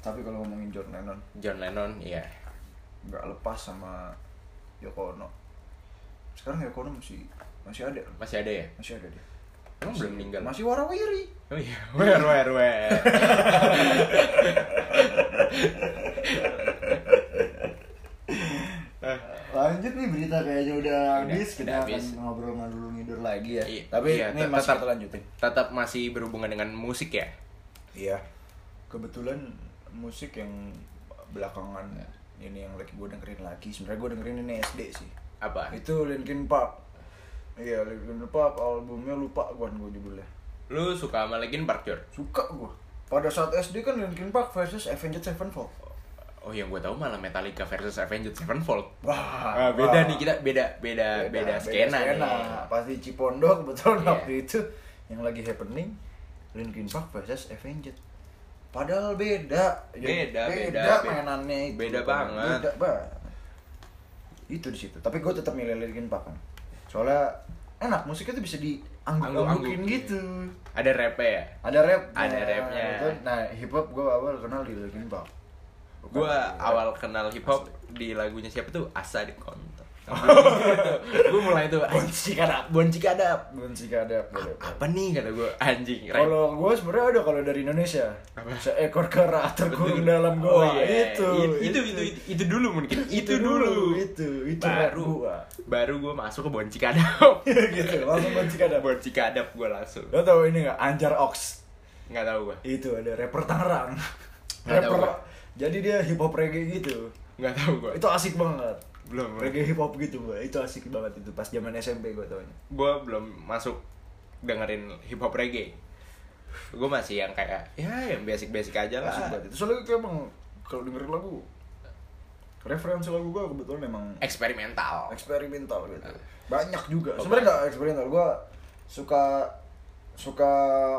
Speaker 1: Tapi kalau ngomongin John Lennon
Speaker 2: John Lennon iya
Speaker 1: nggak lepas sama Yoko Ono. Sekarang Yoko Ono masih masih ada.
Speaker 2: masih ada ya
Speaker 1: Masih ada dia.
Speaker 2: emang belum meninggal
Speaker 1: Masih warawiri.
Speaker 2: oh iya wer wer wer
Speaker 1: Lanjut nih berita kayaknya udah
Speaker 2: Udah,
Speaker 1: habis.
Speaker 2: udah
Speaker 1: Kita akan
Speaker 2: habis.
Speaker 1: ngobrol ngalur ngidur lagi ya.
Speaker 2: Iya,
Speaker 1: Tapi
Speaker 2: iya,
Speaker 1: ini masih
Speaker 2: tetap-
Speaker 1: kita lanjutin.
Speaker 2: tetap masih berhubungan dengan musik ya
Speaker 1: Iya. Kebetulan musik yang belakangan ini yang lagi gue dengerin lagi. Sebenarnya gue dengerin ini SD sih.
Speaker 2: apa
Speaker 1: Itu Linkin Park. Iya, Linkin Park albumnya lupa gue gue judulnya.
Speaker 2: lu suka sama Linkin Park Jor?
Speaker 1: Suka gue. Pada saat SD kan Linkin Park versus Avenged Sevenfold.
Speaker 2: Oh yang gue tahu malah Metallica versus Avenged Sevenfold.
Speaker 1: Wah,
Speaker 2: Ah, beda
Speaker 1: wah.
Speaker 2: nih kita beda beda beda, skena, nih.
Speaker 1: Pasti Cipondo kebetulan
Speaker 2: Iya.
Speaker 1: waktu itu yang lagi happening Linkin Park versus Avenged. Padahal beda. Ya,
Speaker 2: Beda, beda,
Speaker 1: beda
Speaker 2: beda.
Speaker 1: mainannya itu.
Speaker 2: Beda banget.
Speaker 1: Beda banget. Itu di situ. Tapi gue tetap milih Linkin Park kan. Soalnya enak musiknya tuh bisa diangguk-anggukin
Speaker 2: Angguk-anggukin.
Speaker 1: gitu.
Speaker 2: Ada rapnya ya.
Speaker 1: Ada rap.
Speaker 2: Ada rapnya.
Speaker 1: Nah, hip hop gue awal kenal di Linkin Park.
Speaker 2: Gue
Speaker 1: rap.
Speaker 2: awal kenal hip hop di lagunya siapa tuh Asa di konter. gue mulai tuh
Speaker 1: Bonci kadap.
Speaker 2: bonci kadap.
Speaker 1: Bonci kadap. boleh, boleh.
Speaker 2: Apa nih kata gue anjing.
Speaker 1: Kalau gue sebenarnya ada kalau dari Indonesia.
Speaker 2: Apa?
Speaker 1: Seekor kera terkurung dalam
Speaker 2: Oh,
Speaker 1: goa.
Speaker 2: iya.
Speaker 1: Itu,
Speaker 2: itu, itu, itu, itu dulu mungkin. Itu, dulu.
Speaker 1: Itu, itu
Speaker 2: baru
Speaker 1: gua.
Speaker 2: baru gue masuk ke bonci kadap.
Speaker 1: gitu, langsung bonci kadap.
Speaker 2: bonci kadap gue langsung.
Speaker 1: Lo tau ini gak? Anjar Ox.
Speaker 2: Nggak tahu gue.
Speaker 1: Itu ada rapper Tangerang.
Speaker 2: Nggak
Speaker 1: rapper. Jadi dia hip hop reggae gitu.
Speaker 2: Nggak tahu gue.
Speaker 1: Itu asik banget.
Speaker 2: Belum.
Speaker 1: Reggae hip hop gitu, gua. Itu asik banget itu pas zaman SMP gue taunya.
Speaker 2: gue belum masuk dengerin hip hop reggae gue masih yang kayak ya yang basic basic aja lah
Speaker 1: banget itu. Soalnya kayak emang kalau dengerin lagu referensi lagu gue kebetulan emang
Speaker 2: eksperimental
Speaker 1: eksperimental gitu banyak juga sebenarnya nggak eksperimental gue suka suka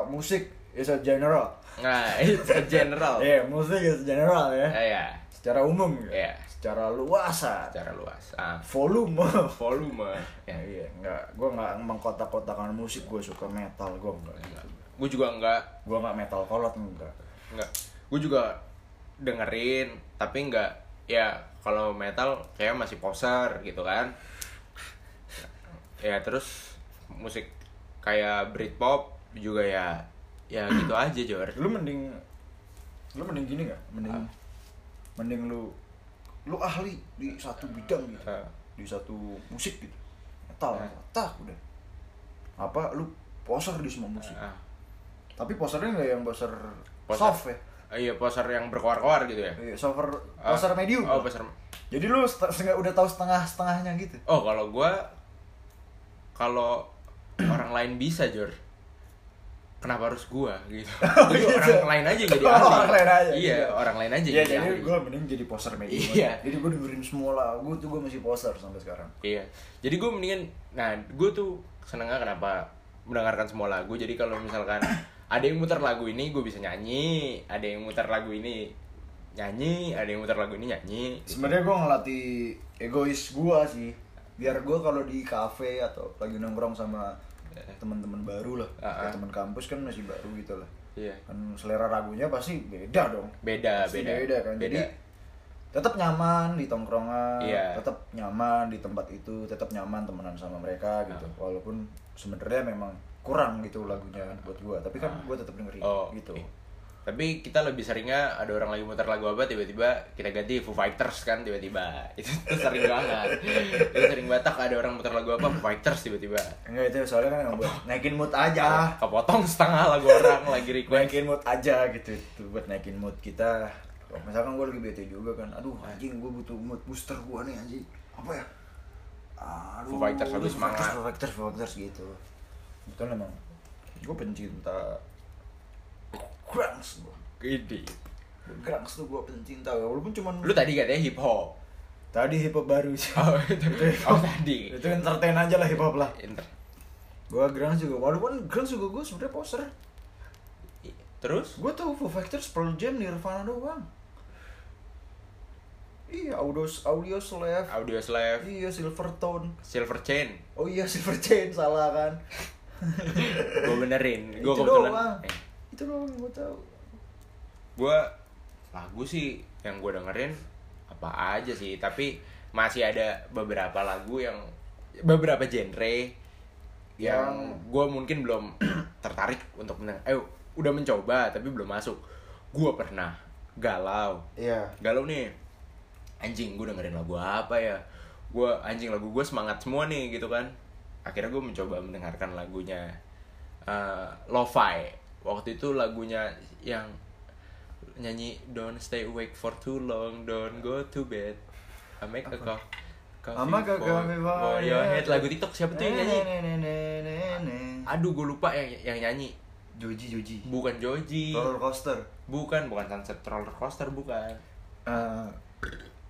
Speaker 1: musik is a general
Speaker 2: nah it's a general
Speaker 1: Iya, musik is general ya
Speaker 2: Eh, ya
Speaker 1: secara umum gitu.
Speaker 2: Iya.
Speaker 1: Secara luasa
Speaker 2: secara luas ah,
Speaker 1: volume.
Speaker 2: Volume.
Speaker 1: Ya,
Speaker 2: ya
Speaker 1: iya nggak gue nggak mengkotak-kotakan musik gue suka metal gue enggak.
Speaker 2: Gue juga enggak.
Speaker 1: Gue nggak metal kolot enggak.
Speaker 2: Enggak. Gue juga dengerin tapi enggak. Ya kalau metal kayak masih poser gitu kan. Ya terus musik kayak Britpop juga ya. Ya gitu aja Jor.
Speaker 1: Lu mending lu mending gini nggak mending
Speaker 2: Ah.
Speaker 1: mending lu lu ahli di satu bidang gitu.
Speaker 2: Ah.
Speaker 1: di satu musik gitu. Metal
Speaker 2: Ah.
Speaker 1: tak udah. Apa lu poser di semua musik.
Speaker 2: Ah.
Speaker 1: tapi posernya nggak yang poser,
Speaker 2: Poser.
Speaker 1: soft ya?
Speaker 2: Iya poser yang berkoar-koar gitu ya?
Speaker 1: Iya, soft poser medium.
Speaker 2: Oh poser
Speaker 1: jadi lu set- setengah udah tahu setengah setengahnya gitu?
Speaker 2: Oh kalau gua kalau orang lain bisa Jor kenapa harus gua gitu jadi
Speaker 1: gitu.
Speaker 2: orang lain aja jadi
Speaker 1: Oh,
Speaker 2: ahli
Speaker 1: orang lain aja,
Speaker 2: iya
Speaker 1: gitu.
Speaker 2: orang lain aja
Speaker 1: Iya,
Speaker 2: jadi
Speaker 1: jadi
Speaker 2: ahli
Speaker 1: gue mending jadi poser medium
Speaker 2: Iya.
Speaker 1: Jadi gue dengerin semua lagu tuh gue masih poser sampai sekarang.
Speaker 2: Iya. Jadi gue mendingan, nah gue tuh senengnya kenapa mendengarkan semua lagu. Jadi kalau misalkan ada yang muter lagu ini gue bisa nyanyi, ada yang muter lagu ini nyanyi, ada yang muter lagu ini nyanyi.
Speaker 1: Sebenarnya gue ngelatih egois gue sih. Biar gue kalau di kafe atau lagi nongkrong sama teman-teman baru lah,
Speaker 2: Ah,
Speaker 1: kayak
Speaker 2: ah.
Speaker 1: teman kampus kan masih baru gitu lah.
Speaker 2: Iya.
Speaker 1: kan selera lagunya pasti beda dong
Speaker 2: Beda,
Speaker 1: Pasti
Speaker 2: beda.
Speaker 1: beda kan jadi tetap nyaman di tongkrongan
Speaker 2: Iya.
Speaker 1: tetap nyaman di tempat itu tetap nyaman temenan sama mereka gitu
Speaker 2: Ah.
Speaker 1: walaupun sebenarnya memang kurang gitu lagunya buat gua tapi kan gua tetap dengerin
Speaker 2: Oh,
Speaker 1: gitu.
Speaker 2: Tapi kita lebih seringnya ada orang lagi muter lagu apa tiba-tiba kita ganti Foo Fighters kan tiba-tiba. Itu tuh sering banget. Itu sering batak ada orang muter lagu apa Foo Fighters tiba-tiba.
Speaker 1: enggak itu soalnya kan buat naikin mood aja
Speaker 2: Kepotong setengah lagu orang lagi request.
Speaker 1: naikin mood aja gitu itu buat naikin mood kita misalkan gue lagi bete juga kan aduh anjing gue butuh mood booster gue nih anjing apa ya aduh
Speaker 2: Foo Fighters
Speaker 1: Foo
Speaker 2: semangat.
Speaker 1: Foo Fighters, Foo Fighters gitu betul emang gue pencinta Grunge gue
Speaker 2: Gede.
Speaker 1: Grunge tuh gue pencinta walaupun cuman
Speaker 2: Lu tadi katanya hip hop.
Speaker 1: tadi hip hop baru sih
Speaker 2: Oh, itu. Oh, tadi.
Speaker 1: itu entertain aja lah hip hop lah
Speaker 2: Inter.
Speaker 1: gue grunge juga walaupun grunge juga gue sebenarnya poser
Speaker 2: Terus?
Speaker 1: gue tahu Foo Fighters, Pearl Jam, Nirvana doang iya audio audio slave
Speaker 2: Audio Slave,
Speaker 1: iya Silvertone
Speaker 2: Silver Chain.
Speaker 1: oh iya Silver Chain salah kan
Speaker 2: Gue benerin. Gue
Speaker 1: Itu
Speaker 2: kebetulan.
Speaker 1: doang.
Speaker 2: Eh,
Speaker 1: itu doang yang gue tahu.
Speaker 2: Gue lagu sih yang gue dengerin apa aja sih tapi masih ada beberapa lagu yang beberapa genre yang gue mungkin belum tertarik untuk mendengar. Eh udah mencoba tapi belum masuk. Gue pernah galau.
Speaker 1: Iya.
Speaker 2: Galau nih. Anjing gue dengerin lagu apa ya? Gue anjing lagu gue semangat semua nih gitu kan. Akhirnya gue mencoba mendengarkan lagunya eh, lo-fi waktu itu lagunya yang nyanyi don't stay awake for too long don't go to bed. I make a co- coffee
Speaker 1: Ama ke
Speaker 2: for,
Speaker 1: coffee for
Speaker 2: for your
Speaker 1: your
Speaker 2: head. Lagu TikTok siapa tuh yang nyanyi? Aduh gue lupa yang yang nyanyi.
Speaker 1: Joji Joji.
Speaker 2: Bukan Joji.
Speaker 1: Roller coaster.
Speaker 2: Bukan bukan Sunset Roller Coaster bukan.
Speaker 1: Eh,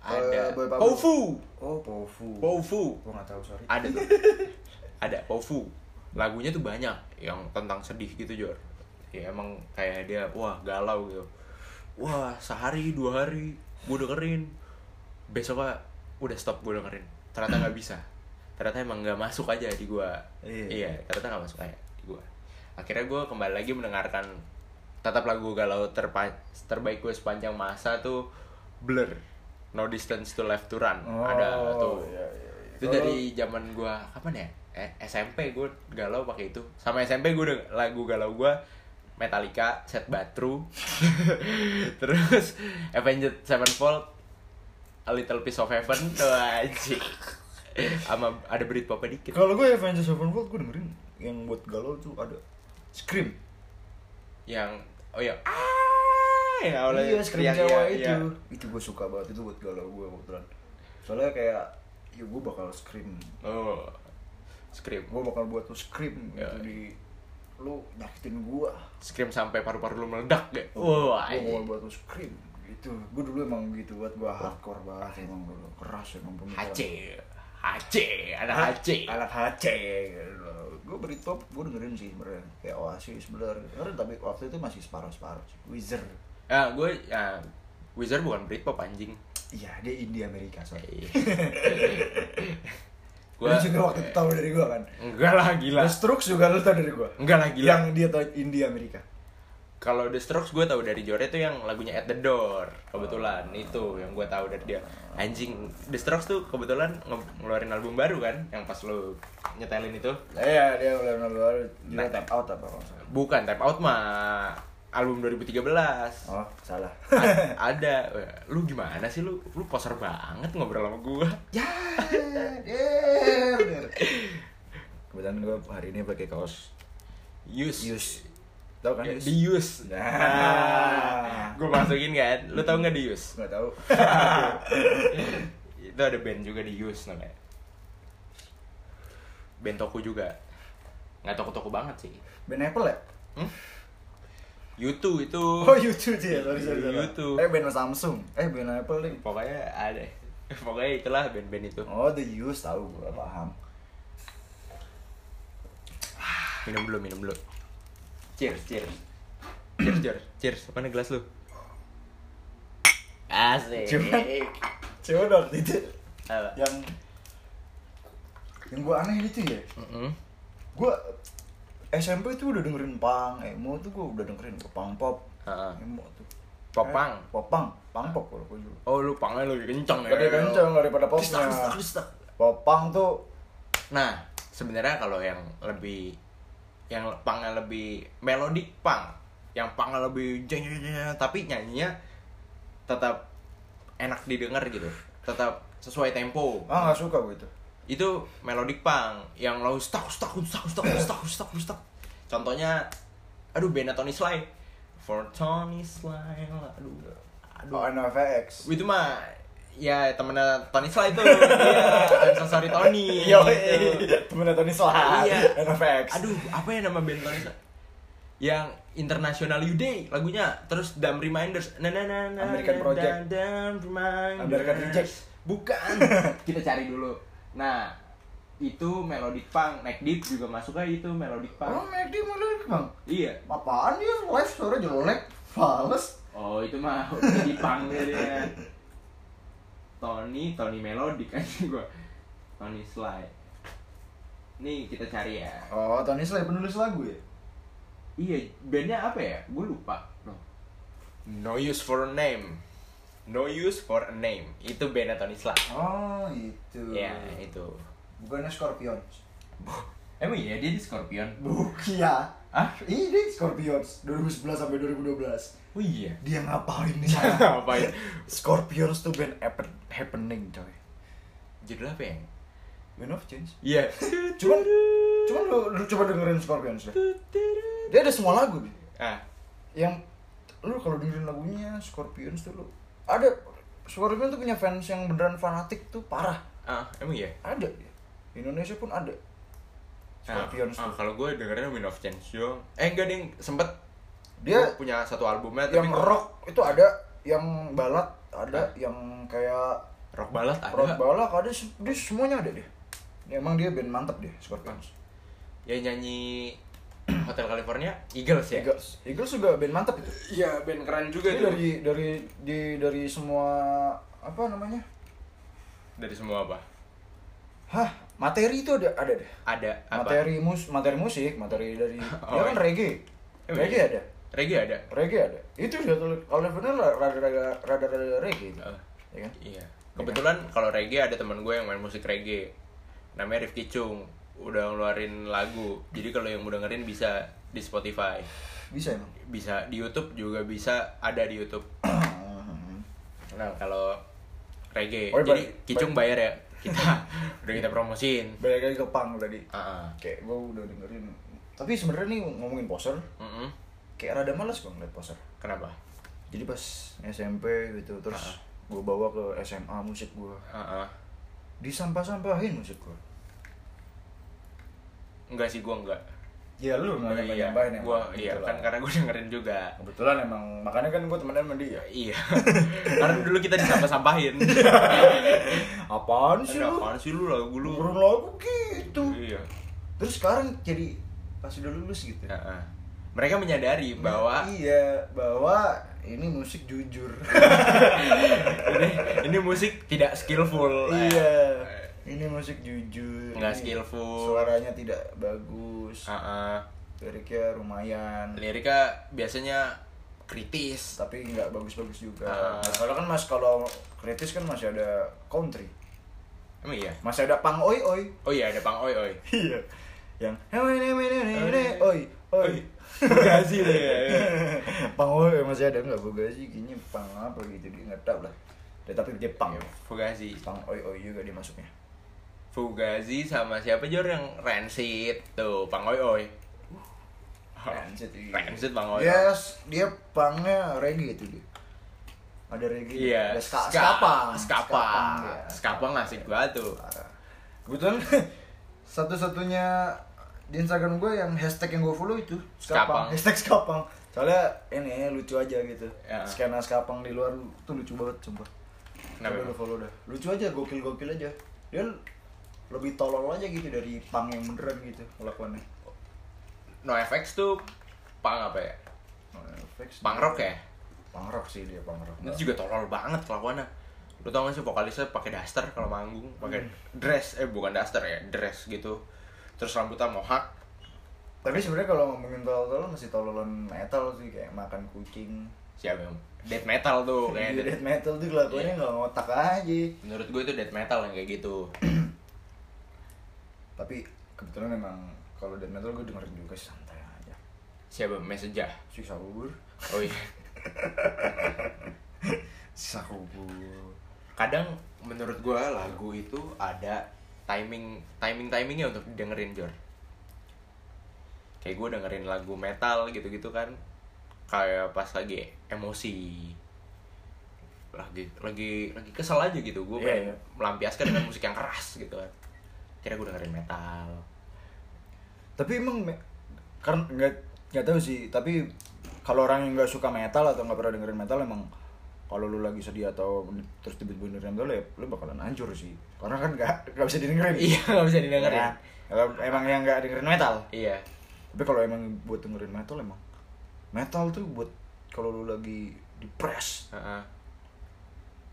Speaker 2: ada
Speaker 1: Boy Pablo.
Speaker 2: Pofu
Speaker 1: oh Pofu
Speaker 2: Pofu
Speaker 1: gue nggak tahu sorry.
Speaker 2: Ada tuh. Ada Pofu lagunya tuh banyak yang tentang sedih gitu Jor ya emang kayak dia wah galau gitu. Wah sehari dua hari gue dengerin. Besoknya udah stop gue dengerin. Ternyata nggak bisa. Ternyata emang nggak masuk aja di gue
Speaker 1: Iya.
Speaker 2: iya ternyata nggak masuk aja di gue akhirnya gue kembali lagi mendengarkan tetap lagu galau terpa- terbaik gue sepanjang masa tuh Blur No Distance to Left to Run. Ada tuh.
Speaker 1: iya, iya, iya.
Speaker 2: itu dari zaman gua kapan ya? Eh, SMP gue galau pakai itu. Sama SMP gue lagu galau gua Metallica Set Batru. Terus Avenged Sevenfold A Little Piece of Heaven. Tuh anjing. Sama ada Britpop dikit.
Speaker 1: Kalau gue Avengers Sevenfold gue dengerin yang buat galau tuh ada Scream.
Speaker 2: Yang oh ya ah ya Allah
Speaker 1: iya Scream Jawa
Speaker 2: iya,
Speaker 1: itu.
Speaker 2: iya.
Speaker 1: itu gue suka banget itu buat galau gue kebetulan soalnya kayak ya gue bakal scream.
Speaker 2: Oh Scream.
Speaker 1: Gue bakal buat tuh scream
Speaker 2: Ya.
Speaker 1: gitu di lu nyakitin gue
Speaker 2: Scream sampai paru-paru lu meledak gak?
Speaker 1: gue
Speaker 2: Wah,
Speaker 1: mau buat tuh scream gitu. Gue dulu emang gitu buat gue hardcore banget emang dulu. Keras emang pemikiran.
Speaker 2: HC HC anak HC
Speaker 1: anak HC gitu. gue Britpop gue dengerin sih sebenarnya. Kayak Oasis Blur dengerin tapi waktu itu masih separuh separuh Wizard.
Speaker 2: Ya gue ya Wizard bukan Britpop anjing.
Speaker 1: Iya dia indie Amerika sorry
Speaker 2: gue
Speaker 1: Lu juga waktu itu tahu dari gue kan?
Speaker 2: Enggak lah gila.
Speaker 1: The Strokes juga lu tau dari gue
Speaker 2: enggak lah gila.
Speaker 1: Yang dia tau indie Amerika.
Speaker 2: Kalau The Strokes gue tahu dari Jore tuh yang lagunya At the Door kebetulan. Itu yang gue tahu dari dia. Anjing The Strokes tuh kebetulan nge- ngeluarin album baru kan yang pas lo nyetelin itu?
Speaker 1: Iya dia mulai baru. Dia
Speaker 2: Nah.
Speaker 1: tap out apa
Speaker 2: bukan Type Out mah album 2013
Speaker 1: oh salah.
Speaker 2: A- ada. Lu gimana sih lu? Lu poser banget ngobrol sama gue
Speaker 1: ya yeah, bener. Kebetulan gue hari ini pakai kaos
Speaker 2: use
Speaker 1: Yus. Tau kan
Speaker 2: Ya,
Speaker 1: Yus?
Speaker 2: di use
Speaker 1: Nah.
Speaker 2: gue masukin kan? Lu tau nggak di use
Speaker 1: nggak tahu
Speaker 2: itu ada band juga di use namanya. Band toko juga. Nggak toko toko banget sih.
Speaker 1: Band Apple ya?
Speaker 2: Hmm? YouTube itu.
Speaker 1: Oh YouTube sih ya sorry sorry.
Speaker 2: YouTube.
Speaker 1: eh band Samsung. Eh band Apple nih
Speaker 2: pokoknya ada. Pokoknya itulah band-band itu.
Speaker 1: Oh The Use tahu gue paham.
Speaker 2: Minum dulu minum dulu. Cheers cheers. Cheers cheers cheers. Apa nih gelas lu? Asik.
Speaker 1: Cuman- coba dong itu
Speaker 2: Apa?
Speaker 1: yang yang gue aneh itu ya.
Speaker 2: Mm-mm.
Speaker 1: gue SMP tuh udah dengerin pang emo tuh gue udah dengerin pang pop
Speaker 2: Heeh.
Speaker 1: emo tuh
Speaker 2: Popang.
Speaker 1: Eh, popang pang pop kalau gue dulu
Speaker 2: Oh lu pangnya lebih kenceng ya.
Speaker 1: Lebih kenceng daripada popnya. Popang tuh
Speaker 2: Nah, sebenarnya kalau yang lebih yang pangnya lebih melodic pang, yang pangnya lebih jeng jeng jeng, tapi nyanyinya tetap enak didengar gitu. Tetap sesuai tempo.
Speaker 1: ah nggak suka gue itu
Speaker 2: Itu melodic pang yang lo stuck stuck stuck stuck stuck stuck stuck. Contohnya aduh bandnya Tony Sly. For Tony Sly. Aduh. Aduh.
Speaker 1: oh NFX
Speaker 2: itu mah ya temennya Tony Sly itu iya I'm so sorry Tony
Speaker 1: Yo,
Speaker 2: gitu.
Speaker 1: temennya Tony Slah,
Speaker 2: Iya.
Speaker 1: NFX.
Speaker 2: aduh apa ya nama band Tony Sly yang International You Day lagunya terus Dumb Reminders na na na na
Speaker 1: American Project.
Speaker 2: Dumb Reminders
Speaker 1: American Reject.
Speaker 2: bukan kita cari dulu nah itu melodic punk Neck Deep juga masuk aja itu melodic
Speaker 1: Oh,
Speaker 2: punk
Speaker 1: McD mulai bang.
Speaker 2: iya
Speaker 1: Apaan dia live suara jelek, fals.
Speaker 2: Oh itu mah jadi pang dia. Tony, Tony Melody kan gua. Tony Sly. Nih kita cari ya.
Speaker 1: Oh, Tony Slah penulis lagu ya?
Speaker 2: Iya, bandnya apa ya? Gue lupa. No. no use for a name. No use for a name. Itu bandnya Tony Sly.
Speaker 1: Oh, itu.
Speaker 2: Ya itu.
Speaker 1: Bukannya Scorpions.
Speaker 2: Emang iya dia di Scorpion.
Speaker 1: Bukia.
Speaker 2: Ah?
Speaker 1: Ini Scorpions 2011 sampai 2012.
Speaker 2: Oh iya.
Speaker 1: Dia ngapain di sana?
Speaker 2: Ngapain?
Speaker 1: Scorpions tuh band happen- happening, coy.
Speaker 2: Judul apa ya?
Speaker 1: Band of Change.
Speaker 2: Iya.
Speaker 1: Cuman cuman lu, lu coba dengerin Scorpions deh. Dia ada semua lagu.
Speaker 2: Ah,
Speaker 1: yang lu kalau dengerin lagunya Scorpions tuh lu ada Scorpions tuh punya fans yang beneran fanatik tuh parah
Speaker 2: ah, emang iya.
Speaker 1: ada Indonesia pun ada
Speaker 2: Ah,
Speaker 1: Scorpions
Speaker 2: ah,
Speaker 1: tuh
Speaker 2: kalau gue dengerin Wind of Change dong. Eh enggak ding, sempet
Speaker 1: dia
Speaker 2: punya satu albumnya tapi
Speaker 1: yang rock itu ada yang balad ada
Speaker 2: Ah.
Speaker 1: yang kayak
Speaker 2: rock ballad ada.
Speaker 1: rock balad ada dia semuanya ada dia Ya, emang dia band mantep deh Scorpions
Speaker 2: Yang nyanyi Hotel California Eagles ya.
Speaker 1: Eagles Eagles juga band mantep itu
Speaker 2: Iya, band keren juga
Speaker 1: Dia
Speaker 2: tuh.
Speaker 1: dari dari di dari semua apa namanya
Speaker 2: Dari semua apa?
Speaker 1: hah materi itu ada ada deh
Speaker 2: Ada apa?
Speaker 1: materi mus materi musik materi dari
Speaker 2: Oh,
Speaker 1: dia kan
Speaker 2: iya.
Speaker 1: reggae
Speaker 2: Oh,
Speaker 1: reggae
Speaker 2: iya.
Speaker 1: ada
Speaker 2: Reggae ada.
Speaker 1: reggae ada itu juga kalau bener rada rada rada rada reggae itu
Speaker 2: Oh,
Speaker 1: ya kan
Speaker 2: iya. Kebetulan kalau reggae ada teman gue yang main musik reggae. Namanya Rifki Chung. Udah ngeluarin lagu. Jadi kalau yang mau dengerin bisa di Spotify.
Speaker 1: bisa emang
Speaker 2: Bisa di YouTube juga bisa ada di YouTube. Nah, kalau reggae.
Speaker 1: Oh,
Speaker 2: Jadi
Speaker 1: balik-
Speaker 2: Kicung bayar ya. Kita udah kita promosiin.
Speaker 1: balik lagi ke pang tadi
Speaker 2: Ah, ah.
Speaker 1: kayak gue udah dengerin tapi sebenarnya nih ngomongin poster
Speaker 2: Mm-mm.
Speaker 1: kayak rada malas gue ngeliat poster
Speaker 2: Kenapa?
Speaker 1: jadi pas SMP gitu
Speaker 2: Ah.
Speaker 1: terus gue bawa ke SMA musik gue
Speaker 2: Ah, ah.
Speaker 1: disampah-sampahin musik gue
Speaker 2: Enggak sih gua enggak.
Speaker 1: ya lu nggak
Speaker 2: iya,
Speaker 1: emang,
Speaker 2: gua
Speaker 1: gitu
Speaker 2: iya kan karena gua dengerin juga.
Speaker 1: kebetulan emang makanya kan gue temenan sama dia
Speaker 2: Iya. karena dulu kita disampah-sampahin.
Speaker 1: apaan sih lu
Speaker 2: apaan sih lu lagu lu?
Speaker 1: Dengerin lagu gitu
Speaker 2: Iya.
Speaker 1: terus sekarang jadi pas udah lulus gitu
Speaker 2: ah. Mereka menyadari bahwa
Speaker 1: iya bahwa ini musik jujur
Speaker 2: ini, ini musik tidak skillful.
Speaker 1: iya
Speaker 2: Eh,
Speaker 1: ini musik jujur
Speaker 2: Nggak skillful.
Speaker 1: suaranya tidak bagus
Speaker 2: ah, ah.
Speaker 1: liriknya lumayan
Speaker 2: Liriknya biasanya kritis.
Speaker 1: tapi nggak bagus-bagus juga. Nah, kalau kan mas kalau kritis kan masih ada country
Speaker 2: Emang iya?
Speaker 1: masih ada pang oi oi
Speaker 2: Oh iya ada Bang Oi Oi.
Speaker 1: iya yang oi oi
Speaker 2: Gazi deh.
Speaker 1: pang oi masih ada nggak sih kayaknya pang apa gitu dia nggak tahu lah tapi dia pang
Speaker 2: Fugazi.
Speaker 1: pang oi oi juga dia masuknya
Speaker 2: Fugazi sama siapa Jor yang Rancid tuh Bang Oi Oi.
Speaker 1: Rancid, iya.
Speaker 2: Rancid Bang Oi.
Speaker 1: dia
Speaker 2: Oi.
Speaker 1: dia pangnya reggae itu dia ada reggae
Speaker 2: Iya,
Speaker 1: ada ska,
Speaker 2: ska,
Speaker 1: skapang
Speaker 2: skapang,
Speaker 1: ya.
Speaker 2: skapang asik banget tuh.
Speaker 1: Kebetulan satu-satunya di Instagram gue yang hashtag yang gue follow itu skapang,
Speaker 2: Skapang.
Speaker 1: hashtag skapang soalnya ini lucu aja gitu
Speaker 2: Ya.
Speaker 1: skena skapang di luar tuh lucu banget sumpah
Speaker 2: Kenapa
Speaker 1: Coba lu follow dah lucu aja gokil gokil aja dia lebih tolol aja gitu dari pang yang beneran gitu kelakuannya
Speaker 2: No FX tuh pang apa ya?
Speaker 1: Nah, fix
Speaker 2: Pang rock ya?
Speaker 1: pang rock sih dia pang rock
Speaker 2: Itu juga tolol banget kelakuannya. Lu tau gak sih vokalisnya pakai daster kalau manggung, pakai dress eh bukan daster ya, dress gitu. Terus rambutnya mohak.
Speaker 1: tapi sebenarnya kalau ngomongin tolol-tolol masih tololan metal sih kayak makan kucing
Speaker 2: siapa yang death metal tuh kayak
Speaker 1: Iya,
Speaker 2: death-
Speaker 1: metal tuh kelakuannya
Speaker 2: Iya.
Speaker 1: nggak ngotak aja
Speaker 2: menurut gue itu death metal yang kayak gitu
Speaker 1: tapi kebetulan emang kalau death metal gue dengerin juga santai aja.
Speaker 2: Siapa? Message
Speaker 1: sisa kubur
Speaker 2: oh iya.
Speaker 1: Kubur
Speaker 2: kadang menurut gue lagu itu ada timing timing timingnya untuk dengerin Jor. Kayak gue dengerin lagu metal gitu-gitu kan kayak pas lagi emosi. Lagi lagi lagi kesel aja gitu. Gue pengen
Speaker 1: iya.
Speaker 2: melampiaskan dengan musik yang keras gitu kan kira gue dengerin metal.
Speaker 1: Tapi emang me- karena nggak nggak tahu sih tapi kalau orang yang nggak suka metal atau nggak pernah dengerin metal emang kalau lu lagi sedih atau terus tiba-tiba dengerin metal ya lu bakalan hancur sih. Karena kan nggak nggak bisa didengerin.
Speaker 2: Iya nggak bisa didengerin.
Speaker 1: Ya, kalau emang yang nggak dengerin metal.
Speaker 2: Iya.
Speaker 1: Tapi kalau emang buat dengerin metal emang metal tuh buat kalau lu lagi depres
Speaker 2: Heeh.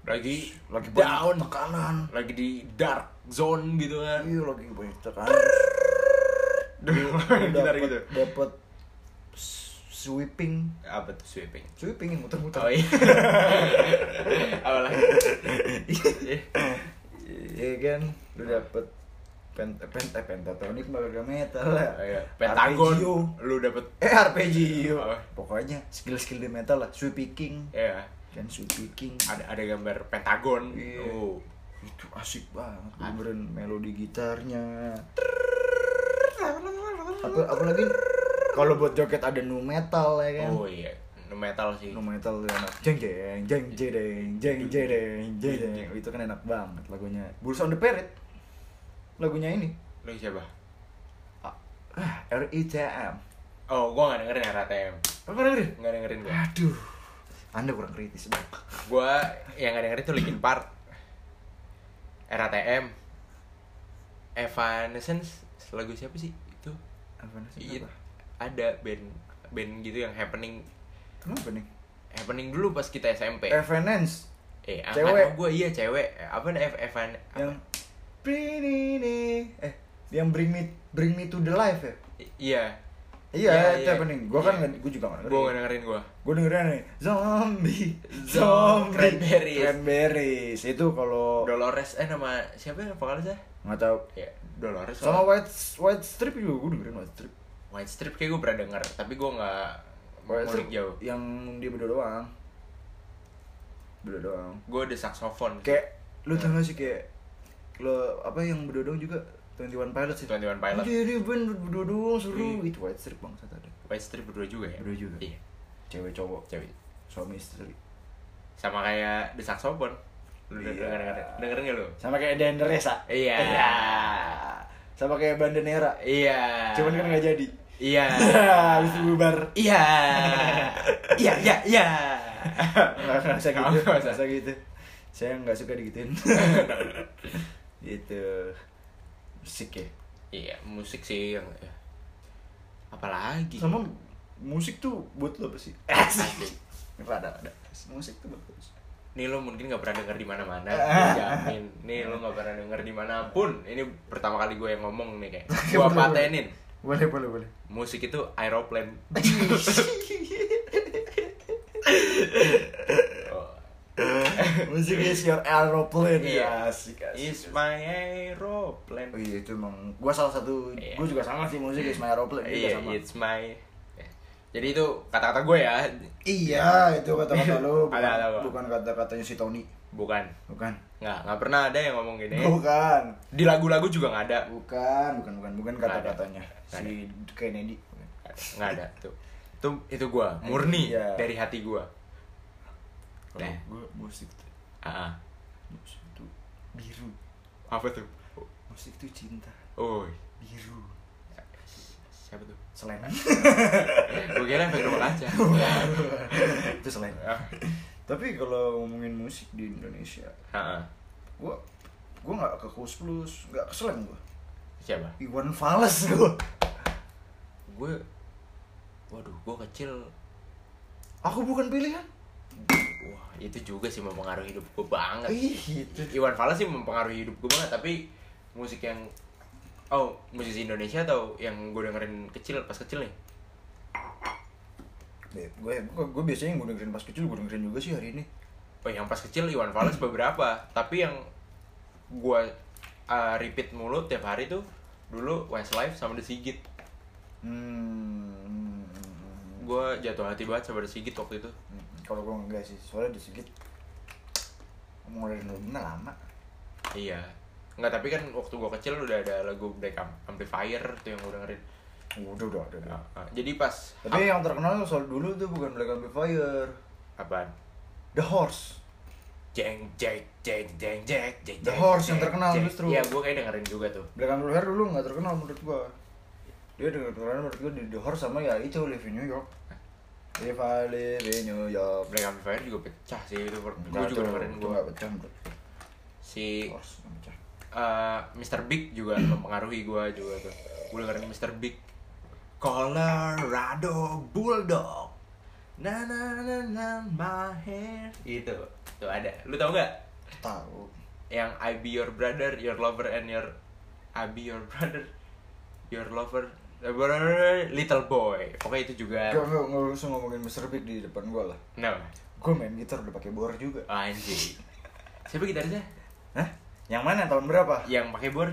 Speaker 2: lagi
Speaker 1: lagi
Speaker 2: down.
Speaker 1: tekanan.
Speaker 2: Lagi di dark zone gitu kan
Speaker 1: iya lagi banyak tekanan Lu
Speaker 2: Gitar
Speaker 1: dapet,
Speaker 2: gitu.
Speaker 1: dapet sweeping
Speaker 2: apa tuh sweeping
Speaker 1: sweeping yang muter-muter
Speaker 2: oh iya apa lagi
Speaker 1: Iya kan, lu dapet pen, pen, eh, pentatonik bakal metal lah.
Speaker 2: Oh, iya. Pentagon
Speaker 1: Arpeggio.
Speaker 2: lu dapet
Speaker 1: Eh arpeggio.
Speaker 2: Apa?
Speaker 1: Pokoknya skill-skill di metal lah, sweep picking.
Speaker 2: ya
Speaker 1: Kan sweep picking.
Speaker 2: ada ada gambar pentagon
Speaker 1: Iya.
Speaker 2: oh
Speaker 1: Itu asik banget, dengerin melodi gitarnya. Apa apalagi kalau buat joget ada nu metal ya kan.
Speaker 2: oh iya nu metal sih
Speaker 1: Nu metal tuh enak. Jeng jeng jeng jedeng jeng jedeng jeng jeng. Itu kan enak banget lagunya. Bulls on the Parade. Lagunya ini.
Speaker 2: lu siapa
Speaker 1: Ah, R I T M.
Speaker 2: oh gua nggak dengerin RATM
Speaker 1: Apa dengerin?
Speaker 2: nggak dengerin gua
Speaker 1: Aduh. Anda kurang kritis bang.
Speaker 2: gua yang nggak dengerin tuh Linkin Park RATM Evanescence lagu siapa sih itu?
Speaker 1: Apa
Speaker 2: Iya,
Speaker 1: sih?
Speaker 2: ada band band gitu yang happening.
Speaker 1: Kenapa nih?
Speaker 2: happening dulu pas kita SMP
Speaker 1: Evanescence.
Speaker 2: Eh
Speaker 1: cewek.
Speaker 2: gue iya cewek. Apa nih Ev Evan?
Speaker 1: Yang Bring ini eh yang bring me bring me to the life ya.
Speaker 2: Iya
Speaker 1: Iya,
Speaker 2: Iya,
Speaker 1: itu
Speaker 2: iya.
Speaker 1: happening. Gua kan nggak- gua juga nggak
Speaker 2: gue
Speaker 1: dengerin.
Speaker 2: dengerin gue
Speaker 1: Gua dengerin nih zombie,
Speaker 2: Zo-
Speaker 1: zombie,
Speaker 2: Cranberries.
Speaker 1: cranberries. Itu kalau
Speaker 2: Dolores eh nama siapa ya vokalisnya
Speaker 1: nggak tahu.
Speaker 2: ya Dolores
Speaker 1: Sama white white strip juga gua dengerin white strip.
Speaker 2: White Strip kayak gue pernah denger tapi gue
Speaker 1: strip
Speaker 2: ngulik jauh
Speaker 1: yang dia berdua doang. Berdua doang.
Speaker 2: gue ada saxophone
Speaker 1: Kayak lu tau gak sih kayak lo apa yang berdua doang juga 21 Pilots itu.
Speaker 2: 21 Pilot
Speaker 1: Jadi band berdua doang seru.
Speaker 2: Iya.
Speaker 1: Itu white strip bangsat ada.
Speaker 2: White Strip berdua juga ya
Speaker 1: Berdua juga.
Speaker 2: iya
Speaker 1: Cewek cowok,
Speaker 2: cewek
Speaker 1: suami istri.
Speaker 2: sama kayak The Saxophone lu
Speaker 1: Iya.
Speaker 2: denger denger dengerin gak lu
Speaker 1: Sama kayak Dan Resa.
Speaker 2: Iya.
Speaker 1: Sama kayak Bandanera.
Speaker 2: iya
Speaker 1: Cuman kan nggak jadi.
Speaker 2: iya
Speaker 1: Habis bubar.
Speaker 2: iya iya iya iya
Speaker 1: Nggak nggak usah gitu.
Speaker 2: Nggak.
Speaker 1: Nggak usah gitu. Saya nggak suka digituin. gitu. Musik ya.
Speaker 2: iya musik sih yang ya. apalagi
Speaker 1: Sama musik tuh buat lo apa sih?
Speaker 2: Asik.
Speaker 1: Rada rada. Musik tuh buat lo?
Speaker 2: Nih lo mungkin gak pernah denger di mana-mana, jamin. Nih lo gak pernah denger di mana pun. Ini pertama kali gue yang ngomong nih kayak. Gue
Speaker 1: Boleh,
Speaker 2: patenin.
Speaker 1: Boleh boleh boleh.
Speaker 2: Musik itu aeroplane. Oh.
Speaker 1: musik is your aeroplane.
Speaker 2: Iya.
Speaker 1: Asik asik.
Speaker 2: Is my aeroplane.
Speaker 1: Oh iya itu emang gua salah satu
Speaker 2: Iya.
Speaker 1: gua juga sama sih musik is my aeroplane juga
Speaker 2: Iya,
Speaker 1: sama.
Speaker 2: it's my. Jadi itu kata-kata gue ya,
Speaker 1: Iya, itu kata-kata lu bukan,
Speaker 2: Ada, ada,
Speaker 1: bukan kata-katanya si Tony.
Speaker 2: bukan.
Speaker 1: Bukan.
Speaker 2: Nggak, nggak pernah ada yang ngomong gini.
Speaker 1: Bukan.
Speaker 2: Di lagu-lagu juga nggak ada.
Speaker 1: Bukan, bukan, bukan, bukan kata-katanya si Kennedy.
Speaker 2: Nggak ada tuh. Itu itu gue, murni
Speaker 1: Iya.
Speaker 2: dari hati gue. Nah.
Speaker 1: gua musik tuh,
Speaker 2: Ah,
Speaker 1: musik tuh biru.
Speaker 2: apa tuh?
Speaker 1: Musik tuh cinta,
Speaker 2: Oh,
Speaker 1: biru.
Speaker 2: siapa tuh?
Speaker 1: Selain
Speaker 2: Gue kira efek rumah kaca.
Speaker 1: itu selain.
Speaker 2: Ah,
Speaker 1: Tapi kalau ngomongin musik di Indonesia, gua gua nggak ke Kus Plus, nggak ke Slang gua.
Speaker 2: siapa?
Speaker 1: Iwan Fals gua.
Speaker 2: Gue, waduh, gue kecil.
Speaker 1: Aku bukan pilihan.
Speaker 2: Wah, itu juga sih mempengaruhi hidup gue banget.
Speaker 1: Ih, gitu.
Speaker 2: Iwan Fals sih mempengaruhi hidup gue banget, tapi musik yang Oh, musisi Indonesia atau yang gue dengerin kecil pas kecil nih?
Speaker 1: gue gue gue biasanya yang gue dengerin pas kecil gue dengerin juga sih hari ini
Speaker 2: Oh, yang pas kecil Iwan Fals beberapa, tapi yang gue uh, repeat mulu tiap hari tuh dulu Westlife sama The Sigit.
Speaker 1: hmm,
Speaker 2: Gue jatuh hati banget sama The Sigit waktu itu.
Speaker 1: Hmm, kalau gue enggak sih soalnya di sedikit mulai bener lama
Speaker 2: Iya. Enggak, tapi kan waktu gue kecil udah ada lagu Black Am- Amplifier tuh yang gue dengerin.
Speaker 1: udah udah udah, udah.
Speaker 2: Nah, nah, jadi pas
Speaker 1: tapi yang terkenal soal dulu tuh bukan Black Amplifier
Speaker 2: apaan?
Speaker 1: The Horse
Speaker 2: Jeng jeng jeng jeng jeng jeng
Speaker 1: The
Speaker 2: jeng,
Speaker 1: Horse yang terkenal
Speaker 2: jeng.
Speaker 1: justru.
Speaker 2: Iya, gue kayak dengerin juga tuh.
Speaker 1: Black Amplifier dulu nggak terkenal menurut gua dia dengan terkenal menurut gua di The Horse sama ya itu Live in New York If I live in New York
Speaker 2: Black Amplifier juga pecah sih itu. Gue juga dengerin gue.
Speaker 1: nggak pecah menurut gua.
Speaker 2: Si
Speaker 1: pecah
Speaker 2: eh, Mr. Big juga mempengaruhi gue juga tuh. Gue dengerin Mr. Big. Colorado Bulldog. Na na na na my hair. Itu. Tuh ada. Lu tau nggak?
Speaker 1: tahu
Speaker 2: Yang I be your brother, your lover and your I be your brother, your lover, little boy. Pokoknya itu juga.
Speaker 1: Gak, gak, gak usah ngomongin Mr. Big di depan gua lah
Speaker 2: No.
Speaker 1: Gua main gitar udah pakai bor juga
Speaker 2: Anjing. Siapa gitarisnya?
Speaker 1: Hah? Yang mana tahun berapa?
Speaker 2: Yang pakai bor?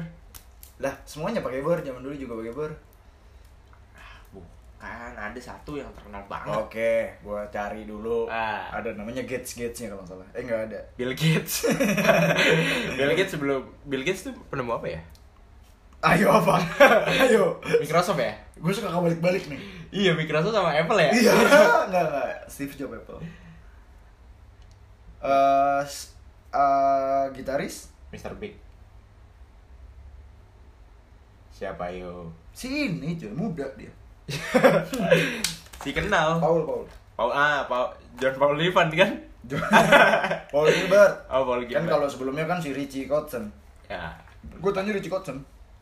Speaker 1: Lah, semuanya pakai bor, zaman dulu juga pakai bor
Speaker 2: Bukan, ada satu yang terkenal banget.
Speaker 1: Oke, gua cari dulu
Speaker 2: Ah.
Speaker 1: Ada namanya Gates Gatesnya kalau nggak salah Eh nggak ada
Speaker 2: Bill Gates. Bill Gates sebelum Bill Gates tuh penemu apa ya?
Speaker 1: Ayo apa? Ayo
Speaker 2: Microsoft ya?
Speaker 1: Gue suka balik-balik nih
Speaker 2: Iya, Microsoft sama Apple ya?
Speaker 1: Iya, enggak enggak. Steve Jobs Apple. Eh, s- eh, gitaris
Speaker 2: Mr. Big. Siapa yo?
Speaker 1: si ini cuy muda dia.
Speaker 2: Si kenal.
Speaker 1: Paul Paul.
Speaker 2: Paul ah, Paul John Paul Levan kan?
Speaker 1: Paul Gilbert.
Speaker 2: Oh, Paul
Speaker 1: Kan
Speaker 2: Gilbert.
Speaker 1: kalau sebelumnya kan si Richie Kotzen.
Speaker 2: ya,
Speaker 1: Gue tanya Richie Kotzen.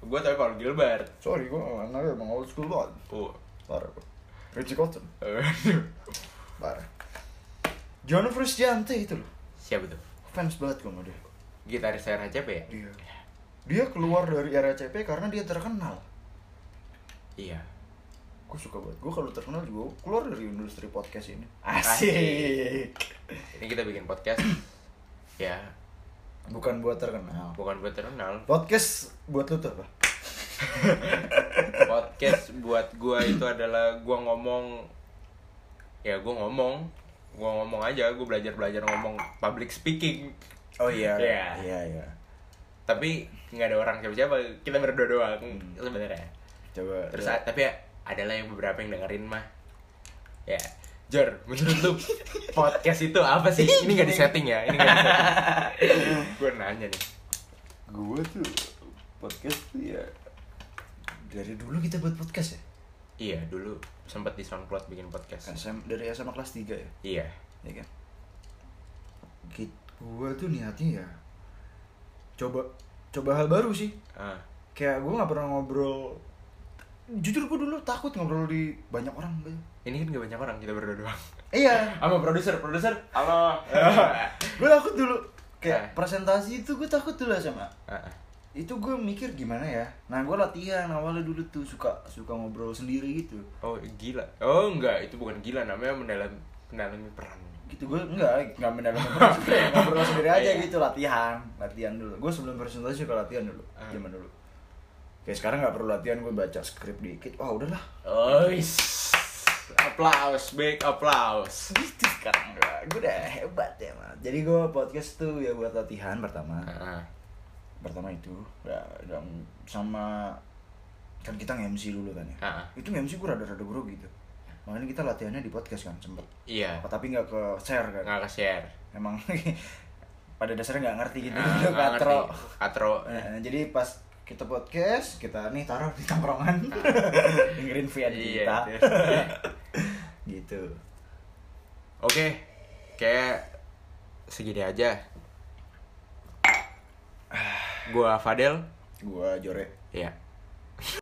Speaker 2: Gue tahu Paul Gilbert.
Speaker 1: Sorry, gue anaknya emang old school banget.
Speaker 2: Oh.
Speaker 1: Parah gua. Richie.
Speaker 2: Aduh.
Speaker 1: Parah. John Frusciante itu loh.
Speaker 2: Siapa tuh?
Speaker 1: Fans banget gue sama dia.
Speaker 2: Gitaris RHCP ya?
Speaker 1: Dia. Dia keluar dari RCP karena dia terkenal.
Speaker 2: Iya.
Speaker 1: Gue suka banget. Gue kalau terkenal juga keluar dari industri podcast ini.
Speaker 2: Asik.
Speaker 1: Asik.
Speaker 2: Ini kita bikin podcast. ya,
Speaker 1: Bukan buat terkenal.
Speaker 2: bukan buat terkenal.
Speaker 1: Podcast buat lu tuh apa?
Speaker 2: podcast buat gua itu adalah gua ngomong ya gua ngomong gua ngomong aja gua belajar belajar ngomong public speaking
Speaker 1: Oh iya.
Speaker 2: Iya.
Speaker 1: Iya iya.
Speaker 2: tapi nggak ada orang siapa siapa kita berdua doang
Speaker 1: Hmm.
Speaker 2: sebenarnya
Speaker 1: Coba.
Speaker 2: terus
Speaker 1: ya.
Speaker 2: tapi ya adalah yang beberapa yang dengerin mah ya Jor, menurut lu podcast itu apa sih? Ini nggak di setting ya? Ini nggak di setting. Gue nanya nih.
Speaker 1: gue tuh podcast tuh ya dari dulu kita buat podcast ya.
Speaker 2: Iya, dulu sempat di SoundCloud bikin podcast.
Speaker 1: SM, dari SMA kelas 3 ya.
Speaker 2: Iya.
Speaker 1: Ya kan? Gue tuh niatnya ya coba coba hal baru sih.
Speaker 2: Ah,
Speaker 1: Kayak gue nggak pernah ngobrol jujur gue dulu takut ngobrol di banyak orang gitu.
Speaker 2: Ini kan gak banyak orang, kita berdua doang.
Speaker 1: Iya,
Speaker 2: Sama produser, produser. Halo.
Speaker 1: gue takut dulu kayak
Speaker 2: Ah.
Speaker 1: presentasi itu gue takut dulu sama
Speaker 2: ah.
Speaker 1: itu gue mikir gimana ya nah gue latihan awalnya dulu tuh suka suka ngobrol sendiri gitu
Speaker 2: Oh, gila. Oh, enggak, itu bukan gila namanya mendalam mendalami peran.
Speaker 1: gitu gue enggak enggak mendalam ngobrol sendiri aja
Speaker 2: Iya.
Speaker 1: gitu latihan latihan dulu gue sebelum presentasi suka latihan dulu
Speaker 2: Ah.
Speaker 1: zaman dulu kayak sekarang nggak perlu latihan gue baca skrip dikit wah udahlah
Speaker 2: Oh, Applause, big applause.
Speaker 1: gitu sekarang gue gue udah hebat ya man jadi gue podcast tuh ya buat latihan pertama
Speaker 2: ah.
Speaker 1: pertama itu ya dan sama kan kita nge-MC dulu kan ya
Speaker 2: ah.
Speaker 1: itu nge-MC gue rada-rada grogi gitu makanya kita latihannya di podcast kan sempet
Speaker 2: Iya.
Speaker 1: Oh, tapi nggak ke share kan
Speaker 2: Nggak ke-share.
Speaker 1: emang pada dasarnya nggak ngerti gitu
Speaker 2: nggak
Speaker 1: katro
Speaker 2: ngerti. Katro.
Speaker 1: Eh, jadi pas kita podcast kita nih taruh di tongkrongan dengerin via
Speaker 2: Iya,
Speaker 1: kita
Speaker 2: iya.
Speaker 1: gitu
Speaker 2: Oke, kayak segini aja. Gua Fadel.
Speaker 1: gua jore
Speaker 2: Ya.